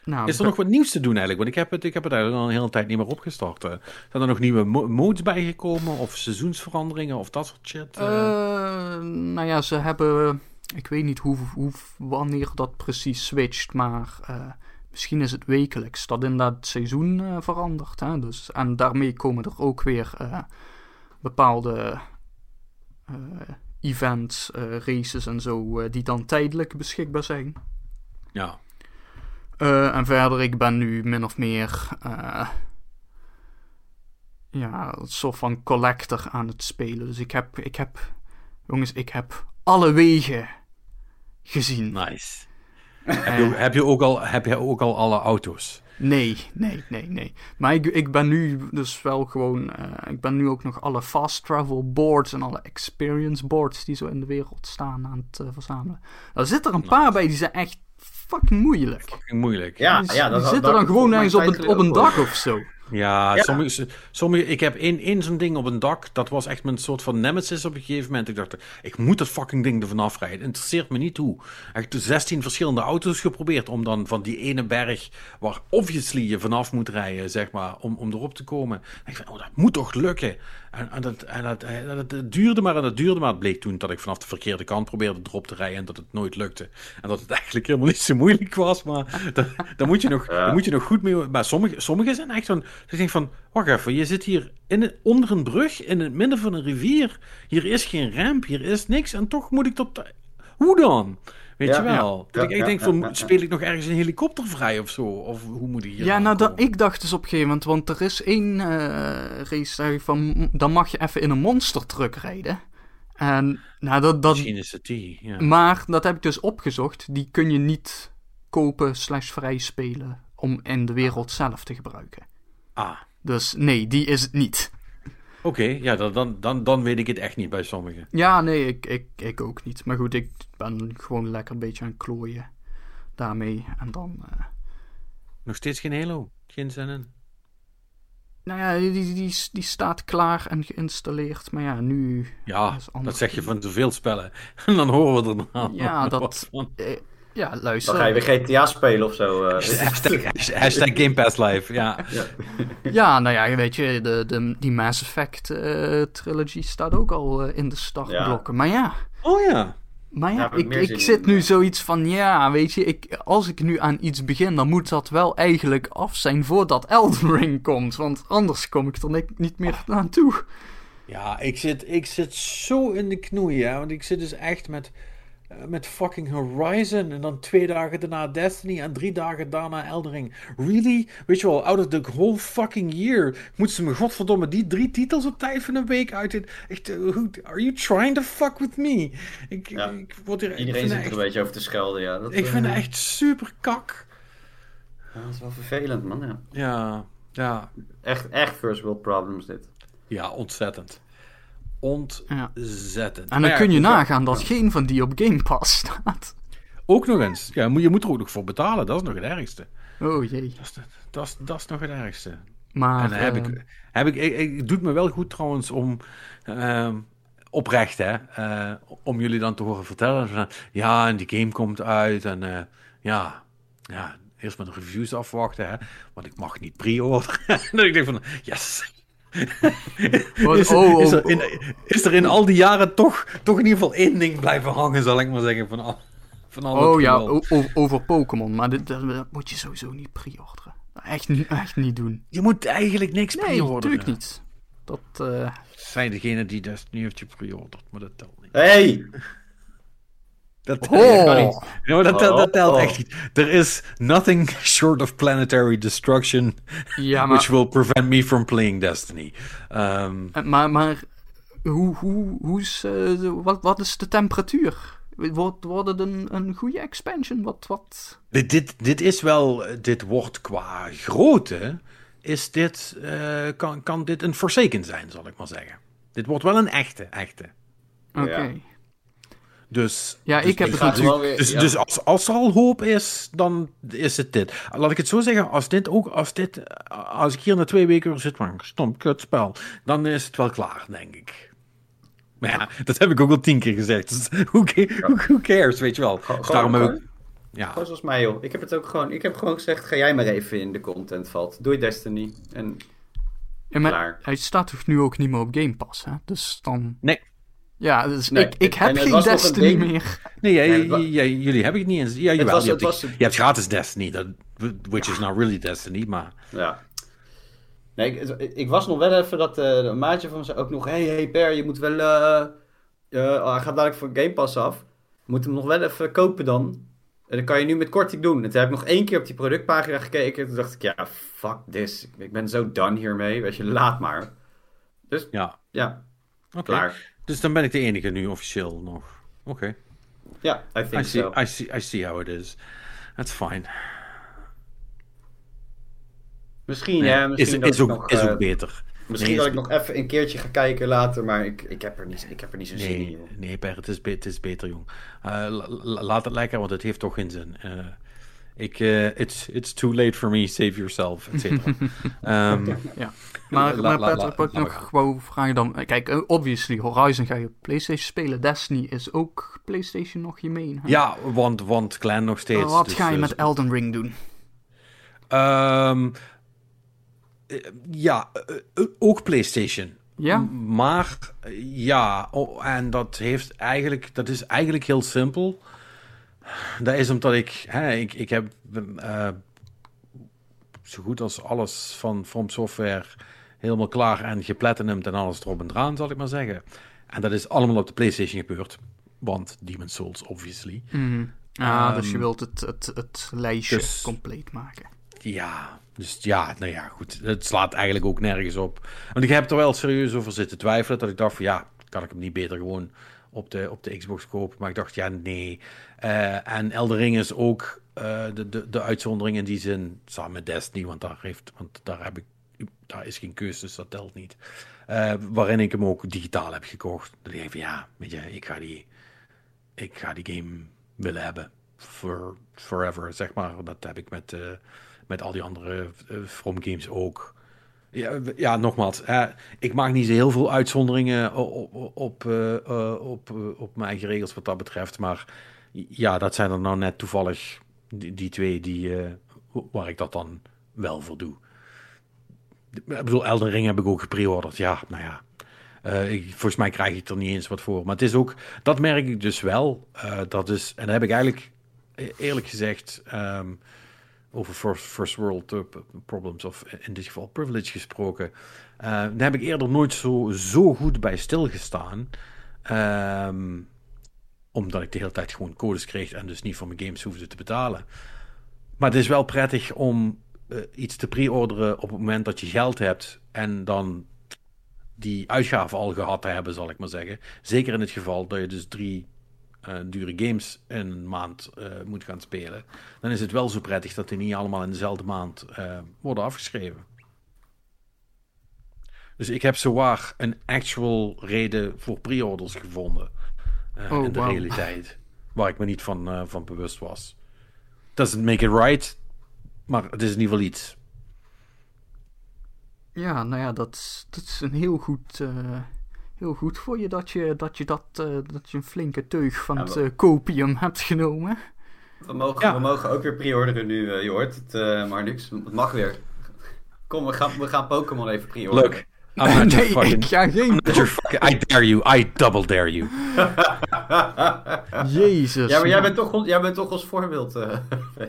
nou, Is er nog wat nieuws te doen eigenlijk? Want ik heb het, ik heb het eigenlijk al een hele tijd niet meer opgestart. Zijn er nog nieuwe mo- modes bijgekomen? Of seizoensveranderingen? Of dat soort shit? Eh, nou ja, ze hebben. Ik weet niet hoe, hoe, wanneer dat precies switcht, maar eh, misschien is het wekelijks dat inderdaad het seizoen verandert. Hè? Dus, en daarmee komen er ook weer bepaalde events, races en zo, die dan tijdelijk beschikbaar zijn. ja. Eh, en verder, ik ben nu min of meer. eh, ja, een soort van collector aan het spelen. Dus ik heb. Ik heb jongens, ik heb alle wegen gezien. Nice. heb, je, heb, je ook al, heb je ook al alle auto's? Nee, nee, nee, nee. Maar ik, ik ben nu dus wel gewoon. eh, ik ben nu ook nog alle fast travel boards en alle experience boards die zo in de wereld staan aan het verzamelen. Er zitten er een paar bij die zijn echt fucking moeilijk. Fucking moeilijk. Ja, die, ja, die dat, zitten dan gewoon ergens op een, op een dak of zo. Ja, Ja. Sommige, sommige, ik heb één, één zo'n ding op een dak. Dat was echt mijn soort van nemesis op een gegeven moment. Ik dacht, ik moet dat fucking ding er vanaf rijden. Het interesseert me niet hoe. Echt 16 verschillende auto's geprobeerd om dan van die ene berg, waar obviously je vanaf moet rijden, zeg maar, om, om erop te komen. En ik van, oh, dat moet toch lukken? En, en, dat, en dat, en dat, het duurde maar en dat duurde maar. Het bleek toen dat ik vanaf de verkeerde kant probeerde erop te rijden en dat het nooit lukte. En dat het <laughs> eigenlijk helemaal niet zo moeilijk was, maar <laughs> daar, moet je nog, Ja. daar moet je nog goed mee... Maar sommige, sommige zijn echt van... Dus ik denk van, wacht even, je zit hier in het, onder een brug, in het midden van een rivier. Hier is geen ramp, hier is niks. En toch moet ik tot... Hoe dan? Weet Ja, je wel? ja. dat ik Ja, denk van, speel ik nog ergens een helikopter vrij of zo? Of hoe moet ik hier Ja, nou, dat, ik dacht dus op een gegeven moment, want er is één eh, race van, dan mag je even in een monster truck rijden. En, nou, dat, dat, Misschien is het die, ja. maar dat heb ik dus opgezocht, die kun je niet kopen slash vrij spelen om in de wereld zelf te gebruiken. Ah, Dus nee, die is het niet. oké. ja, dan, dan, dan, dan weet ik het echt niet bij sommigen. Ja, nee, ik, ik, ik ook niet. Maar goed, ik ben gewoon lekker een beetje aan het klooien daarmee. En dan, eh, Nog steeds geen Halo? Geen zin in? nou ja, die, die, die, die staat klaar en geïnstalleerd. Maar ja, nu Ja, Dat zeg je van te veel spellen. En <laughs> dan horen we er Ja, dat- ja, Dan luister. ga je weer GTA spelen of zo. eh. Hashtag, hashtag Game Pass Live, ja. Ja, nou ja, weet je, de, de, die Mass Effect eh, trilogy staat ook al eh, in de startblokken. Maar ja, Oh ja. maar ja, ik ik, zit nu ja. zoiets van, ja, weet je, ik, als ik nu aan iets begin, dan moet dat wel eigenlijk af zijn voordat Elden Ring komt. Want anders kom ik er ni- niet meer aan toe. Ja, ik zit, ik zit zo in de knoeien, hè, want ik zit dus echt met, eh, met fucking Horizon en dan twee dagen daarna Destiny en drie dagen daarna Eldering. Really? Weet je wel, out of the whole fucking year moeten ze me godverdomme die drie titels op tijd van een week uit. Echt, eh, hoe- are you trying to fuck with me? Ik, Ja. ik word hier, Iedereen zit er een beetje over te schelden, ja. Dat, ik eh, vind het echt super kak. ja, dat is wel vervelend, man. Ja. Ja, ja, Echt, echt first world problems, dit. ja, ontzettend. Ontzettend. En dan Maar ja, kun je nagaan dat geen van die op Game Pass staat. Ook nog eens. Ja, je moet er ook nog voor betalen. Dat is nog het ergste. Oh jee. Dat is, dat is, dat is nog het ergste. Maar, en dan heb eh, ik, heb ik, ik, ik- het doet me wel goed trouwens om, ehm, oprecht hè, eh, om jullie dan te horen vertellen. van, Ja, en die game komt uit en eh, ja, ja, eerst met de reviews afwachten, hè, want ik mag niet pre-orderen. <laughs> en dan denk ik van, yes. <laughs> Wat- is, oh, is, oh, er in, is er in al die jaren toch, toch in ieder geval één ding blijven hangen, zal ik maar zeggen, van van al Oh ja, geweld. o- o- over Pokémon. Maar dit, dat, dat moet je sowieso niet pre-orderen. Echt, niet- echt niet doen. Je moet eigenlijk niks Nee, pre-orderen. natuurlijk niet. Dat, eh, Zijn degene die Destiny heeft gepreorderd, maar dat telt niet. Hey! Dat, Oh. kan niet. Dat, telt, dat telt Oh. echt niet. Er is nothing <laughs> short of planetary destruction ja, which will prevent me from playing Destiny. Ehm, eh, maar, maar hoe, hoe, hoe is, eh, wat, wat is de temperatuur? Wordt, wordt het een, een goede expansion? Wat, wat? Dit, dit, dit is wel, dit wordt qua grootte, is dit, eh, kan, kan dit een Forsaken zijn, zal ik maar zeggen. Dit wordt wel een echte, echte. Oké. Ja. Dus, Ja, dus ik heb het natuurlijk... weer- Dus, ja. dus als, als er al hoop is, dan is het dit. Laat ik het zo zeggen, als dit ook, als dit, als ik hier na twee weken zit, van stom, kut spel, dan is het wel klaar, denk ik. Maar ja, dat heb ik ook al tien keer gezegd. Dus <laughs> who, ca- who, who cares, weet je wel. Dus daarom heb ik, ja. Gewoon zoals mij, joh. Ik heb het ook gewoon, ik heb gewoon gezegd, ga jij maar even in de content valt. Doe je Destiny. En Ja, maar klaar. hij staat toch nu ook niet meer op Game Pass, hè? Dus dan... Nee, Ja, dus Nee, ik, ik heb het geen Destiny ding- meer. nee jij, Nee, jij- jullie hebben het niet eens. Ja, Het jawel, was- je, het hebt, was- je hebt gratis Destiny, dat, which is not really Destiny, maar... Ja. Nee, ik, ik was nog wel even dat eh, een maatje van me zei ook nog... Hey, hey Per, je moet wel... eh, eh, hij gaat dadelijk voor Game Pass af. Je moet hem nog wel even kopen dan. En dan kan je nu met korting doen. En toen heb ik nog één keer op die productpagina gekeken. Toen dacht ik, ja, fuck this. Ik- ben zo done hiermee. Weet je, laat maar. Dus Ja, ja, oké. klaar. Dus dan ben ik de enige nu officieel nog. Oké. Ja, I I think see, so. I, see, I see how it is. That's fine. Misschien, Nee, hè. Misschien is, dat is, ik ook, nog, is eh, ook beter. Misschien Nee, dat ik nog even een keertje ga kijken later. Maar ik, ik, heb, er niet, ik heb er niet zo'n zin in, Nee, joh. nee Per, het is, het is beter, jong. Eh, la- la- laat het lekker, want het heeft toch geen zin. Eh, ik, eh, it's, it's too late for me, save yourself, et cetera. <laughs> Ehm, Ja. Maar, La- maar Patrick, nog wou vragen dan... Kijk, eh, obviously, Horizon ga je op PlayStation spelen. Destiny is ook PlayStation nog je main. hè? ja, want, want Clan nog steeds. Maar wat dus, ga je eh, met Elden Ring doen? ehm, eh, ja, eh, eh, ook PlayStation. Ja? Maar eh, ja, oh, en dat heeft eigenlijk, dat is eigenlijk heel simpel. Dat is omdat ik, hè, ik, ik heb eh, zo goed als alles van From Software helemaal klaar en geplatinumd en alles erop en eraan, zal ik maar zeggen. En dat is allemaal op de PlayStation gebeurd. Want Demon's Souls, obviously. Mhm. Ah, dus je Ehm, wilt het, het, het lijstje dus- compleet maken. Ja, dus ja, nou ja, goed. Het slaat eigenlijk ook nergens op. Want ik heb er wel serieus over zitten twijfelen. Dat ik dacht van ja, kan ik hem niet beter gewoon op de, op de Xbox kopen? Maar ik dacht ja, nee. Eh, en Elden Ring is ook eh, de, de, de uitzondering in die zin. Samen met Destiny, want daar, heeft, want daar, heb ik, daar is geen keuze, dus dat telt niet. Eh, waarin ik hem ook digitaal heb gekocht. Dan denk ik van ja, weet je, ik ga die, ik ga die game willen hebben. For, forever, zeg maar. Dat heb ik met, eh, met al die andere eh, From games ook. Ja, ja nogmaals, ik maak niet zo heel veel uitzonderingen op, op, op, op, mijn eigen regels wat dat betreft. Maar ja, dat zijn er nou net toevallig die, die twee die, waar ik dat dan wel voor doe. Ik bedoel, Elden Ring heb ik ook gepreorderd. Ja, nou ja. Eh, ik, volgens mij krijg ik er niet eens wat voor. Maar het is ook, dat merk ik dus wel. eh, dat is, en dat heb ik eigenlijk e- eerlijk gezegd ehm, over first, first world eh, problems, of in dit geval privilege gesproken. Daar heb ik eerder nooit zo, zo goed bij stilgestaan. Ehm, omdat ik de hele tijd gewoon codes kreeg en dus niet voor mijn games hoefde te betalen. Maar het is wel prettig om eh, iets te pre-orderen op het moment dat je geld hebt en dan die uitgave al gehad te hebben, zal ik maar zeggen. Zeker in het geval dat je dus drie eh, dure games in een maand eh, moet gaan spelen. Dan is het wel zo prettig dat die niet allemaal in dezelfde maand worden afgeschreven. Dus ik heb zowaar een actual reden voor pre-orders gevonden. Oh, in de realiteit. Waar ik me niet van, van bewust was. Doesn't make it right. Maar het is in ieder geval iets. Ja, nou ja, dat, is- dat is een heel goed, eh, heel goed voor je dat je dat, je dat, eh, dat je een flinke teug van Ja, het eh, copium hebt genomen. We mogen, Ja. we mogen ook weer pre-orderen nu, eh, je hoort het, eh Marnix. Het mag weer. Kom, we gaan, we gaan Pokémon even pre-orderen. Look, I'm not your nee, fucking... ik ga I'm geen... not your fucking... I dare you. I double dare you. Jezus. Ja, maar jij bent toch, jij bent toch ons voorbeeld. eh. <laughs>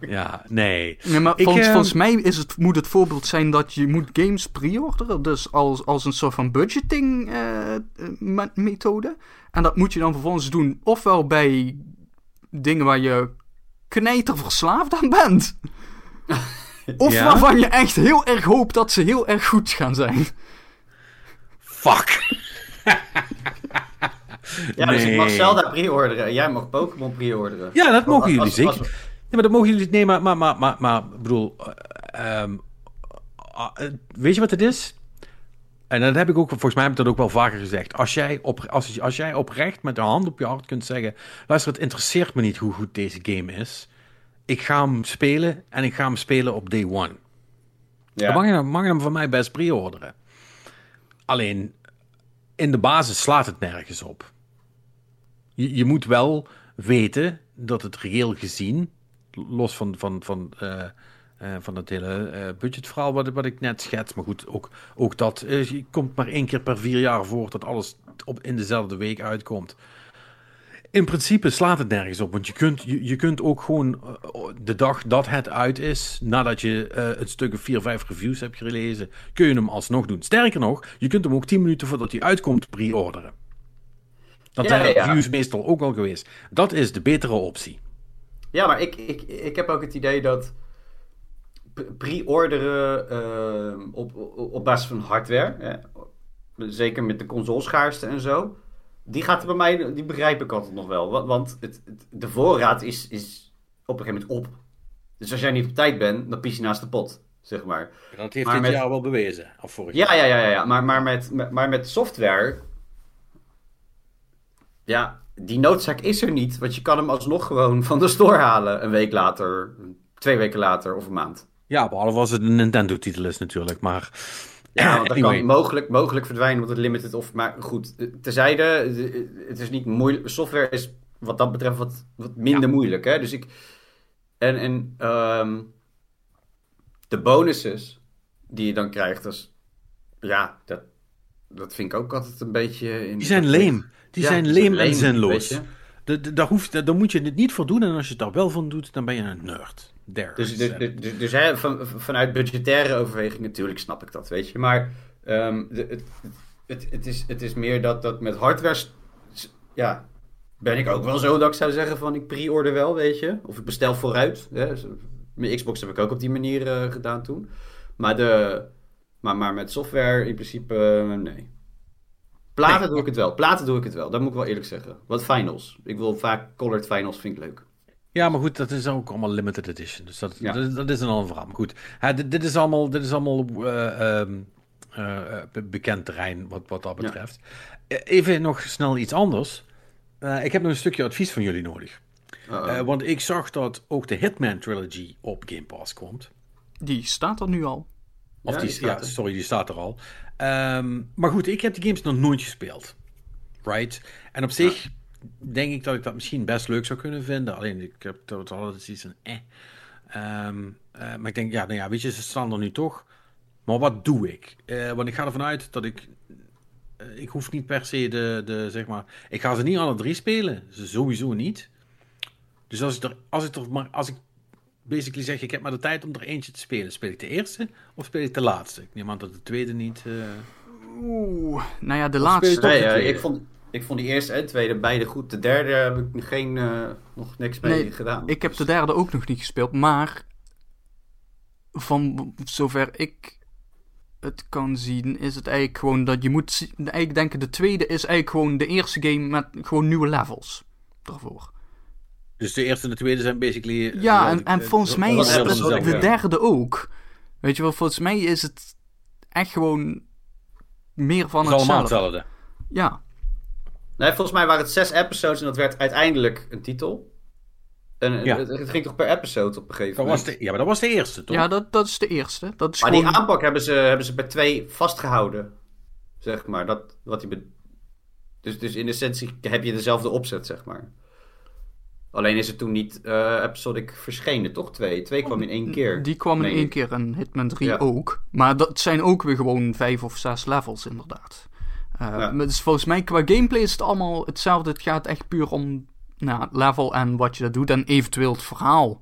Ja, nee. Nee, maar Ik, volgens, ehm, volgens mij is het, moet het voorbeeld zijn dat je moet games pre-orderen. Dus als, als een soort van budgeting eh, eh, me- methode. En dat moet je dan vervolgens doen ofwel bij dingen waar je knijter verslaafd aan bent. <laughs> Of Ja? waarvan je echt heel erg hoopt dat ze heel erg goed gaan zijn. Fuck. <laughs> Ja, dus ik mag. Zelda pre-orderen en jij mag Pokémon pre-orderen. Ja, dat mogen jullie als- zeker. als- Nee, maar dat mogen jullie. Nee, maar, maar, maar, maar, maar ik bedoel. eh, ehm, ah, eh, weet je wat het is? En dat heb ik ook, volgens mij heb ik dat ook wel vaker gezegd. Als jij, op, als, als jij oprecht met de hand op je hart kunt zeggen: luister, het interesseert me niet hoe goed deze game is. Ik ga hem spelen en ik ga hem spelen op day one. Ja. Dan mag je, hem- mag je hem van mij best pre-orderen. Alleen, in de basis slaat het nergens op. Je, je moet wel weten dat het reëel gezien, los van, van, van, eh, eh, van het hele eh, budgetverhaal wat, wat ik net schets, maar goed, ook, ook dat je komt maar één keer per vier jaar voor dat alles op, in dezelfde week uitkomt. In principe slaat het nergens op, want je kunt, je, je kunt ook gewoon eh, de dag dat het uit is, nadat je eh het stuk of vier, vijf reviews hebt gelezen, kun je hem alsnog doen. Sterker nog, je kunt hem ook 10 minuten voordat hij uitkomt pre-orderen. Dat zijn de ja. reviews meestal ook al geweest. Dat is de betere optie. Ja, maar ik, ik, ik heb ook het idee dat pre-orderen eh, op, op, op basis van hardware, hè, zeker met de consoleschaarste en zo, die gaat bij mij, die begrijp ik altijd nog wel. Want, het, het- de voorraad is, is op een gegeven moment op. Dus als jij niet op tijd bent, dan pies je naast de pot, zeg maar. Dat heeft Maar dit met- jaar wel bewezen. Of vorig Ja, jaar. ja, ja, ja, ja. Maar, maar, met, met- maar met software. Ja, die noodzaak is er niet. Want je kan hem alsnog gewoon van de store halen. Een week later, twee weken later of een maand. Ja, behalve als het een Nintendo-titel is natuurlijk. Maar Ja, want dat <clears throat> Anyway. kan mogelijk, mogelijk verdwijnen omdat het limited of... Maar goed, eh, terzijde, eh, het is niet moeilijk. Software is wat dat betreft wat, wat minder moeilijk. Hè? Dus ik... En, en ehm, de bonuses die je dan krijgt, dat is... Ja, dat, dat vind ik ook altijd een beetje... In, die zijn leem. Die Ja, zijn leem en weet zinloos. Daar, hoeft, daar moet je het niet voor doen. En als je het daar wel van doet, dan ben je een nerd. There. Dus, dus, dus, dus, dus hè, van, vanuit budgettaire overweging natuurlijk snap ik dat, weet je. Maar ehm, de, het, het, het, is, het is meer dat, dat met hardware... Ja, ben ik ook wel zo dat ik zou zeggen van ik pre-order wel, weet je. Of ik bestel vooruit. Hè. Zo- Mijn Xbox heb ik ook op die manier eh, gedaan toen. Maar, de, maar, maar met software in principe eh, nee. Platen Nee. doe ik het wel. Platen doe ik het wel. Dat moet ik wel eerlijk zeggen. Wat finals. Ik wil vaak colored finals, vind ik leuk. Ja, maar goed, dat is ook allemaal limited edition. Dus dat, Ja. dat, is- dat is een ander verhaal. Maar goed, hè, dit, dit is allemaal, dit is allemaal eh, ehm, eh, eh, be- bekend terrein wat, wat dat betreft. Even nog snel iets anders. Eh, ik heb nog een stukje advies van jullie nodig. Eh, want ik zag dat ook de Hitman Trilogy op Game Pass komt. Die staat er nu al. Of Ja, die, die staat ja, er. sorry, die staat er al. Ehm, maar goed, ik heb die games nog nooit gespeeld. Right? En op zich denk ik dat ik dat misschien best leuk zou kunnen vinden. Alleen ik heb dat altijd iets van eh. Ehm, eh, maar ik denk, ja, nou ja, weet je, ze staan er nu toch. Maar wat doe ik? Eh, want ik ga ervan uit dat ik. eh, ik hoef niet per se de, de, zeg maar. Ik ga ze niet alle drie spelen. Ze sowieso niet. Dus als ik er, als ik er maar, als ik basically zeg, ik heb maar de tijd om er eentje te spelen. Speel ik de eerste of speel ik de laatste? Ik neem aan dat de tweede niet. eh, Oeh, nou ja, de laatste. Nee, tweede? ik, vond, ik vond die eerste en tweede beide goed. De derde heb ik geen, eh, nog niks mee Nee, gedaan. Ik heb de derde ook nog niet gespeeld, maar van zover ik het kan zien, is het eigenlijk gewoon dat je moet eigenlijk denken, de tweede is eigenlijk gewoon de eerste game met gewoon nieuwe levels daarvoor. Dus de eerste en de tweede zijn basically. eh, Ja, en, en eh, volgens mij is het de derde ook. Weet je wel, volgens mij is het echt gewoon meer van Het is allemaal hetzelfde. hetzelfde. Ja, Nee, volgens mij waren het zes episodes en dat werd uiteindelijk een titel. En Ja. het, het ging toch per episode op een gegeven Dat moment. was de, ja, maar dat was de eerste, toch? ja dat, dat is de eerste. Dat is Maar gewoon... die aanpak hebben ze, hebben ze bij twee vastgehouden. Zeg maar. Dat, wat die be- dus, dus in essentie heb je dezelfde opzet, zeg maar. Alleen is het toen niet eh episodic verschenen, toch? Twee. Twee kwam in één keer. Die kwam in één keer en Hitman 3 Ja. ook. Maar dat zijn ook weer gewoon vijf of zes levels, inderdaad. Eh, Ja. maar Dus volgens mij qua gameplay is het allemaal hetzelfde. Het gaat echt puur om nou, het level en wat je dat doet en eventueel het verhaal.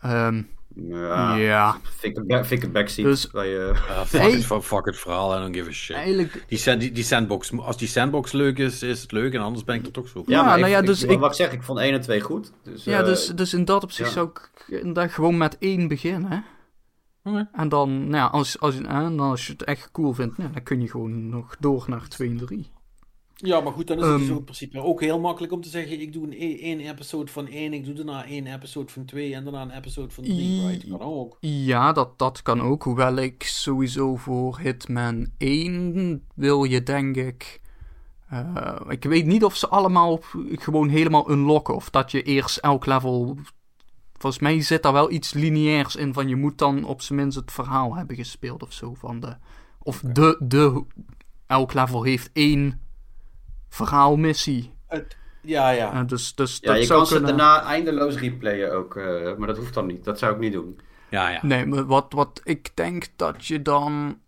Ehm, Ja. ja, Vind ik een, ik backseat. Dus- je, Uh, fuck, Hey. it, fuck, fuck het verhaal, I don't give a shit. eigenlijk... Die, sand- die, die sandbox, als die sandbox leuk is, is het leuk en anders ben ik er toch zo. Ja, maar nou ik- ja, ik- dus wat, ik- wat ik zeg, ik vond 1 en 2 goed. Dus, Ja, eh, dus, dus in dat opzicht ja. zou ik inderdaad gewoon met één beginnen. En dan, nou ja, als, als, en dan als je het echt cool vindt, nou, dan kun je gewoon nog door naar 2 en 3. Ja, maar goed, dan is het dus Ehm. ook in principe ook heel makkelijk om te zeggen: ik doe een e- één episode van één, ik doe daarna één episode van twee en daarna een episode van drie. Right? Kan ook. Ja, dat, dat kan ook. Hoewel ik sowieso voor Hitman 1 wil je, denk ik. eh, ik weet niet of ze allemaal gewoon helemaal unlocken. Of dat je eerst elk level. Volgens mij zit daar wel iets lineairs in. Van je moet dan op zijn minst het verhaal hebben gespeeld of zo. Van de, of de, de. Elk level heeft één verhaalmissie. Het, ja, ja. Dus dus Ja, dat je zou kan ze daarna eindeloos replayen ook, eh, maar dat hoeft dan niet. Dat zou ik niet doen. ja, ja. Nee, maar wat, wat ik denk dat je dan.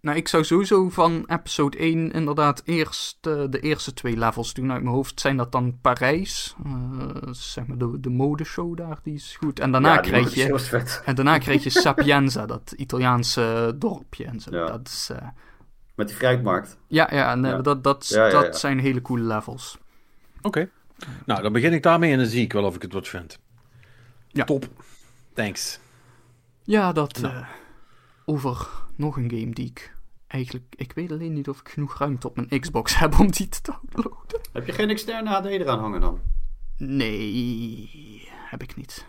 Nou, ik zou sowieso van episode 1 inderdaad eerst eh, de eerste twee levels doen. Uit mijn hoofd zijn dat dan Parijs. eh, zeg maar de, de modeshow daar, die is goed. En daarna ja, wordt je. En daarna kreeg je Sapienza, dat Italiaanse dorpje en zo. Ja. Dat is, eh, Met die fruitmarkt. ja, ja, nee, Ja. dat, dat, Ja, ja, dat zijn hele coole levels. Oké. Nou, dan begin ik daarmee en dan zie ik wel of ik het wat vind. Ja. Top. Thanks. Ja, dat Nou. Over nog een game die ik eigenlijk... Ik weet alleen niet of ik genoeg ruimte op mijn Xbox <laughs> heb om die te downloaden. Heb je geen externe HD eraan hangen dan? Nee, heb ik niet.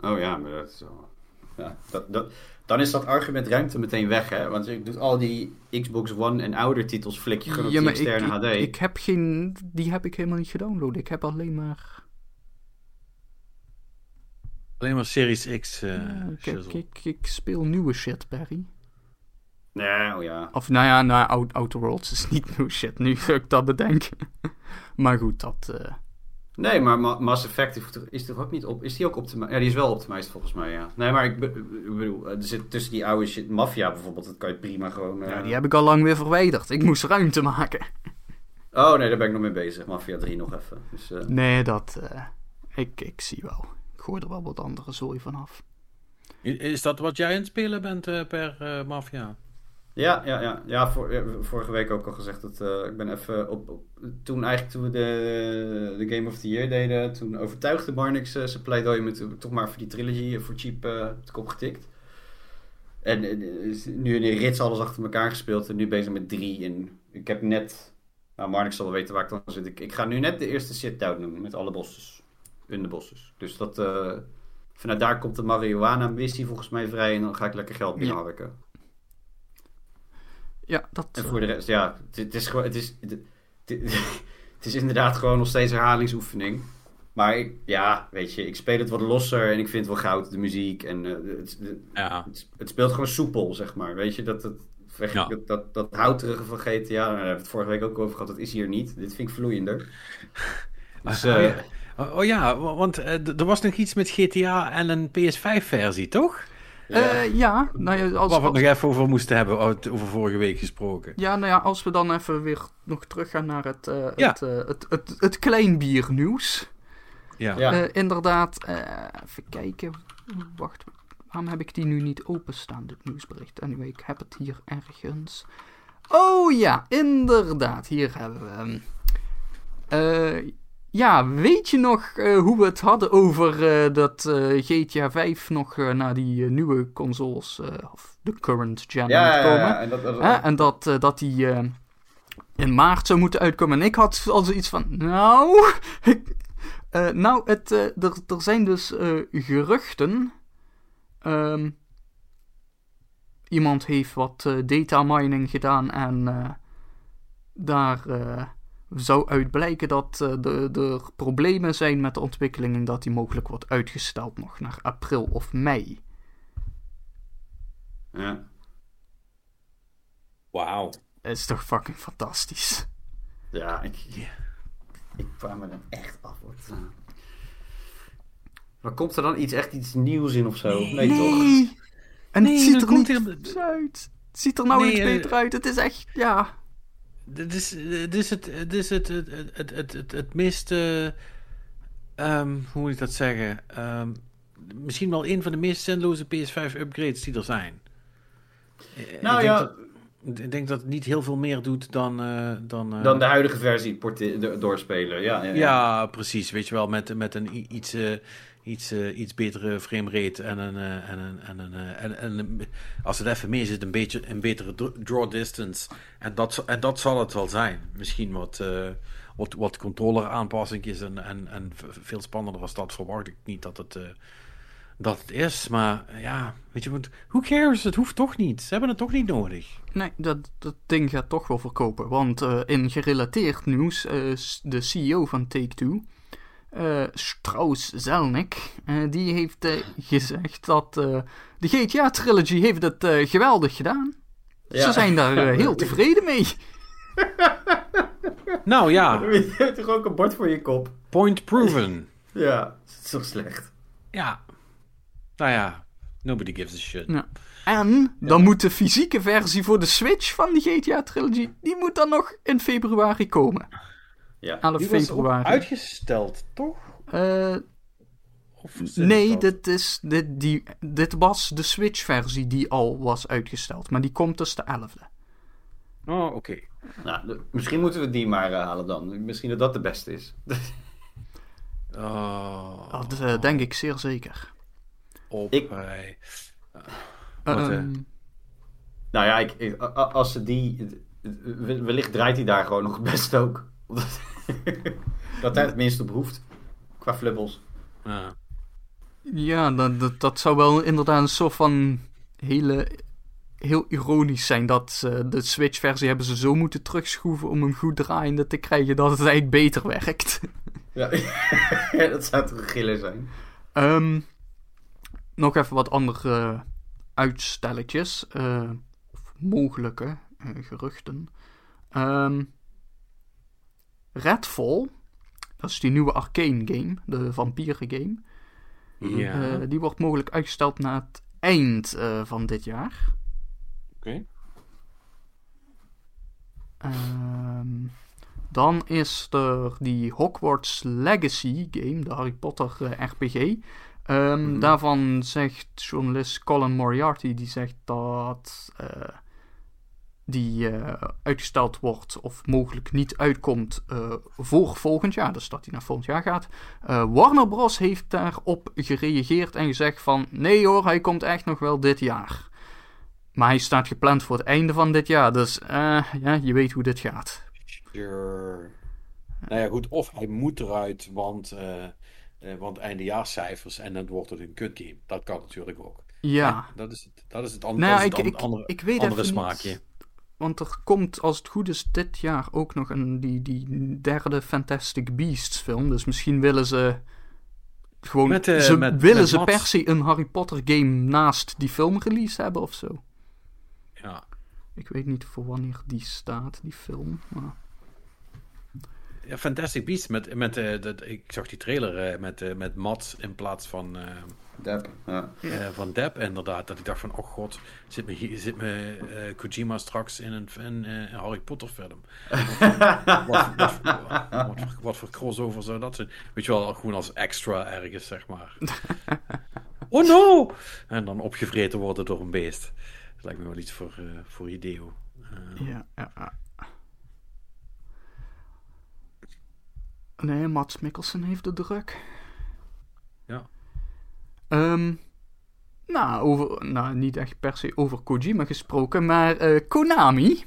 Oh ja, maar dat is wel... Ja, dat, dat, dan is dat argument ruimte meteen weg, hè? Want je doet al die Xbox One en ouder titels flik je gewoon op die ik, externe ik, HD. ik heb geen... Die heb ik helemaal niet gedownload. Ik heb alleen maar... Alleen maar Series X. eh Ja, ik, shizzle. ik, ik, ik speel nieuwe shit, Barry. Nee, oh ja. Of nou ja, nou, Out- Outer Worlds is niet <laughs> nieuw shit, nu ik dat bedenk. <laughs> maar goed, dat... eh, Nee, maar Ma- Mass Effect is toch- ook niet op... Is die ook optimized? Ja, die is wel optimized volgens mij, ja. Nee, maar ik, be- ik bedoel, er zit tussen die oude shit... Mafia bijvoorbeeld, dat kan je prima gewoon... eh, ja, die heb ik al lang weer verwijderd. Ik moest ruimte maken. Oh nee, daar ben ik nog mee bezig. Mafia 3 nog even. Dus, eh, Nee, dat... eh, ik, ik zie wel. Gooi er wel wat andere zooi vanaf. Is dat wat jij aan het spelen bent eh, per eh, Mafia? Ja, ja, ja. ja vorige week ook al gezegd dat eh, ik ben even op, op- Toen eigenlijk toen we de, de Game of the Year deden, toen overtuigde Marnix eh, zijn pleidooi met toch maar voor die trilogy eh, voor cheap op de kop getikt. En nu in de rits alles achter elkaar gespeeld en nu bezig met drie. En ik heb net. Nou, Marnix zal wel weten waar ik dan zit. Ik, ik ga nu net de eerste sit-down doen met alle bosses. In de bosses. Dus dat. eh, vanuit daar komt de marihuana missie volgens mij vrij en dan ga ik lekker geld binnenharken. Ja, dat... En eh, voor de rest, ja, het, het is gewoon, het is, het, <laughs> is inderdaad gewoon nog steeds herhalingsoefening. Maar ik- ja, weet je, ik speel het wat losser en ik vind het wel goud, de muziek. En eh, het, het, Ja. het, het speelt gewoon soepel, zeg maar. Weet je, dat, dat, weg- Ja. dat, dat, dat houterige van GTA, daar hebben we het vorige week ook over gehad, dat is hier niet. Dit vind ik vloeiender. <laughs> Dus, Oh, ja. Oh, oh ja, wa- want eh, er was nog iets met GTA en een PS5-versie, toch? ja. eh, ja, nou ja, als, Waar we het als- nog even over moesten hebben, over over vorige week gesproken. ja, nou ja, als we dan even weer nog teruggaan naar het, eh Ja. het, het, het, het kleinbiernieuws. Ja. Ja. Eh, inderdaad, eh, even kijken. Wacht, waarom heb ik die nu niet openstaan, dit nieuwsbericht? Anyway, ik heb het hier ergens. Oh ja, inderdaad, hier hebben we hem. Ja, weet je nog eh, hoe we het hadden over eh, dat eh, GTA 5 nog naar die nieuwe consoles, of de current gen, ja, moet komen? ja, en dat, dat- Hè? En dat, dat die in maart zou moeten uitkomen. En ik had al zoiets van, nou... <laughs> ik- nou, het, er, er zijn dus geruchten. Ehm, iemand heeft wat data mining gedaan en daar zou uit blijken dat eh, de- er problemen zijn met de ontwikkeling en dat die mogelijk wordt uitgesteld nog naar april of mei. ja. Wauw. Dat is toch fucking fantastisch. Ja, ik, ik vraag me dan echt af. Wat, eh. Maar komt er dan iets, echt iets nieuws in of zo? Nee, toch? En Nee, het ziet er niet uit. Het ziet er nou Nee, iets eh, beter uit. Het is echt, ja. Dit is, dit is het, dit is het, het, het, het, het, het meest, eh, ehm, hoe moet ik dat zeggen? Ehm, misschien wel een van de meest zinloze PS5-upgrades die er zijn. Nou ik ja. Dat, ik denk dat het niet heel veel meer doet dan... eh, dan, eh, Dan de huidige versie porte- doorspelen. Ja, ja, ja. Ja, precies. Weet je wel, met, met een iets, eh, iets, eh, iets betere framerate en een, eh, en, een, en, een, eh, en, en als het even mee zit, een beetje een betere dr- draw distance. En dat, en dat zal het wel zijn. Misschien wat, wat, wat controller aanpassingjes en, en, en veel spannender als dat verwacht ik niet dat het, dat het is. Maar ja, weet je, want who cares? Het hoeft toch niet. Ze hebben het toch niet nodig. Nee, dat, dat ding gaat toch wel verkopen. Want in gerelateerd nieuws, de CEO van Take-Two, eh Strauss Zelnick, eh, die heeft eh, gezegd dat eh, de GTA-trilogy heeft het eh, geweldig gedaan. Ze zijn daar eh, heel tevreden mee. <laughs> Nou ja, Je hebt toch ook een bord voor je kop? point proven. <laughs> Ja, dat is toch slecht? Ja. Nou ja, nobody gives a shit. Ja. En dan moet de fysieke versie voor de Switch van die GTA-trilogy, die moet dan nog in februari komen. Ja. 11 Die februari. uitgesteld, toch? Eh, Nee, dat? dit, is, dit, die, dit was de Switch-versie die al was uitgesteld. Maar die komt dus de 11e. Oh, oké. Nou, misschien moeten we die maar eh, halen dan. Misschien dat dat de beste is. <laughs> Oh, Dat eh, denk ik zeer zeker. op. Ik- Wat, eh? Ehm, nou ja, ik, als ze die... we- Wellicht draait hij daar gewoon nog het best ook. <laughs> Dat hij het minst op hoeft. Qua flippels. ja. ja, dat, dat, dat zou wel inderdaad een soort van hele, heel ironisch zijn. Dat ze de Switch-versie hebben ze zo moeten terugschroeven om hem goed draaiende te krijgen dat het eigenlijk beter werkt. Ja, <laughs> dat zou toch gillen zijn. Ehm, nog even wat andere uitstelletjes. eh, of mogelijke eh, geruchten. Ehm Redfall. Dat is die nieuwe arcane game. De vampieren game. Ja, Eh, die wordt mogelijk uitgesteld naar het eind eh, van dit jaar. oké. Ehm, dan is er die Hogwarts Legacy game, de Harry Potter eh, RPG. Ehm, Daarvan zegt journalist Colin Moriarty, die zegt dat eh, die eh, uitgesteld wordt of mogelijk niet uitkomt eh, voor volgend jaar. Dus dat hij naar volgend jaar gaat. Eh, Warner Bros. heeft daarop gereageerd en gezegd van nee hoor, hij komt echt nog wel dit jaar. Maar hij staat gepland voor het einde van dit jaar. Dus ja, je weet hoe dit gaat. Sure. Nou ja, goed. Of hij moet eruit, want, want eindejaarscijfers en dan wordt het een kutgame. Dat kan natuurlijk ook. Ja, Dat is het, dat is het, an- Nou dat ja, is het ik- an- ik- andere, ik weet andere niet. Want er komt als het goed is dit jaar ook nog een die, die derde Fantastic Beasts film. Dus misschien willen ze gewoon... Met, eh, ze met- willen met ze per se een Harry Potter game naast die film release hebben of zo. Ja. Ik weet niet voor wanneer die staat, die film. Maar... ja, Fantastic Beasts. Met, met, eh, dat, ik zag die trailer eh, met, met Mats in plaats van, Depp. Ja. eh, van Depp inderdaad. Dat ik dacht van, oh god, zit me, zit me eh, Kojima straks in een, eh, een Harry Potter film? <laughs> wat, wat, wat, wat, voor, wat voor crossover zou dat zijn? Weet je wel, gewoon als extra ergens, zeg maar. <laughs> oh no! En dan opgevreten worden door een beest. Dat lijkt me wel iets voor, eh, voor Ideo. Ja, ja, ja. Nee, Mats Mikkelsen heeft de druk. Ehm, nou, over, nou, niet echt per se over Kojima gesproken, maar eh, Konami.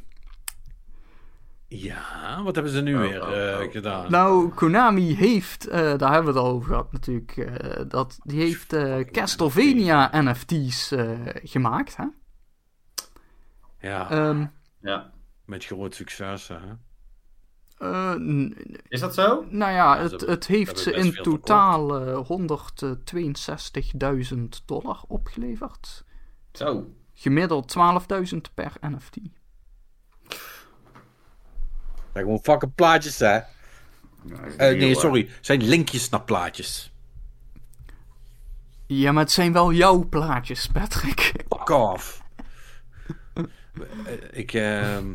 ja, wat hebben ze nu Oh, weer oh, eh, oh, gedaan? Nou, Konami heeft, eh, daar hebben we het al over gehad natuurlijk, eh, dat, die heeft eh, Castlevania NFT's eh, gemaakt. Hè? ja, Ehm, ja. met groot succes, hè? Eh, Is dat zo? nou ja, Ja, het, het heeft ze in totaal eh, 162.000 dollar opgeleverd. Zo. Gemiddeld 12.000 per NFT. zijn gewoon fucking plaatjes, hè? Ja, Eh, nee, sorry. zijn linkjes naar plaatjes. Ja, maar het zijn wel jouw plaatjes, Patrick. Fuck off. <laughs> Eh, ik, ehm,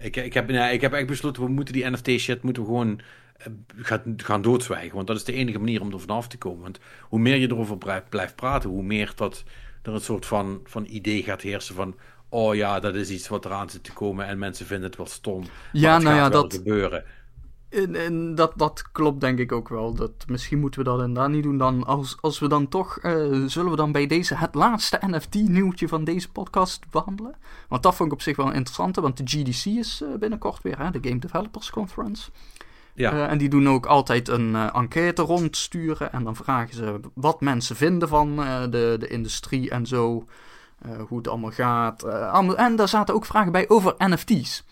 ik, ik, heb, nee, ik heb echt besloten, we moeten die NFT-shit moeten we gewoon eh, gaan, gaan doodzwijgen. Want dat is de enige manier om er vanaf te komen. Want hoe meer je erover blijft, praten, hoe meer dat er een soort van, van idee gaat heersen van... Oh ja, dat is iets wat eraan zit te komen en mensen vinden het wel stom. maar Ja, het nou gaat ja, dat- gebeuren. En, en dat, dat klopt denk ik ook wel. Dat, misschien moeten we dat inderdaad niet doen. Dan, als, als we dan toch, eh, zullen we dan bij deze het laatste NFT-nieuwtje van deze podcast behandelen? Want dat vond ik op zich wel interessant, want de GDC is eh, binnenkort weer, hè, de Game Developers Conference. Ja. Eh, en die doen ook altijd een enquête rondsturen. En dan vragen ze wat mensen vinden van de, de industrie en zo. hoe het allemaal gaat. en daar zaten ook vragen bij over NFT's.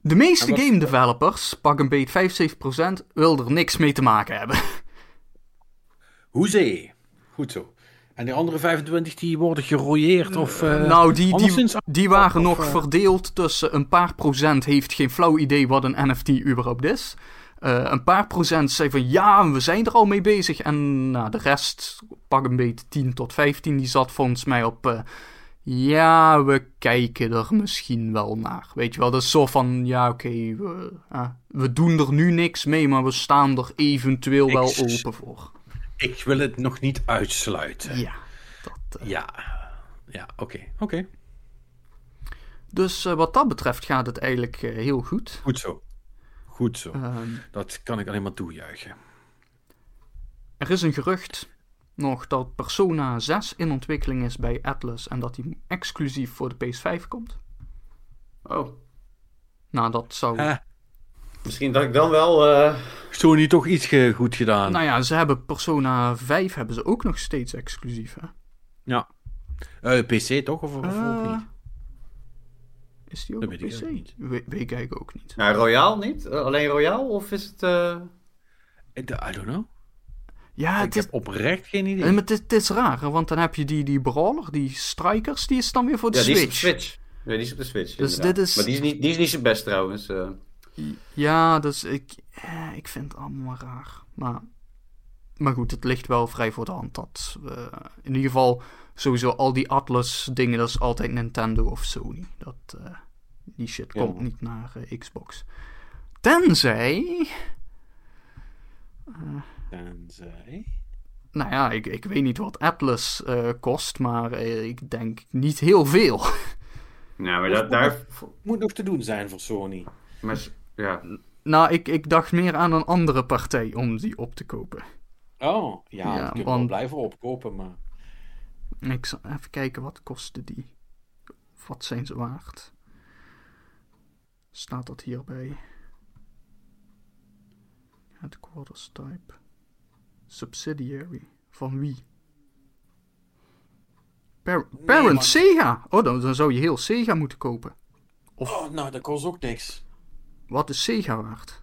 De meeste wat- game developers, pak een beet 75%, wil er niks mee te maken hebben. <laughs> Hoezee. Goed zo. En die andere 25 die worden gerooieerd of... eh, nou, die, die, waren nog eh, verdeeld tussen een paar procent heeft geen flauw idee wat een NFT überhaupt is. Eh, een paar procent zei van ja, we zijn er al mee bezig. En nou, de rest, pak een beetje 10 tot 15, die zat volgens mij op. ja, we kijken er misschien wel naar. Weet je wel, dat is zo van ja, oké, we, eh, we doen er nu niks mee, maar we staan er eventueel wel open voor. Ik wil het nog niet uitsluiten. Ja, dat, eh, Ja. Ja, oké. Oké. Dus eh, wat dat betreft gaat het eigenlijk heel goed. Goed zo. Goed zo. Ehm, Dat kan ik alleen maar toejuichen. Er is een gerucht nog dat Persona 6 in ontwikkeling is bij Atlas en dat die exclusief voor de PS5 komt. Oh, Nou, dat zou. Eh, misschien dat ik dan wel... eh, Sony toch iets ge- goed gedaan. Nou ja, ze hebben Persona 5 hebben ze ook nog steeds exclusief, hè? Ja. Eh, PC toch? Of, of ook Eh, niet? Is die ook Dat op weet ik PC? eigenlijk niet. We- weet ik eigenlijk ook niet. nou, Royaal niet? Alleen Royaal? Of is het... eh, I I don't know. Ja, ik het is, heb oprecht geen idee. eh, maar het, is, het is raar, want dan heb je die, die brawler, die strikers, die is dan weer voor de Ja, die is op Switch. Switch. Ja, die is op de Switch, Dus inderdaad. dit is- Maar die is niet, die is niet zijn best trouwens. eh. Ja, dus ik, eh, ik vind het allemaal raar. Maar, maar goed, het ligt wel vrij voor de hand dat we in ieder geval sowieso al die Atlas dingen, dat is altijd Nintendo of Sony. Dat, eh, die shit Ja. komt niet naar eh, Xbox. Tenzij, Tenzij... nou ja, ik, ik weet niet wat Atlas eh, kost, maar eh, ik denk niet heel veel. <laughs> Nou, maar dat, daar... Moet nog te doen zijn voor Sony. Maar, ja. nou, ik, ik dacht meer aan een andere partij om die op te kopen. Oh, ja, Ja, ik kan want- wel blijven opkopen, maar... Ik zal even kijken wat kosten die. Wat zijn ze waard? Staat dat hierbij? Headquarters type. Subsidiary. Van wie? Par- parent. Sega. Oh, dan, dan zou je heel Sega moeten kopen. Oh, nou, dat kost ook niks. Wat is Sega waard?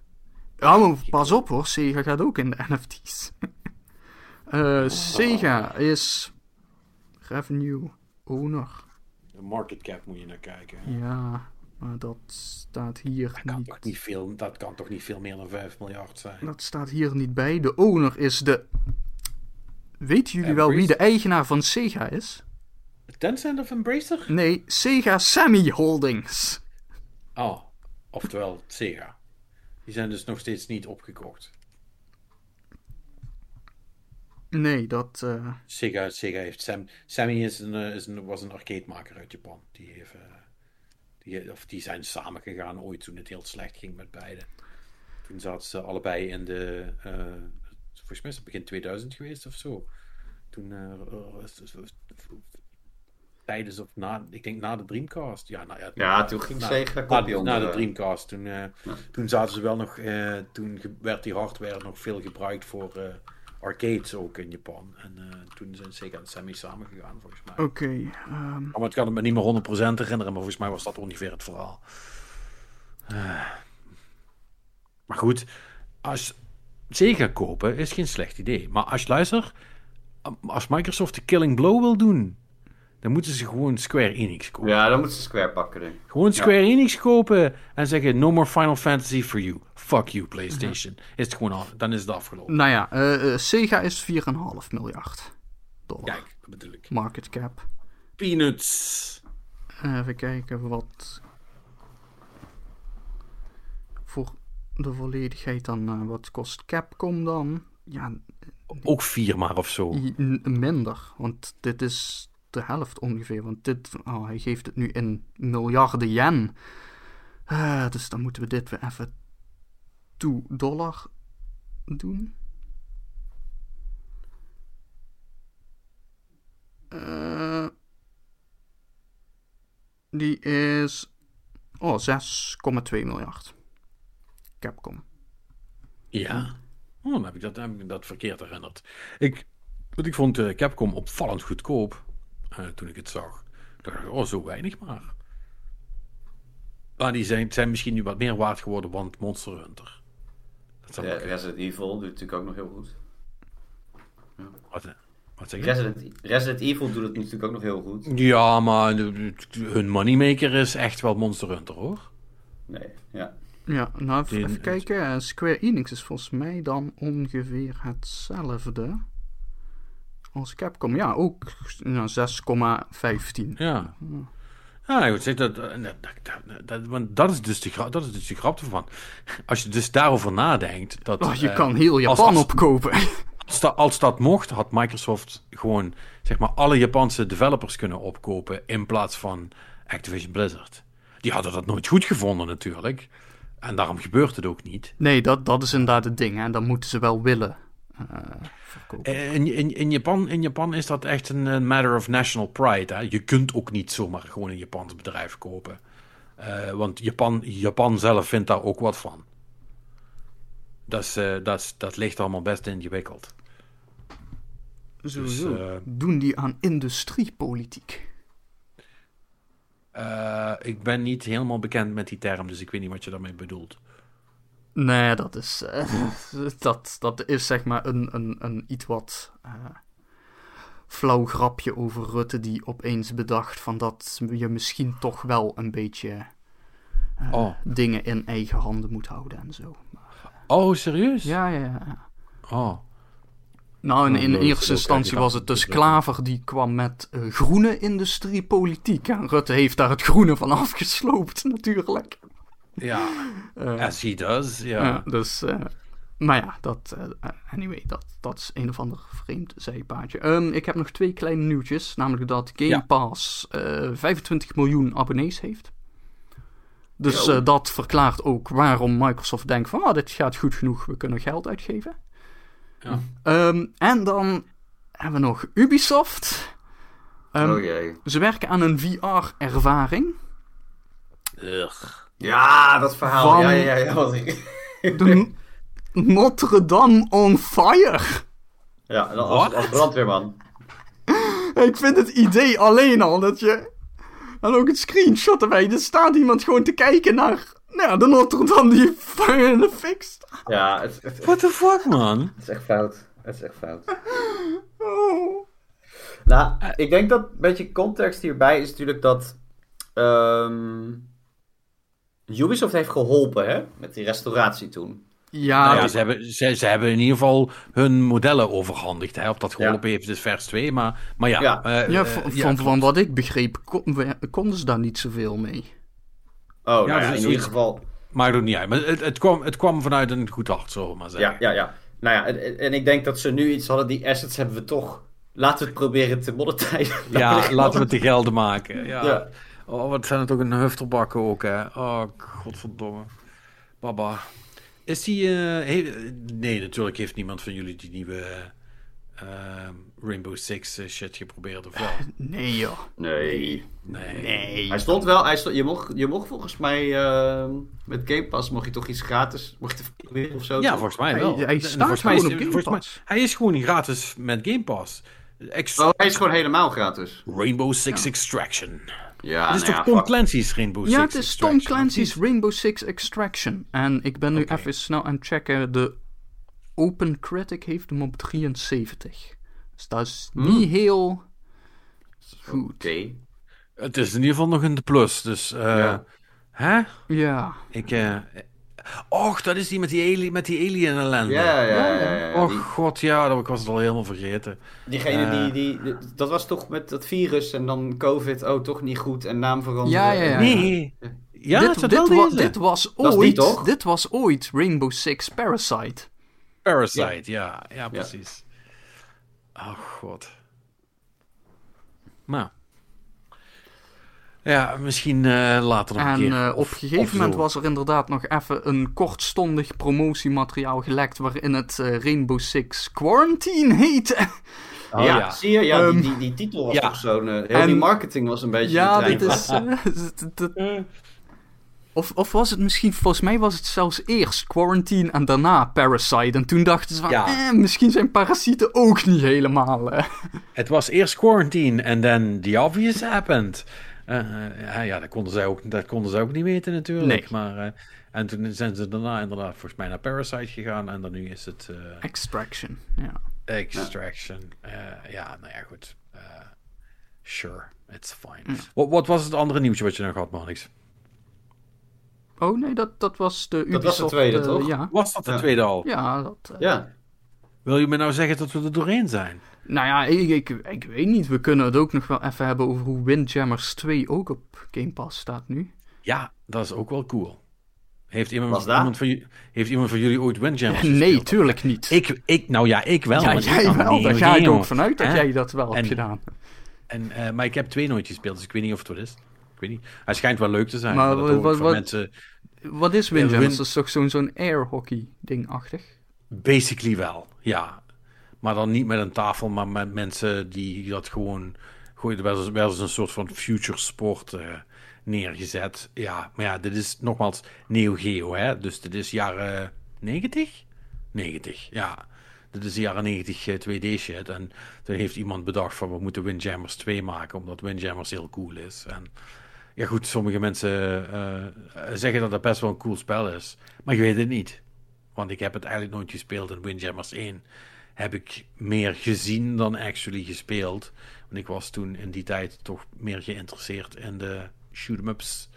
Ja, maar pas op hoor. Sega gaat ook in de <laughs> NFT's. Eh, Sega is revenue owner. De market cap moet je naar kijken. Ja, maar dat staat hier Dat kan, niet. toch niet veel, dat kan toch niet veel meer dan 5 miljard zijn? Dat staat hier niet bij. De owner is de. Weten jullie wel wie de eigenaar van Sega is? Tencent of Embracer? Nee, Sega Sammy Holdings. Oh, oftewel Sega. Die zijn dus nog steeds niet opgekocht. Nee, dat. eh, Sega, Sega heeft Sam, Sammy is een, eh, is een, was een arcademaker uit Japan. Die, heeft, eh, die, of die zijn samengegaan ooit toen het heel slecht ging met beide. Toen zaten ze allebei in de. eh, volgens mij is het begin 2000 geweest of zo. Toen. was- tijdens of na. Ik denk na de Dreamcast. Ja, nou ja, ja, toen ging na, Sega na, na de. Dreamcast. Toen, eh, toen zaten ze wel nog. toen werd die hardware nog veel gebruikt voor arcades ook in Japan. En eh, toen zijn Sega en Sammy samengegaan, volgens mij. Oké. ehm, Maar het kan het me niet meer 100% herinneren, maar volgens mij was dat ongeveer het verhaal. Eh. Maar goed, als Sega kopen is geen slecht idee. Maar als luister, als Microsoft de killing blow wil doen, dan moeten ze gewoon Square Enix kopen. Ja, dan moeten ze Square pakken. denk. Gewoon Square Enix kopen en zeggen: No more Final Fantasy for you. Fuck you, PlayStation. Is het gewoon af, dan is het afgelopen. nou ja, eh, eh, Sega is 4,5 miljard dollar. Kijk, dat bedoel ik. Market cap. Peanuts. Even kijken wat. Voor de volledigheid dan. eh, wat kost Capcom dan? Ja, Ook vier maar of zo. minder. Want dit is de helft ongeveer. Want dit, oh, hij geeft het nu in miljarden yen. Eh, dus dan moeten we dit weer even to dollar doen. Eh, die is. Oh, 6,2 miljard. Capcom. Ja. Oh, dan heb ik dat, heb ik dat verkeerd herinnerd. Ik, want ik vond eh, Capcom opvallend goedkoop eh, toen ik het zag. Ik dacht, oh, zo weinig maar. Maar die zijn, zijn misschien nu wat meer waard geworden, want Monster Hunter. Dat Ja. Resident Evil doet natuurlijk ook nog heel goed. Wat, eh, wat zeg je? Resident, Resident Evil doet het natuurlijk ook nog heel goed. Ja, maar hun moneymaker is echt wel Monster Hunter, hoor. Nee, ja. Ja, nou even, kijken. Square Enix is volgens mij dan ongeveer hetzelfde als Capcom. Ja, ook nou, 6,15. Ja. Ja, goed, zeg dat, eh, dat, dat, dat, want dat is dus de grap, dat is dus de grap ervan. Als je dus daarover nadenkt, dat Oh, je eh, kan heel Japan als- opkopen. <laughs> als, dat, als dat mocht, had Microsoft gewoon zeg maar alle Japanse developers kunnen opkopen in plaats van Activision Blizzard. Die hadden dat nooit goed gevonden natuurlijk. En daarom gebeurt het ook niet. Nee, dat, dat is inderdaad het ding. Hè. Dan moeten ze wel willen verkopen. Eh, In, in, in, Japan, in Japan is dat echt een matter of national pride. Hè? Je kunt ook niet zomaar gewoon een Japans bedrijf kopen. Eh, want Japan, Japan zelf vindt daar ook wat van. Dat, is, eh, dat, is, dat ligt allemaal best ingewikkeld. Sowieso. eh, Doen die aan industriepolitiek? Ik ben niet helemaal bekend met die term, dus ik weet niet wat je daarmee bedoelt. Nee, dat is, eh, <laughs> dat, dat is zeg maar een, een, een iets wat eh, flauw grapje over Rutte die opeens bedacht van dat je misschien toch wel een beetje eh, Oh. dingen in eigen handen moet houden en zo. Oh, serieus? Ja, ja, ja. Oh. Nou, in, Nou, in eerste instantie was het dus Klaver die kwam met groene industriepolitiek. En Rutte heeft daar het groene van afgesloopt, <laughs> natuurlijk. Ja, <laughs> Eh, as he does, ja. Ja, dus, eh, maar ja, dat, eh, anyway, dat, dat is een of ander vreemd zijpaadje. Ehm, ik heb nog twee kleine nieuwtjes, namelijk dat Game Ja. Pass eh, 25 miljoen abonnees heeft. Dus eh, dat verklaart ook waarom Microsoft denkt van, ah, dit gaat goed genoeg, we kunnen geld uitgeven. Ja. Ehm, en dan hebben we nog Ubisoft. Ehm, oh jee. Ze werken aan een VR-ervaring. Ja, dat verhaal. Van- Ja, ja, ja. Wat ik... De Notre Dame on Fire. Ja, en als, als brandweerman. Ik vind het idee alleen al dat je. En ook het screenshot erbij. Er staat iemand gewoon te kijken naar. Nou, ja, de Notre Dame die fire in de fik staat. Ja, het, het, het What the fuck, man? is echt fout. Het is echt fout. Oh. Nou, ik denk dat een beetje context hierbij is natuurlijk dat ehm, Ubisoft heeft geholpen hè, met die restauratie toen. Ja, Nou ja, ze hebben, ze, ze hebben in ieder geval hun modellen overhandigd. Hè? Of dat geholpen heeft is vers 2, maar, maar ja. Ja. eh, ja, eh, van, ja, van, van wat ik begreep, kon- konden ze daar niet zoveel mee. Oh, nou ja, is in zoiets- ieder geval. Maakt ook niet uit. Maar het, het, kwam, het kwam vanuit een goed hart, zullen we maar zeggen. Ja, ja, ja. Nou ja, en, en ik denk dat ze nu iets hadden, die assets hebben we toch. Laten we het proberen te monetizen. Ja, <laughs> laten we het te gelden maken. Ja. Ja. Oh, wat zijn het ook een hufterbakken ook, hè. Oh, godverdomme. Baba. Is die... he- nee, natuurlijk heeft niemand van jullie die nieuwe eh, Rainbow Six eh, shit geprobeerd, of wel? <laughs> Nee, joh. Nee. Nee. Nee. Hij stond wel, hij stond, je, mocht, je mocht volgens mij ehm, met Game Pass mocht je toch iets gratis, mocht je proberen of zo. Ja, toch? volgens mij wel. hij En staat volgens mij is- gewoon op Game volgens mij- Pass. hij is gewoon gratis met Game Pass. Ex- Oh, hij is gewoon helemaal gratis. Rainbow Six Extraction. Ja, Het is nou toch ja, Tom fuck. Clancy's Rainbow Six Ja, het is Tom Extraction, Clancy's? Rainbow Six Extraction. En ik ben nu even snel aan het checken. De Open Critic heeft hem op 73. Dus dat is Hmm. niet heel goed. Oké. Het is in ieder geval nog in de plus, dus... eh, Ja. Hè? Ja. Ik, eh... Och, dat is die met die, ali met die alien ellende. Ja, ja, ja. ja, ja. Oh Die- god, ja, dat- ik was het al helemaal vergeten. diegene Eh. die, die, die- dat was toch met dat virus en dan COVID, oh toch niet goed en naam veranderen. Ja, ja, ja. Nee. Ja, dit, dit, wel wa- dit was ooit. toch? Dit was ooit Rainbow Six Parasite. Parasite, ja. Ja, precies. Oh god. Maar. Ja, misschien eh, later nog een En keer. eh, op een gegeven of moment zo. was er inderdaad nog even een kortstondig promotiemateriaal gelekt waarin het eh, Rainbow Six Quarantine heette. Oh, ja, ja. zie je? Ja, Ehm, die, die, die titel was ja. toch zo'n... heel En- die marketing was een beetje... ja, <laughs> dit is... of, of was het misschien, volgens mij was het zelfs eerst Quarantine en daarna Parasite. En toen dachten ze van, Ja. eh, misschien zijn parasieten ook niet helemaal... eh. Het was eerst quarantine en then the obvious happened. Eh, eh, ja, ja, dat konden, zij ook, dat konden zij ook niet weten natuurlijk. Nee. Maar, eh, en toen zijn ze daarna inderdaad volgens mij naar Parasite gegaan. En dan nu is het eh, Extraction, ja. Extraction. Eh, ja, nou ja, goed. Eh, sure, it's fine. Ja. Wat, wat was het andere nieuwtje wat je nog had, Marnix? Oh nee, dat, dat was de Ubisoft... Dat was de tweede, toch? Ja, Was dat de Ja. tweede al? ja dat... Ja. Wil je me nou zeggen dat we er doorheen zijn? Nou ja, ik, ik, ik weet niet. We kunnen het ook nog wel even hebben over hoe Windjammers 2 ook op Game Pass staat nu. Ja, dat is ook wel cool. Heeft iemand, Was dat? iemand, van, heeft iemand van jullie ooit Windjammers nee, tuurlijk niet. Ik, ik, nou ja, ik wel. ja, jij wel. Daar ga ik ook vanuit dat jij dat wel hebt gedaan. En, eh, maar ik heb twee nooit gespeeld, dus ik weet niet of het wat is. Ik weet niet. Hij schijnt wel leuk te zijn. Maar wat- wat- mensen Wat is Windjammers? Wind- Dat is toch zo'n zo'n airhockey ding-achtig? basically wel, ja. Maar dan niet met een tafel, maar met mensen die dat gewoon... Gooien, wel eens een soort van future sport eh, neergezet. Ja, maar ja, dit is nogmaals Neo Geo, hè. Dus dit is jaren 90? 90, ja. Dit is de jaren 90 2D shit. En toen heeft iemand bedacht van we moeten Windjammers 2 maken, omdat Windjammers heel cool is. En ja goed, sommige mensen eh, zeggen dat het best wel een cool spel is. Maar ik weet het niet. Want ik heb het eigenlijk nooit gespeeld. En Windjammers 1 heb ik meer gezien dan actually gespeeld. Want ik was toen in die tijd toch meer geïnteresseerd in de shoot-em-ups.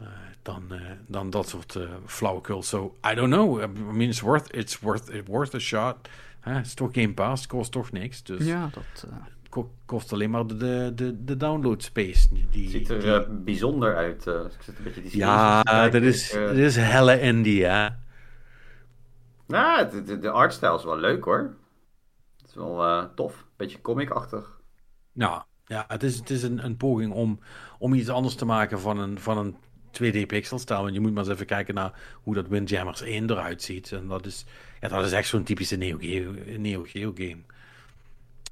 eh, dan, eh, dan dat soort eh flauwekul. So, I don't know. I mean, it's worth, it's worth, it's worth a shot. Hè, Het is toch Game Pass, kost toch niks. Dus Ja, dat... eh, ko- kost alleen maar de, de, de, download space. Die, Ziet er die- bijzonder uit. eh, ik zit een beetje die ja, dat is, dat is helle indie, hè. Nou, de, de, artstyle is wel leuk hoor. Het is wel eh, tof. Beetje comic-achtig. Nou, ja, het is, het is een, een poging om, om iets anders te maken van een, van een 2D pixelstijl. Want je moet maar eens even kijken naar hoe dat Windjammers 1 eruit ziet. En dat is, ja, dat is echt zo'n typische Neo Geo, Neo Geo game.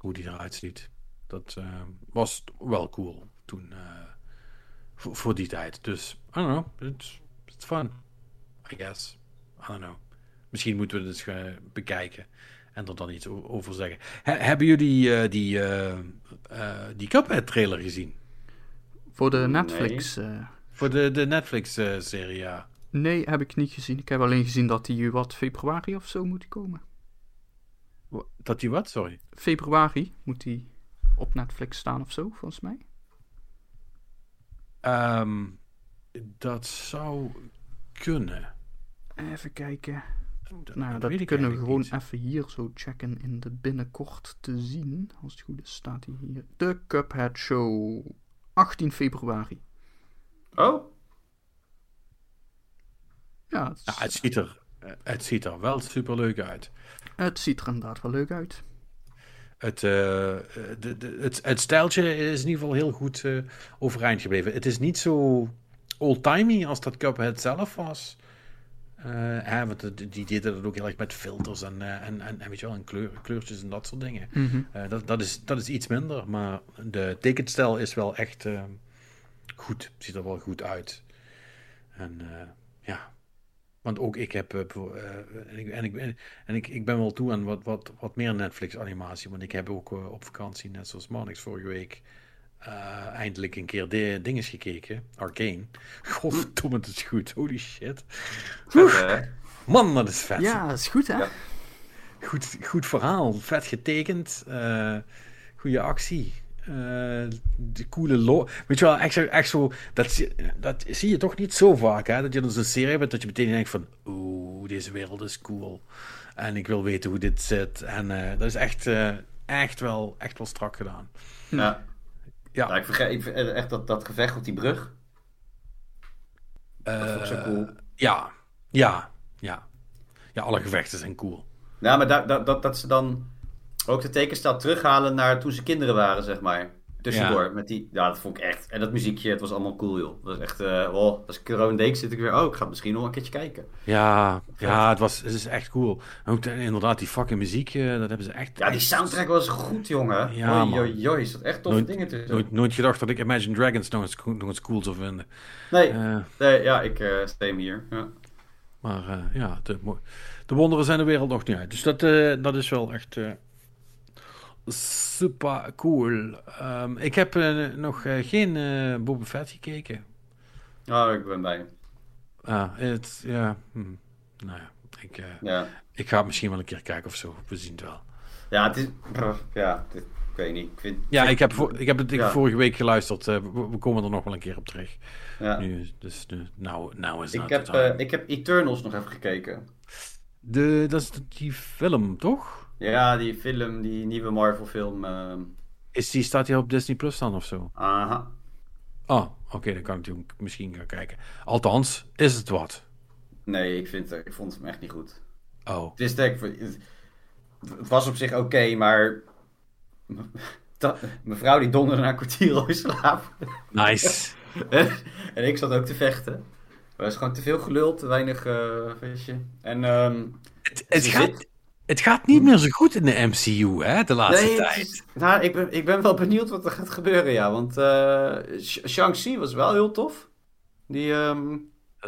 Hoe die eruit ziet. Dat eh, was wel cool toen. eh, voor, voor die tijd. Dus, I don't know. It's, it's fun. I guess. I don't know. Misschien moeten we het eens bekijken. En er dan iets over zeggen. He- hebben jullie eh, die, eh eh die Cuphead trailer gezien? voor de Nee. Netflix... eh, Voor de, de Netflix-serie, ja. nee, heb ik niet gezien. Ik heb alleen gezien dat die wat februari of zo moet komen. Dat die wat? Sorry. Februari moet die op Netflix staan of zo, volgens mij. Ehm, dat zou kunnen. Even kijken. Dat, Nou, dat kunnen we gewoon niet. even hier zo checken in de binnenkort te zien. Als het goed is, staat hij hier. De Cuphead Show. 18 februari. Oh, Ja, het, is- Ja, het, ziet er, het ziet er wel superleuk uit. het ziet er inderdaad wel leuk uit. Het, eh, de, de, het, het stijltje is in ieder geval heel goed eh, overeind gebleven. Het is niet zo old-timey als dat Cuphead zelf was. Eh, hè, want die deden dat ook heel erg met filters en, eh, en, en, weet je wel, en kleur, kleurtjes en dat soort dingen. Mhm. Eh, dat, dat, is, dat is iets minder, maar de tekenstijl is wel echt goed. Ziet er wel goed uit. En ja, want ook ik heb. en ik, en, ik, ben- en ik, ik ben wel toe aan wat, wat, wat meer Netflix-animatie. Want ik heb ook op vakantie, net zoals Marnix vorige week. Eh, eindelijk een keer de dinges gekeken. Arcane. <laughs> Godverdomme, het is goed. Holy shit. vet? Man, dat is vet. Ja, dat is goed hè? Ja. Goed, goed verhaal. Vet getekend. eh goede actie. eh, de coole lo Weet je wel, echt zo, echt zo dat, zie- dat zie je toch niet zo vaak, hè? Dat je dan zo'n serie hebt dat je meteen denkt van, oeh, deze wereld is cool. En ik wil weten hoe dit zit. En eh, dat is echt, eh, echt, wel, echt wel strak gedaan. Ja. Ja, Nou, ik vergeet ik, echt dat, dat gevecht op die brug. eh, vond ik zo cool. Ja, ja, ja. Ja, alle gevechten zijn cool. Nou, maar dat, dat, dat, dat ze dan ook de tekenstijl terughalen naar toen ze kinderen waren, zeg maar. Tussendoor. Met die, ja, dat vond ik echt. En dat muziekje, het was allemaal cool, joh. Dat was echt, oh, als ik een deed, zit ik weer, oh, ik ga misschien nog een keertje kijken. Ja, ja het, was, het is echt cool. Ook de- inderdaad, die fucking muziek, eh, dat hebben ze echt... Ja, die soundtrack was goed, jongen. Ja, oei, er zat echt toffe Nooit- dingen tussen. Nooit, nooit gedacht dat ik Imagine Dragons nog eens, nog eens cool zou vinden. Nee, Eh, nee, ja, ik eh stem hier. Ja. maar ja, de, de wonderen zijn de wereld nog niet uit. Dus dat, dat is wel echt super cool. Ehm, ik heb eh, nog eh, geen eh Boba Fett gekeken. Oh, ik ben bij. Ah, het, ja, hm, nou ja, ik, eh, Ja, ik ga het misschien wel een keer kijken of zo. We zien het wel. ja het is... Ja, ik weet niet. Ik vind, Ja, ik heb, ik heb het ik Ja. vorige week geluisterd. we, we komen er nog wel een keer op terug. ja. Nu, dus nu, nou, nou is Ik not heb, ik heb Eternals nog even gekeken. De, dat is die film, toch? Ja, die film, die nieuwe Marvel film. ehm, Is die, staat die op Disney Plus dan of zo? aha. Oh, oké, dan kan ik misschien gaan kijken. Althans, is het wat? Nee, ik, vind, ik vond hem echt niet goed. Oh, Het, is, denk ik- het, het was op zich oké, maar... <laughs> Mevrouw die donderde na een kwartier al in slaap. nice. <laughs> en ik zat ook te vechten. Er was gewoon te veel gelul, te weinig uh, je. En ehm, het, gaat, het gaat niet meer zo goed in de MCU, hè, de laatste nee, tijd. is- nou, ik ben, ik ben wel benieuwd wat er gaat gebeuren, ja. Want Sh- Shang-Chi was wel heel tof. Die, ehm,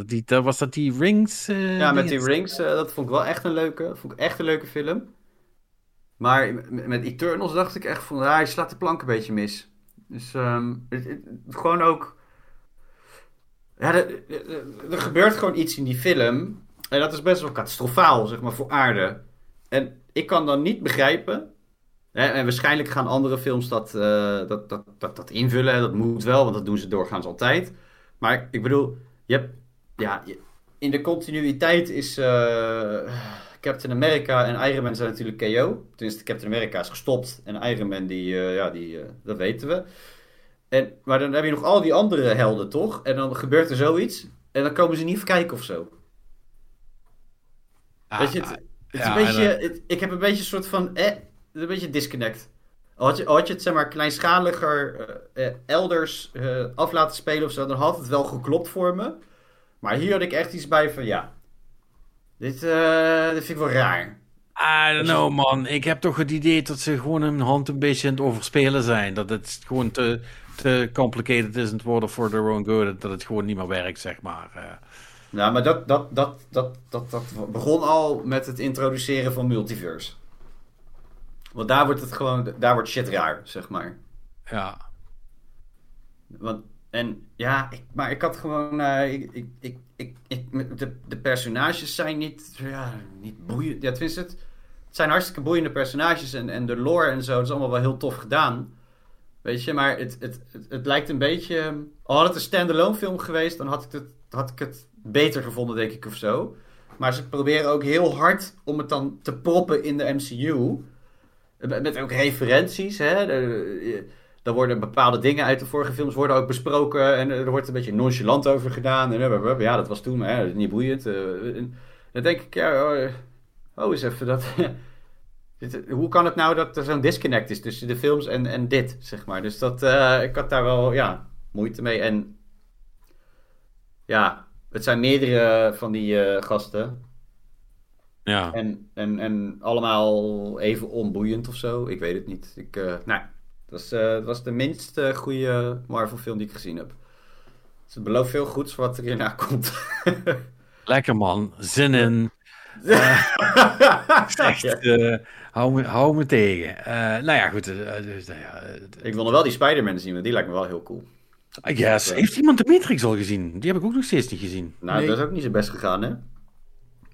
Die, was dat die Rings? eh, ja, met die rings, eh, dat vond ik wel echt een leuke, vond ik echt een leuke film. Maar met, Eternals dacht ik echt van, ja, hij slaat de plank een beetje mis. Dus ehm, het, gewoon ook... Ja, er, er- er gebeurt gewoon iets in die film. En dat is best wel catastrofaal, zeg maar, voor aarde. En ik kan dan niet begrijpen... Hè, en waarschijnlijk gaan andere films dat, eh, dat, dat, dat, dat invullen. Dat moet wel, want dat doen ze doorgaans altijd. Maar ik bedoel, je hebt... Ja, je- in de continuïteit is eh, Captain America en Iron Man zijn natuurlijk KO. Tenminste, Captain America is gestopt en Iron Man, die, eh, ja, die, dat weten we. En, maar dan heb je nog al die andere helden, toch? En dan gebeurt er zoiets en dan komen ze niet kijken of zo. Ah, Weet je, het, het is ja, een beetje, het- ik heb een beetje een soort van, eh, een beetje disconnect. Al had je, al had je het zeg maar kleinschaliger eh, eh, elders eh, af laten spelen of zo, dan had het wel geklopt voor me. Maar hier had ik echt iets bij van, ja, dit, eh, dit vind ik wel raar. I don't know, man. Ik heb toch het idee dat ze gewoon hun hand een beetje aan het overspelen zijn. Dat het gewoon te, te complicated is aan het worden for their own good. Dat het gewoon niet meer werkt, zeg maar. Nou, maar dat, dat, dat, dat, dat, dat begon al met het introduceren van multiverse. Want daar wordt het gewoon, daar wordt shit raar, zeg maar. ja. Want, en ja, ik, maar ik had gewoon. eh, ik, ik, ik, ik, ik- de, de personages zijn niet, ja, niet boeiend. Ja, tenminste, het, het zijn hartstikke boeiende personages en, en de lore en zo, dat is allemaal wel heel tof gedaan. Weet je, maar het, het, het, het lijkt een beetje. Al had het een standalone film geweest, dan had ik, het, had ik het beter gevonden, denk ik, of zo. Maar ze proberen ook heel hard om het dan te proppen in de MCU. Met ook referenties, hè. Dan worden bepaalde dingen uit de vorige films worden ook besproken. En er wordt een beetje nonchalant over gedaan. En ja, dat was toen, is niet boeiend. Eh, en dan denk ik, ja, oh, oh eens even dat. <laughs> Hoe kan het nou dat er zo'n disconnect is tussen de films en, en dit, zeg maar. Dus dat, eh, ik had daar wel, ja, moeite mee. En ja, het zijn meerdere van die eh, gasten. Ja. En, en, en allemaal even onboeiend of zo. Ik weet het niet. Ik, eh, nou, het was, eh, het was de minst goede Marvel film die ik gezien heb. Dus het belooft veel goeds voor wat er hierna <laughs> komt. Lekker, man. Zin in. <laughs> Echt, hou, me, hou me tegen. Nou ja, goed. dus, nou Ik wil nog wel die Spider-Man zien, want die lijkt me wel heel cool. I guess. Heeft iemand de Matrix al gezien? Die heb ik ook nog steeds niet gezien. Nou, Nee. dat is ook niet zo best gegaan, hè?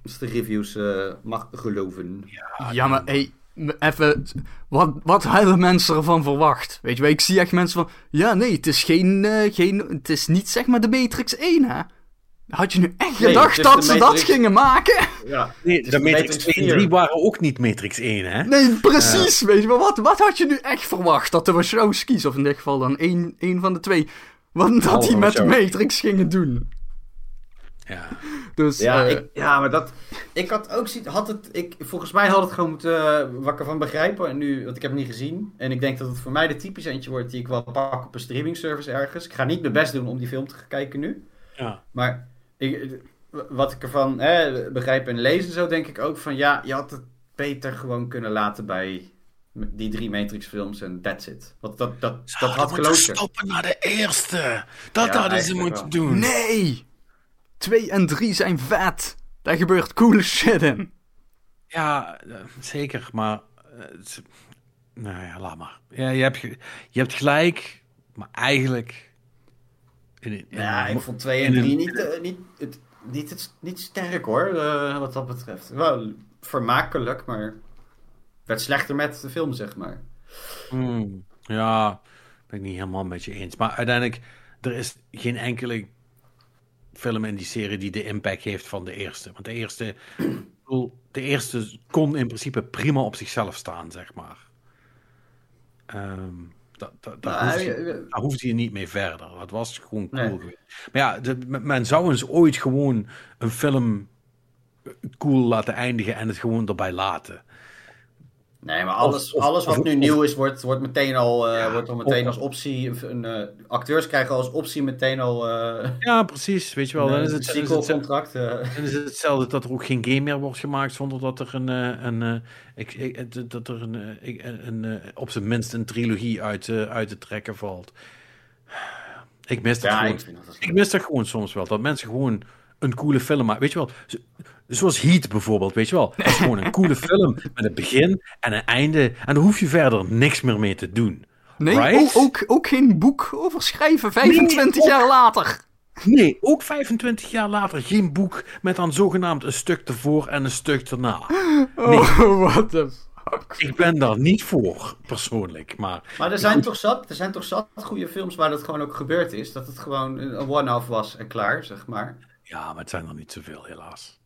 Als de reviews eh, mag geloven. Ja, maar hey, even. Wat, wat hebben mensen ervan verwacht? Weet je ik zie echt mensen van. Ja, nee, het is geen. eh, geen het is niet zeg maar de Matrix 1, hè? Had je nu echt Nee, gedacht dat ze Matrix- dat gingen maken? Ja, Nee, de de Matrix Matrix 2 en 4. 3 waren ook niet Matrix 1, hè? Nee, precies. Weet je wel, wat, wat had je nu echt verwacht? Dat de Wachowski's, of in dit geval dan één, één van de twee. Wat dat die Allemaal met de. Matrix gingen doen. Ja. Dus, Ja, eh, ik, ja maar dat. Ik had ook ziet, had het. Ik, volgens mij had het gewoon moeten eh, wakker van begrijpen. En nu, want ik heb het niet gezien. En ik denk dat het voor mij de typisch eentje wordt die ik wel pak op een streaming service ergens. Ik ga niet mijn best doen om die film te gaan kijken nu. Ja. Maar ik, wat ik ervan hè, begrijp en lezen, zo denk ik ook van ja, je had het beter gewoon kunnen laten bij die drie Matrix films en that's it. Want dat, dat, dat had moeten geloofd. stoppen naar de eerste. Dat Ja, hadden ze moeten wel. doen. nee! 2 en 3 zijn vet. Daar gebeurt coole shit in. Ja, eh, zeker, maar... eh, het- nou ja, laat maar. Ja, je, hebt, je hebt gelijk, maar eigenlijk... In, in- Ja, ik vond 2 in en een- 3 niet, eh, niet, het, niet, het, niet sterk hoor, eh, wat dat betreft. Wel vermakelijk, maar werd slechter met de film, zeg maar. Hmm, ja, ben ik niet helemaal met je eens. Maar uiteindelijk, er is geen enkele film in die serie die de impact heeft van de eerste. Want de eerste, de eerste kon in principe prima op zichzelf staan, zeg maar. Ehm, dat, Nou, hoefde je, daar hoefde je niet mee verder. Dat was gewoon cool Nee. geweest. Maar ja, de- men zou eens ooit gewoon een film cool laten eindigen en het gewoon erbij laten. Nee, maar alles, Of- alles wat of- nu of- nieuw is, wordt, wordt meteen al, eh, Ja, wordt al meteen als optie. Een, eh, acteurs krijgen als optie meteen al eh Ja, precies. Weet je wel, dan is het, dan is het. Dan is het hetzelfde dat er ook geen game meer wordt gemaakt zonder dat er een, een, ik, ik, dat er een, een, op zijn minst een trilogie uit, uit te trekken valt. Ik mis dat ja, gewoon. ik. Ik mis dat gewoon soms wel. Dat mensen gewoon een coole film maken. Weet je wel, zo- zoals Heat bijvoorbeeld, weet je wel. Dat is gewoon een coole <laughs> film met een begin en een einde. En daar hoef je verder niks meer mee te doen. Nee, Right? ook, ook, ook geen boek over schrijven 25 Nee, jaar later. Nee, ook 25 jaar later geen boek met dan zogenaamd een stuk ervoor en een stuk erna. Oh, <laughs> what the fuck. Ik ben daar niet voor, persoonlijk. Maar Maar er zijn, toch zat, er zijn toch zat goede films waar dat gewoon ook gebeurd is. Dat het gewoon een een one-off was en klaar, zeg maar. Ja, maar het zijn er niet zoveel, helaas.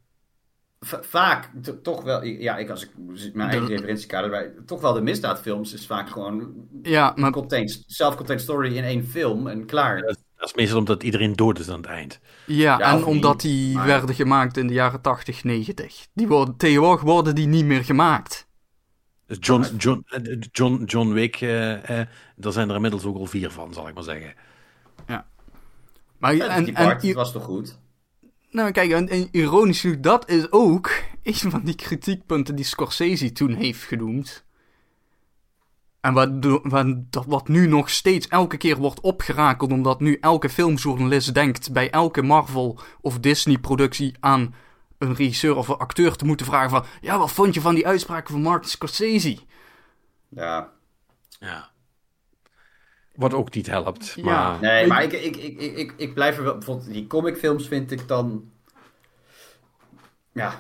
Vaak toch wel, ja, ik als ik mijn eigen De- referentiekader bij, toch wel de misdaadfilms is vaak gewoon Ja, maar contained, self-contained story in één film en klaar. Dat, dat is meestal omdat iedereen dood is aan het eind. Ja, Ja, en omdat niet, die maar- werden gemaakt in de jaren 80, 90. Die worden, tegenwoordig worden die niet meer gemaakt. Dus John, John, John, John Wick, eh, eh, daar zijn er inmiddels ook al vier van, zal ik maar zeggen. Maar, Ja, en, die en, part was toch goed? Nou kijk, en, en ironisch genoeg, dat is ook <laughs> een van die kritiekpunten die Scorsese toen heeft genoemd. En wat, wat, wat nu nog steeds elke keer wordt opgerakeld, omdat nu elke filmjournalist denkt bij elke Marvel of Disney productie aan een regisseur of een acteur te moeten vragen van, ja, wat vond je van die uitspraken van Martin Scorsese? Ja. Ja. Wat ook niet helpt. Ja. Maar, Nee, maar ik, ik, ik, ik, ik, blijf er wel, bijvoorbeeld die comicfilms vind ik dan, ja,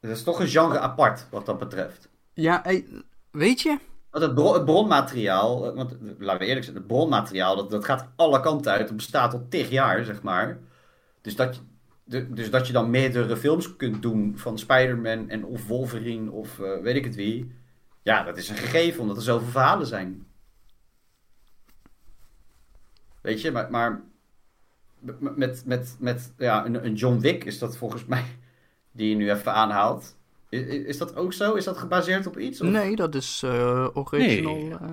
dat is toch een genre apart wat dat betreft. Ja, hey, weet je? Want het, bron- het bronmateriaal, eh, want eh, laten we eerlijk zijn, het bronmateriaal, dat, dat gaat alle kanten uit. Het bestaat al tig jaar, zeg maar. Dus dat, dus dat je dan meerdere films kunt doen van Spider-Man en of Wolverine of eh, weet ik het wie. Ja, dat is een gegeven, omdat er zoveel verhalen zijn. Weet je, maar, maar met, met, met, ja, een, een John Wick is dat volgens mij, <laughs> die je nu even aanhaalt. Is, is dat ook zo? Is dat gebaseerd op iets? Of? Nee, dat is eh, original. Nee. eh.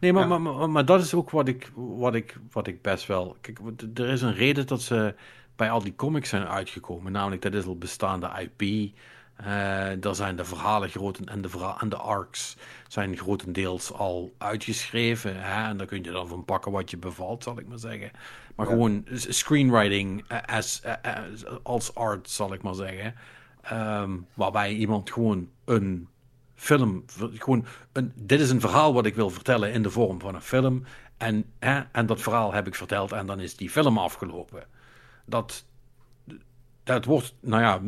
Nee, maar, Ja. maar, maar, maar dat is ook wat ik, wat, ik, wat ik best wel. Kijk, er is een reden dat ze bij al die comics zijn uitgekomen. Namelijk, dat is al bestaande IP. Eh daar zijn de verhalen groten en de, verha- en de arcs zijn grotendeels al uitgeschreven. Hè? En daar kun je dan van pakken wat je bevalt, zal ik maar zeggen. Maar Ja. gewoon screenwriting eh, as, eh, as- als art, zal ik maar zeggen. Ehm, waarbij iemand gewoon een film, gewoon een, dit is een verhaal wat ik wil vertellen in de vorm van een film. En, hè, en dat verhaal heb ik verteld en dan is die film afgelopen. Dat, dat wordt, nou ja,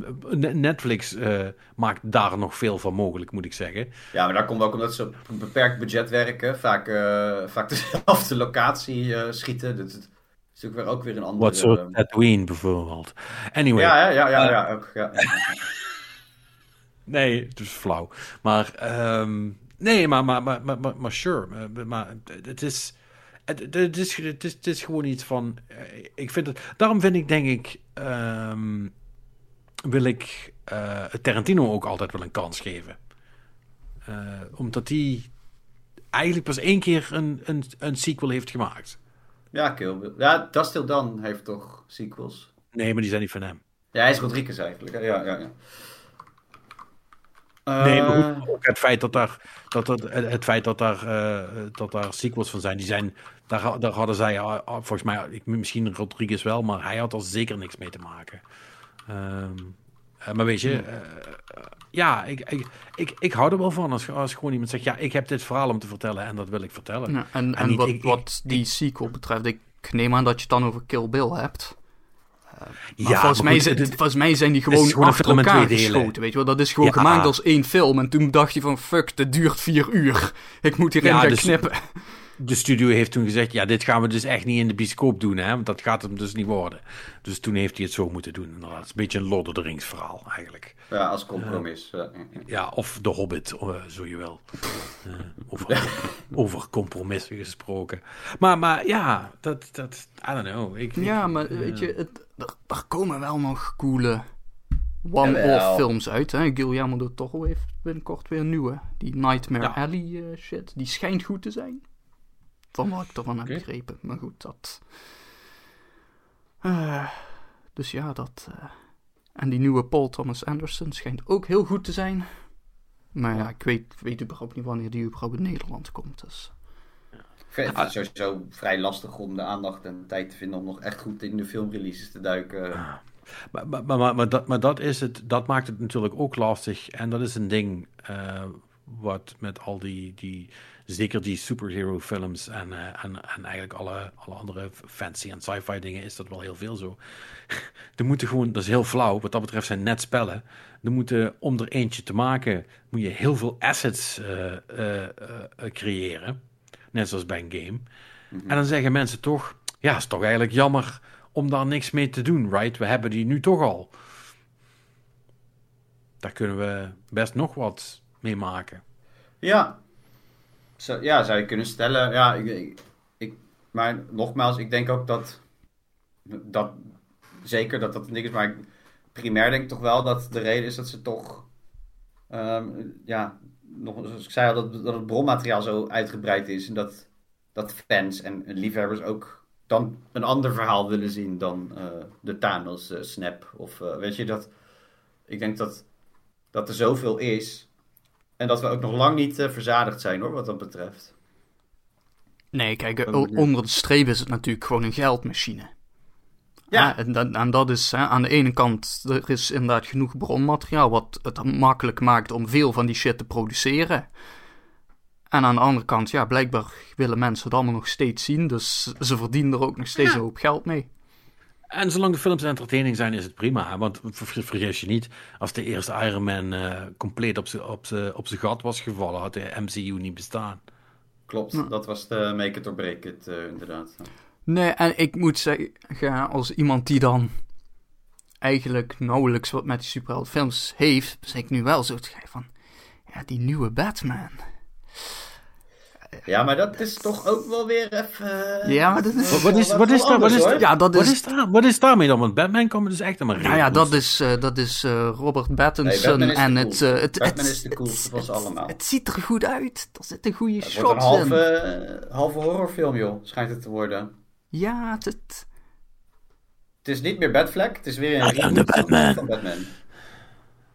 Netflix eh, maakt daar nog veel van mogelijk, moet ik zeggen. Ja, maar daar komt ook omdat ze op een beperkt budget werken. Vaak, eh, vaak <laughs> dezelfde locatie eh, schieten. Dat is natuurlijk weer ook weer een andere... Wat eh, Tatooine bijvoorbeeld. Anyway, ja, ja, ja, ja, ja, ook, ja. nee, het is flauw. Maar, ehm, nee, maar, maar, maar, maar, maar, maar sure. Maar het is... het, is, het, is, het is gewoon iets van. eh, ik vind het. Daarom vind ik, denk ik. ehm, wil ik eh, Tarantino ook altijd wel een kans geven. Eh, omdat hij eigenlijk pas één keer een, een, een sequel heeft gemaakt. Ja, Kill Bill. Ja, Dust Till Dawn heeft toch sequels? Nee, maar die zijn niet van hem. Ja, hij is Rodriguez eigenlijk. Ja, ja, ja. Nee, maar ook het feit dat daar, dat, dat, het feit dat daar, dat daar sequels van zijn, die zijn, daar, daar hadden zij, ah, ah, volgens mij, ik, misschien Rodriguez wel, maar hij had er zeker niks mee te maken. Ehm, eh, maar weet je, eh, eh, ja, ik, ik, ik, ik hou er wel van als, als gewoon iemand zegt, ja, ik heb dit verhaal om te vertellen en dat wil ik vertellen. Ja, en En en niet- wat, ik- wat die sequel betreft, ik neem aan dat je het dan over Kill Bill hebt. Ja, volgens, mij zijn, het- volgens mij zijn die gewoon, gewoon een achter elkaar twee delen. geschoten, weet je wel. Dat is gewoon Ja. gemaakt als één film. En toen dacht je van, fuck, dit duurt vier uur. <laughs> Ik moet hierin Ja, gaan dus- knippen. De studio heeft toen gezegd, ja, dit gaan we dus echt niet in de bioscoop doen, hè, want dat gaat hem dus niet worden. Dus toen heeft hij het zo moeten doen. inderdaad. Het is een beetje een Lord of the Rings verhaal, eigenlijk. ja, als compromis. Ja, of de Hobbit, eh, zo je wil. Eh, over, over compromissen gesproken. Maar, maar ja, dat, dat, I don't know. Ik, ik- Ja, maar weet je, het, er, er komen wel nog coole one-off films uit. Hè? Guillermo del Toro heeft binnenkort weer een nieuwe. Die Nightmare Ja. Alley eh, shit. Die schijnt goed te zijn. Van wat ik ervan heb Oké. begrepen. Maar goed, dat... Eh, dus ja, dat... eh, En die nieuwe Paul Thomas Anderson schijnt ook heel goed te zijn. Maar ja, ik weet, weet überhaupt niet wanneer die überhaupt in Nederland komt. Dus. Ik vind het sowieso vrij lastig om de aandacht en tijd te vinden om nog echt goed in de filmreleases te duiken. Maar, maar, maar, maar, dat, maar dat, is het, dat maakt het natuurlijk ook lastig. En dat is een ding eh, wat met al die, die zeker die superhero films en, eh, en, en eigenlijk alle, alle andere fancy en sci-fi dingen is dat wel heel veel zo. <laughs> Er moeten gewoon, dat is heel flauw, wat dat betreft zijn net spellen. Er moeten, om er eentje te maken, moet je heel veel assets eh, eh, creëren. Net zoals bij een game. En dan zeggen mensen toch, ja, is toch eigenlijk jammer om daar niks mee te doen, right? We hebben die nu toch al. Daar kunnen we best nog wat mee maken. Ja. Ja, zou je kunnen stellen. Ja, ik, ik, maar nogmaals, ik denk ook dat, dat zeker dat dat ding is, maar ik, primair denk ik toch wel dat de reden is dat ze toch, ehm, ja, nog, zoals ik zei al, dat, dat het bronmateriaal zo uitgebreid is en dat, dat fans en, en liefhebbers ook dan een ander verhaal willen zien dan eh, de Thanos eh, snap of eh, weet je dat, ik denk dat, dat er zoveel is en dat we ook nog lang niet eh, verzadigd zijn hoor, wat dat betreft. Nee, kijk, eh, onder de streep is het natuurlijk gewoon een geldmachine. Ja. Ja, en, dat- en dat is hè, aan de ene kant, er is inderdaad genoeg bronmateriaal wat het makkelijk maakt om veel van die shit te produceren. En aan de andere kant, ja, blijkbaar willen mensen het allemaal nog steeds zien, dus ze verdienen er ook nog steeds een hoop geld mee. En zolang de films entertaining zijn, is het prima. hè? Want ver- vergis je niet, als de eerste Iron Man eh, compleet op zijn op op gat was gevallen, had de MCU niet bestaan. Klopt, dat was de make it or break it eh, inderdaad. Nee, en ik moet zeggen, als iemand die dan eigenlijk nauwelijks wat met die superheldenfilms heeft, ben ik nu wel zo te kijken van, ja, die nieuwe Batman. Ja, maar dat is toch ook wel weer even... eh, Ja, maar dat is- Wat, wat is, wat, is, daar, wat, is. Ja, dat wat, is- daar, wat is daarmee dan? Want Batman komt dus echt aan mijn Nou ja, dat is, eh, dat is eh, Robert Pattinson Batman is de en het, eh, het, Batman het, is de coolste van ze allemaal. het ziet er goed uit. Er zitten goede Het wordt een shots halve, in. halve horrorfilm, joh, schijnt het te worden. Ja, het, het- Het is niet meer Batfleck, het is weer een I am reboot the Batman. van Batman.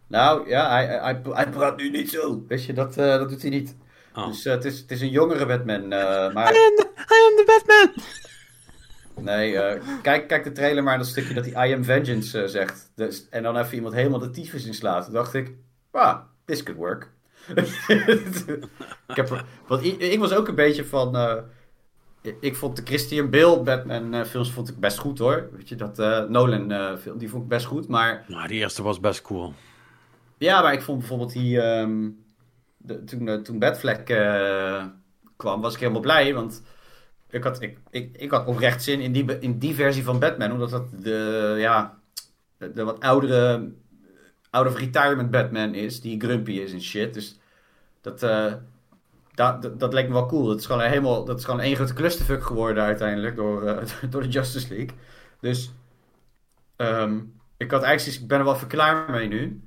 Nou, ja, hij, hij, hij praat nu niet zo. Weet je, dat, eh, dat doet hij niet. Oh. Dus eh, het, is, het is een jongere Batman. eh, maar I am the, I am the Batman! nee, eh, kijk, kijk de trailer maar dat stukje dat hij I am Vengeance zegt. Dus, en dan even iemand helemaal de tyfus in slaat. Toen dacht ik, ah, this could work. <laughs> ik, heb, want ik, ik was ook een beetje van... eh, ik, ik vond de Christian Bale Batman eh, films vond ik best goed hoor. Weet je, dat eh, Nolan eh, film, die vond ik best goed. Maar Nou, die eerste was best cool. ja, maar ik vond bijvoorbeeld die... ehm, toen, eh, toen eh, kwam, was ik helemaal blij. Want ik had, ik, ik, ik had oprecht zin in die, in die versie van Batman. Omdat dat de, ja, de, wat oudere, out of retirement Batman is. Die grumpy is en shit. Dus dat, eh, dat, dat, leek me wel cool. Dat is gewoon helemaal, dat is gewoon één grote clusterfuck geworden uiteindelijk door, uh, <laughs> door de Justice League. Dus um, ik had eigenlijk ik ben er wel even klaar mee nu.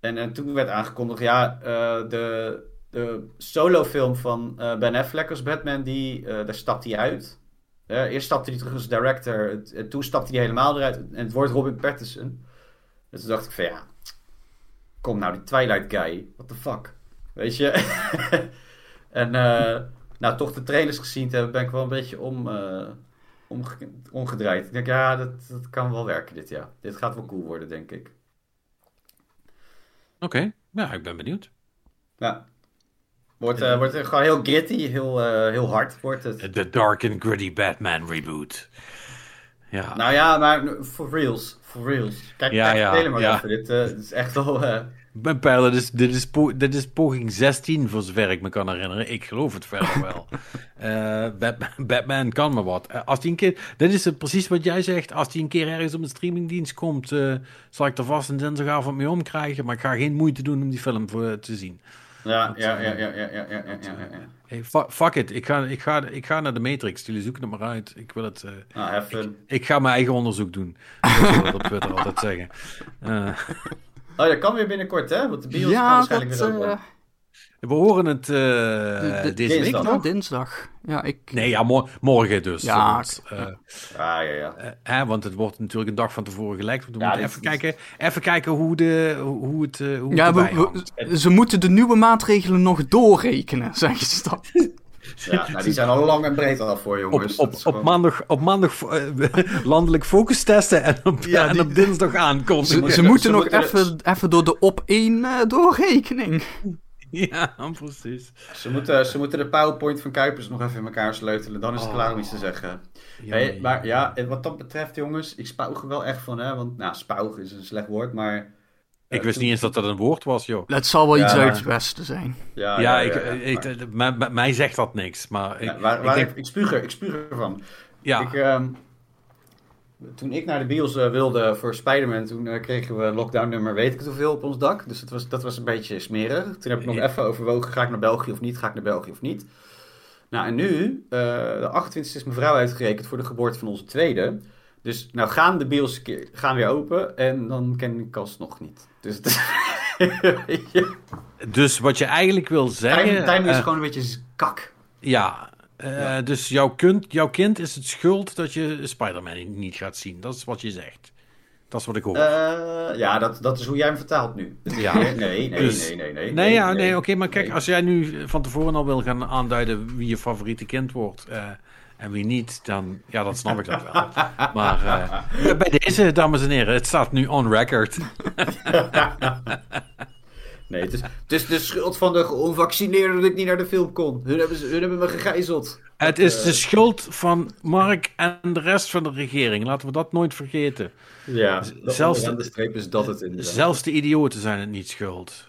En, en toen werd aangekondigd, ja, uh, de, de solofilm van uh, Ben Affleck als Batman, die, daar stapt hij uit. eerst stapte hij terug als director, en toen stapte hij helemaal eruit. En het wordt Robin Pattinson. Dus toen dacht ik van ja, kom nou die Twilight guy, what the fuck. Weet je? <laughs> en nou, toch de trailers gezien te hebben, ben ik wel een beetje om, omgedraaid. Ik denk, ja, dat, dat kan wel werken dit jaar. Dit gaat wel cool worden, denk ik. Oké, okay. ja, ik ben benieuwd. Ja. Wordt, uh, wordt gewoon heel gritty, heel, heel hard wordt het. The Dark and Gritty Batman reboot. Ja. Nou ja, maar for reals. For reals. Kijk, ja, kijk ja, helemaal ja. even. Dit, dit is echt wel... Mijn pijl, dit is, dit, is poging 16, voor zover ik me kan herinneren. Ik geloof het verder <laughs> wel. Eh, Batman, kan me wat. Eh, als die een keer, dit is het precies wat jij zegt. Als hij een keer ergens op een streamingdienst komt, uh, zal ik er vast een dinsdagavond mee omkrijgen. Maar ik ga geen moeite doen om die film voor, te zien. Ja, ja, ja, ja, ja, ja, ja, ja, Hey, fuck it, ik ga, ik, ga, ik ga naar de Matrix. Jullie zoeken het maar uit. Ik wil het. Uh, ah, ik, ga mijn eigen onderzoek doen. Dat wil ik op Twitter altijd zeggen. Uh, <laughs> Oh, dat kan weer binnenkort, hè? Want de bios ja, gaan waarschijnlijk dat, weer open. uh, we horen het uh, de, de, deze dinsdag, week nog. dinsdag. Ja, ik... Nee, ja, mor morgen dus. Ja, uh, ah, ja, ja. hè, want het wordt natuurlijk een dag van tevoren gelekt. We Ja, moeten even, is- kijken, even kijken hoe, de, hoe het, hoe Ja, het we- erbij we- hangt. ze moeten de nieuwe maatregelen nog doorrekenen, <laughs> zeggen ze dan. Ja <laughs> nou, die zijn al lang en breed al voor, jongens. op, op gewoon- maandag, op maandag eh, <laughs> landelijk focus testen en op, Ja, en op dinsdag aankondigen. Ze, Ze moeten nog moeten- even, even door de op één eh, doorrekening. <laughs> Ja, precies. Ze moeten, ze moeten de PowerPoint van Kuipers nog even in elkaar sleutelen. Dan is het Oh. klaar om iets te zeggen. Hey, maar ja, en wat dat betreft, jongens, ik spouw er wel echt van, hè. Want, nou, spouw is een slecht woord, maar... Ik wist niet eens dat dat een woord was, joh. Het zal wel Ja, iets uit het westen zijn. Ja, Ja, ja, ik, ja, ja, ik, maar- ik- mij- zegt dat niks, maar Ja, ik, waar, ik waar denk, ik, ik, spuug er, ik spuug ervan. ja, Ik, ehm, toen ik naar de bios eh, wilde voor Spider-Man, toen eh, kregen we lockdown nummer weet ik het hoeveel op ons dak. Dus dat was, dat was een beetje smerig. Toen heb ik nog Ja. even overwogen, ga ik naar België of niet? Ga ik naar België of niet? Nou, en nu, eh, de 28e is mijn vrouw uitgerekend voor de geboorte van onze tweede. Dus nou gaan de bios gaan weer open en dan ken ik alsnog niet. Dus <laughs> dus wat je eigenlijk wil zeggen... timing is eh, gewoon een beetje kak. Ja, eh, Ja. dus jouw kind, jouw kind is het schuld dat je Spider-Man niet gaat zien. Dat is wat je zegt. Dat is wat ik hoor. Eh, ja, dat, dat is hoe jij hem vertaalt nu. Ja. <laughs> Nee, nee, nee, Dus- nee, nee, nee. nee, ja, nee, oké, maar kijk, nee. als jij nu van tevoren al wil gaan aanduiden wie je favoriete kind wordt en wie niet, dan, ja, dat snap ik dan wel. <laughs> Maar eh, bij deze, dames en heren, het staat nu on record. <laughs> Nee, het is, het is de schuld van de onvaccineerden dat ik niet naar de film kon. Hun hebben, ze- hun hebben me gegijzeld. Het is de schuld van Mark en de rest van de regering. Laten we dat nooit vergeten. Ja, zelfs de de- streep is dat het inderdaad. Zelfs de idioten zijn het niet schuld.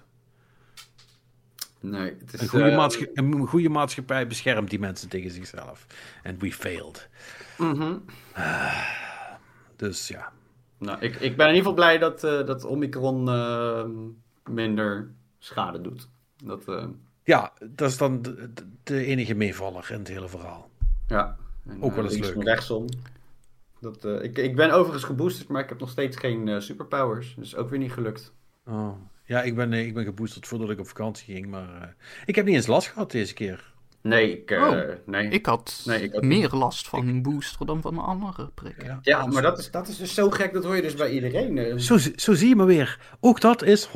Nee, het is... Een goede, eh, een goede maatschappij beschermt die mensen tegen zichzelf. En we failed. mhm. Dus ja. Nou, ik, ik ben in ieder geval blij dat, eh, dat Omicron eh, minder schade doet. Dat, eh, Ja, dat is dan de, enige meevaller in het hele verhaal. ja. En, Ook wel eens leuk. rechtsom. Dat, ik, ik ben overigens geboosterd, maar ik heb nog steeds geen superpowers. Dus ook weer niet gelukt. Oh. Ja, ik ben, eh, ik ben geboosterd voordat ik op vakantie ging. Maar eh, ik heb niet eens last gehad deze keer. Nee, ik... eh, Oh, nee. Ik had Nee, ik ook meer last van een booster dan van een andere prik. Ja, Ja, maar dat is, dat is dus zo gek. Dat hoor je dus bij iedereen. Zo, zo zie je maar weer. Ook dat is 100%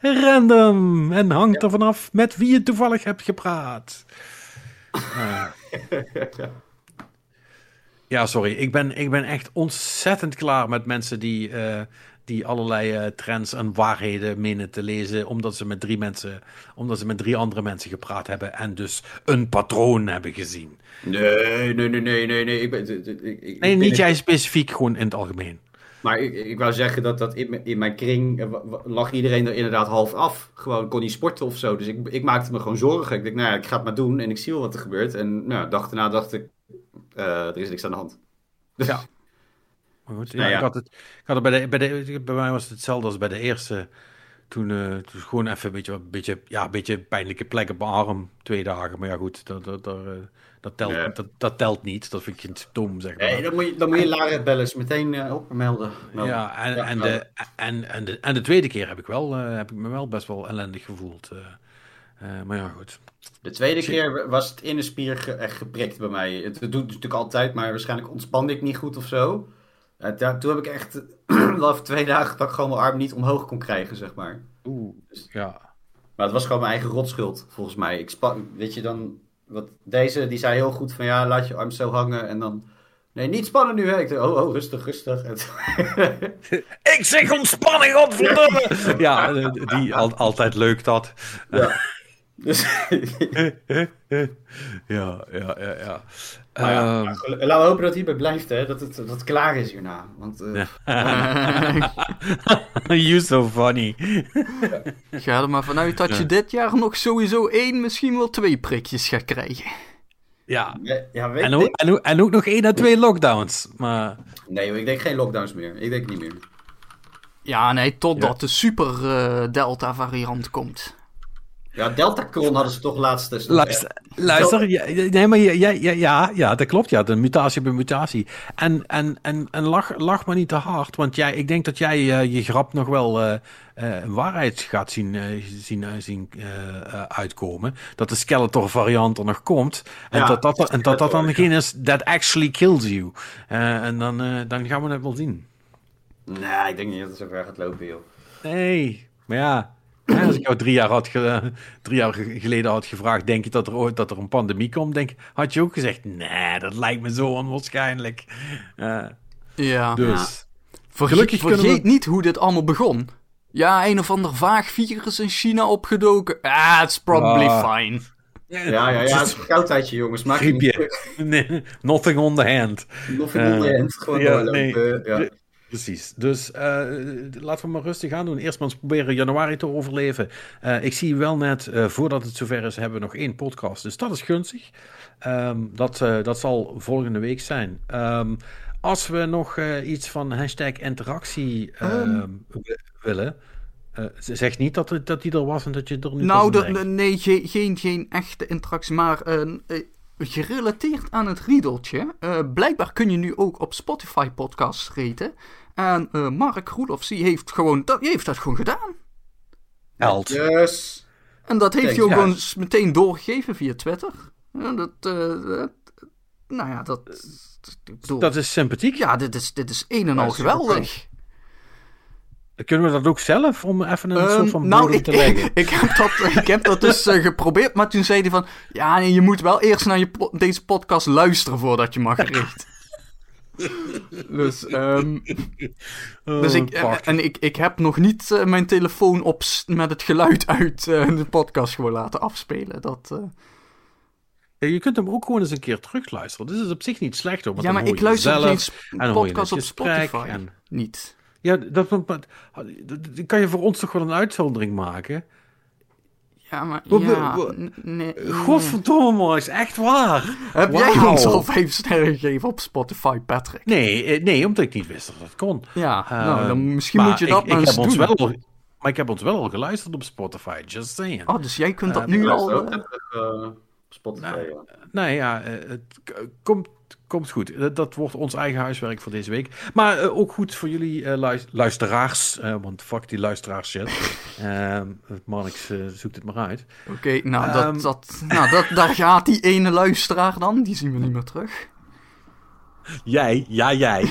random. En hangt er vanaf met wie je toevallig hebt gepraat. <laughs> Ja, sorry. Ik ben, ik ben echt ontzettend klaar met mensen die, eh, die allerlei eh, trends en waarheden menen te lezen. Omdat ze, met drie mensen, omdat ze met drie andere mensen gepraat hebben. En dus een patroon hebben gezien. Nee, nee, nee, nee, nee, nee. Ik ben, ik, Nee, niet jij specifiek, gewoon in het algemeen. Maar ik, ik wou zeggen dat, dat in, mijn- in mijn kring eh, lag iedereen er inderdaad half af. Gewoon kon niet sporten of zo. Dus ik, ik maakte me gewoon zorgen. Ik dacht, nou ja, ik ga het maar doen en ik zie wel wat er gebeurt. En nou, dag daarna dacht ik, eh, er is niks aan de hand. Dus, Ja. <laughs> Maar goed, ja, Nou ja. Ik had het, ik had het bij, de, bij, de, bij mij was het hetzelfde als bij de eerste toen, eh, toen gewoon even een beetje, een beetje, ja, een beetje pijnlijke plek op mijn arm. Twee dagen. Maar ja, goed, dat, dat, dat, eh, dat, telt, Ja. dat, dat telt niet. Dat vind ik geen symptoom, zeg maar. Nee, dan moet je, dan moet je Lara bellen. eens Meteen eh, opmelden. melden. Ja, en, Ja, en, de, en, en, de, en de tweede keer heb ik, wel, eh, heb ik me wel best wel ellendig gevoeld. eh. Eh, maar ja, goed. De tweede keer was het in de spier ge- echt geprikt bij mij. Het, het doet het natuurlijk altijd, maar waarschijnlijk ontspande ik niet goed of zo. Eh, daar, toen heb ik echt <clears throat> twee dagen dat ik gewoon mijn arm niet omhoog kon krijgen, zeg maar. Oeh, ja. Maar het was gewoon mijn eigen rotschuld, volgens mij. Ik span, weet je dan, wat, deze die zei heel goed van ja, laat je arm zo hangen en dan... Nee, niet spannen nu, hè. Ik dacht, oh, oh, rustig, rustig. <laughs> Ik zeg ontspanning, <laughs> godverdomme! ja, eh, die al, altijd leuk dat. ja. Dus, <laughs> Ja, ja, ja, ja. Ja, Ehm, laten we hopen dat het hierbij blijft, hè. Dat het, dat het klaar is hierna. Want eh, <laughs> <laughs> you so funny. <laughs> Ga er maar vanuit dat je dit jaar nog sowieso één, misschien wel twee prikjes gaat krijgen. Ja. ja, ja, weet En ik. ook, en, ook, en ook nog één à twee lockdowns. Maar Nee, ik denk geen lockdowns meer. Ik denk niet meer. Ja, nee, totdat Ja. de super eh, Delta variant komt. Ja, Deltacron hadden ze toch laatst. Dus luister, luister ja, ja, nee, maar ja, ja, ja, ja, dat klopt. Ja, de mutatie een mutatie. En, en, en, en lach, lach maar niet te hard, want jij, ik denk dat jij eh, je grap nog wel eh, eh, een waarheid gaat zien, eh, zien, eh, zien eh, eh, uitkomen. Dat de Skeletor variant er nog komt. En, Ja, dat, dat, en dat dat dan degene is that actually kills you. Eh, en dan, eh, dan gaan we het wel zien. Nee, ik denk niet dat het zo ver gaat lopen, joh. Nee, maar ja. Als ik jou drie jaar, had ge- drie jaar ge- geleden had gevraagd, denk je dat er ooit dat er een pandemie komt? Denk, had je ook gezegd, nee, dat lijkt me zo onwaarschijnlijk. Eh, Ja. dus, Verge- gelukkig vergeet we- niet hoe dit allemaal begon. Ja, een of ander vaag virus in China opgedoken. Ah, it's probably Ah. fine. Ja, ja, ja, het is een koudheidje, jongens. Maak je niet griepje. <laughs> Nee, nothing on the hand. Nog in onder Eh, hand. Gewoon ja, doorlopen. Ja. Precies. Dus eh, laten we maar rustig aan doen. Eerst maar eens proberen januari te overleven. Eh, ik zie wel net, eh, voordat het zover is, hebben we nog één podcast. Dus dat is gunstig. Ehm, dat, dat zal volgende week zijn. Ehm, als we nog iets van hashtag interactie ehm, willen. zeg niet dat, het- dat die er was en dat je er nu Nou, de- nee, geen, geen, echte interactie, maar gerelateerd aan het riedeltje. eh, blijkbaar kun je nu ook op Spotify podcasts reten. En eh, Mark Roelofs, die heeft, gewoon, dat, die heeft dat gewoon gedaan. Held. Yes. En dat heeft hij ook gewoon meteen doorgegeven via Twitter. Ja, dat, eh, dat- nou ja, dat... ik bedoel, Dat is sympathiek. ja, dit is, dit is een en al geweldig. Kunnen we dat ook zelf om even een Ehm, soort van nou, bodem ik, te leggen? <laughs> ik, heb dat, ik heb dat dus eh, geprobeerd, maar toen zei hij van... Ja, je moet wel eerst naar je po- deze podcast luisteren voordat je mag richten. <laughs> dus, ehm, dus ik, Oh, fuck. en ik, ik heb nog niet eh, mijn telefoon op met het geluid uit eh, de podcast gewoon laten afspelen. Dat, eh, Ja, je kunt hem ook gewoon eens een keer terugluisteren. Dus is op zich niet slecht hoor. want ja, maar ik luister geen podcast op Spotify. en- Niet. Ja, dat, dat, dat, dat kan je voor ons toch wel een uitzondering maken? Ja, maar ja, nee. Godverdomme, man, is echt waar. Heb jij ons al vijf sterren gegeven op Spotify, Patrick? Nee, eh, nee, omdat ik niet wist dat dat kon. Ja, Eh, nou, dan misschien maar moet je dat ik, maar ik eens heb ons doen. wel al, Maar ik heb ons wel al geluisterd op Spotify, just saying. Oh, dus jij kunt dat Eh, nu Ik al... Spotify. Nou, ja. Nee, ja, eh, het komt, komt goed. Dat, dat wordt ons eigen huiswerk voor deze week. Maar eh, ook goed voor jullie eh, luis- luisteraars. eh, want fuck die luisteraars shit. <laughs> Ehm Marnix eh, zoekt het maar uit. Oké, nou, Ehm. dat, dat, nou dat, daar gaat die ene luisteraar dan. Die zien we niet meer terug. <laughs> Jij, ja jij. <laughs>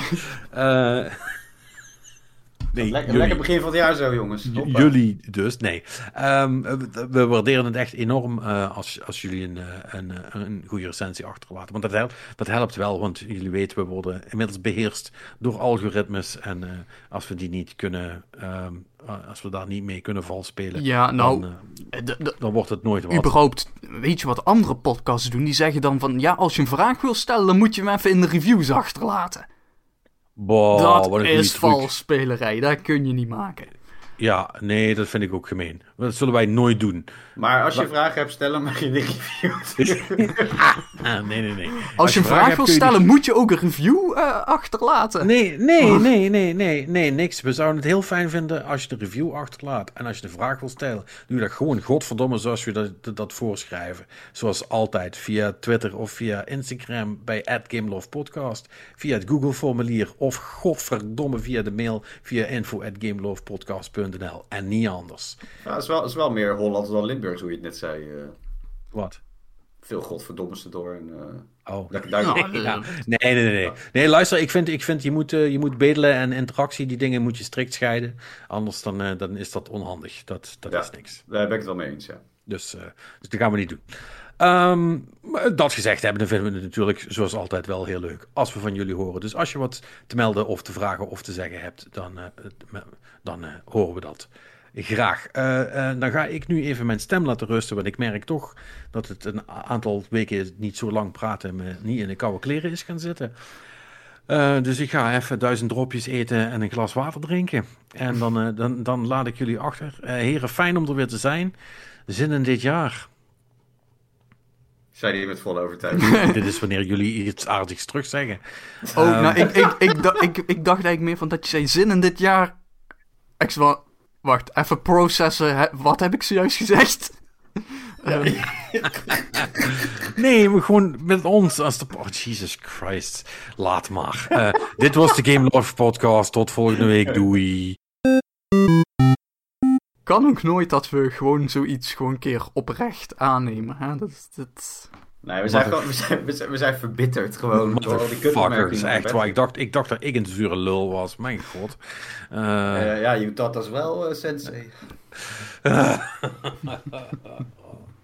Nee, Lekker, jullie. lekker begin van het jaar zo, jongens. Hoppa. Jullie dus, nee. Ehm, we, we waarderen het echt enorm eh, als, als jullie een, eh, een, eh, een goede recensie achterlaten. Want dat helpt, dat helpt wel, want jullie weten, we worden inmiddels beheerst door algoritmes. En eh, als we die niet kunnen, ehm, eh, als we daar niet mee kunnen valspelen, Ja, nou, dan, de, de, dan wordt het nooit wat. überhaupt, weet je wat andere podcasts doen? Die zeggen dan van, ja, als je een vraag wil stellen, dan moet je hem even in de reviews achterlaten. Boah, dat is valsspelerij, dat kun je niet maken. Ja, nee, dat vind ik ook gemeen. Dat zullen wij nooit doen. Maar als je vragen hebt, stel dan mag je de review. <laughs> Ah, nee, nee, nee. Als, je een vraag wil je stellen, moet je ook een review eh, achterlaten. Nee, nee, Oh. nee, nee, nee, nee, niks. We zouden het heel fijn vinden als je de review achterlaat. En als je de vraag wil stellen, doe je dat gewoon godverdomme zoals we dat, dat, voorschrijven. Zoals altijd, via Twitter of via Instagram bij @gamelovepodcast. Via het Google-formulier of godverdomme via de mail via En niet anders. Ja, het, is wel, het is wel meer Hollands dan Limburgs, hoe je het net zei. eh. Wat? veel godverdommers erdoor. En, eh, Oh. lekker duidelijk. <laughs> Ja. Nee, nee, nee, nee. Nee, luister, ik vind, ik vind je, moet, eh, je moet bedelen en interactie, die dingen moet je strikt scheiden. Anders dan, eh, dan is dat onhandig. Dat, dat Ja. is niks. Daar ben ik het wel mee eens, ja. Dus, eh, dus dat gaan we niet doen. Ehm, dat gezegd hebben, dan vinden we het natuurlijk zoals altijd wel heel leuk als we van jullie horen. Dus als je wat te melden of te vragen of te zeggen hebt, dan, eh, dan eh, horen we dat graag. Eh, dan ga ik nu even mijn stem laten rusten, want ik merk toch dat het een aantal weken niet zo lang praten me niet in de koude kleren is gaan zitten. Dus ik ga even duizend dropjes eten en een glas water drinken. En dan, dan, dan laat ik jullie achter. Heren, fijn om er weer te zijn. Zin in dit jaar. Zei die met volle overtuiging. <laughs> Dit is wanneer jullie iets aardigs terugzeggen. Oh, Ehm. nou, ik, ik, ik, da- ik, ik dacht eigenlijk meer van dat je zei zin in dit jaar. Ik wa- wacht, even processen. Wat heb ik zojuist gezegd? Ehm, <laughs> Nee, maar gewoon met ons als de... Oh, Jesus Christ. Laat maar. Eh, dit was de Game Love podcast. Tot volgende week. Doei. Kan ook nooit dat we gewoon zoiets gewoon een keer oprecht aannemen. Hè? Dat, is- dat... Nee, we zijn, gewoon, we, zijn, we, zijn, we zijn verbitterd gewoon. door al die Motherfuckers, kutopmerkingen. echt waar. Ik dacht, ik dacht dat ik een zure lul was. Mijn god. Eh, Eh, ja, je doet dat als wel, eh, sensei. <laughs>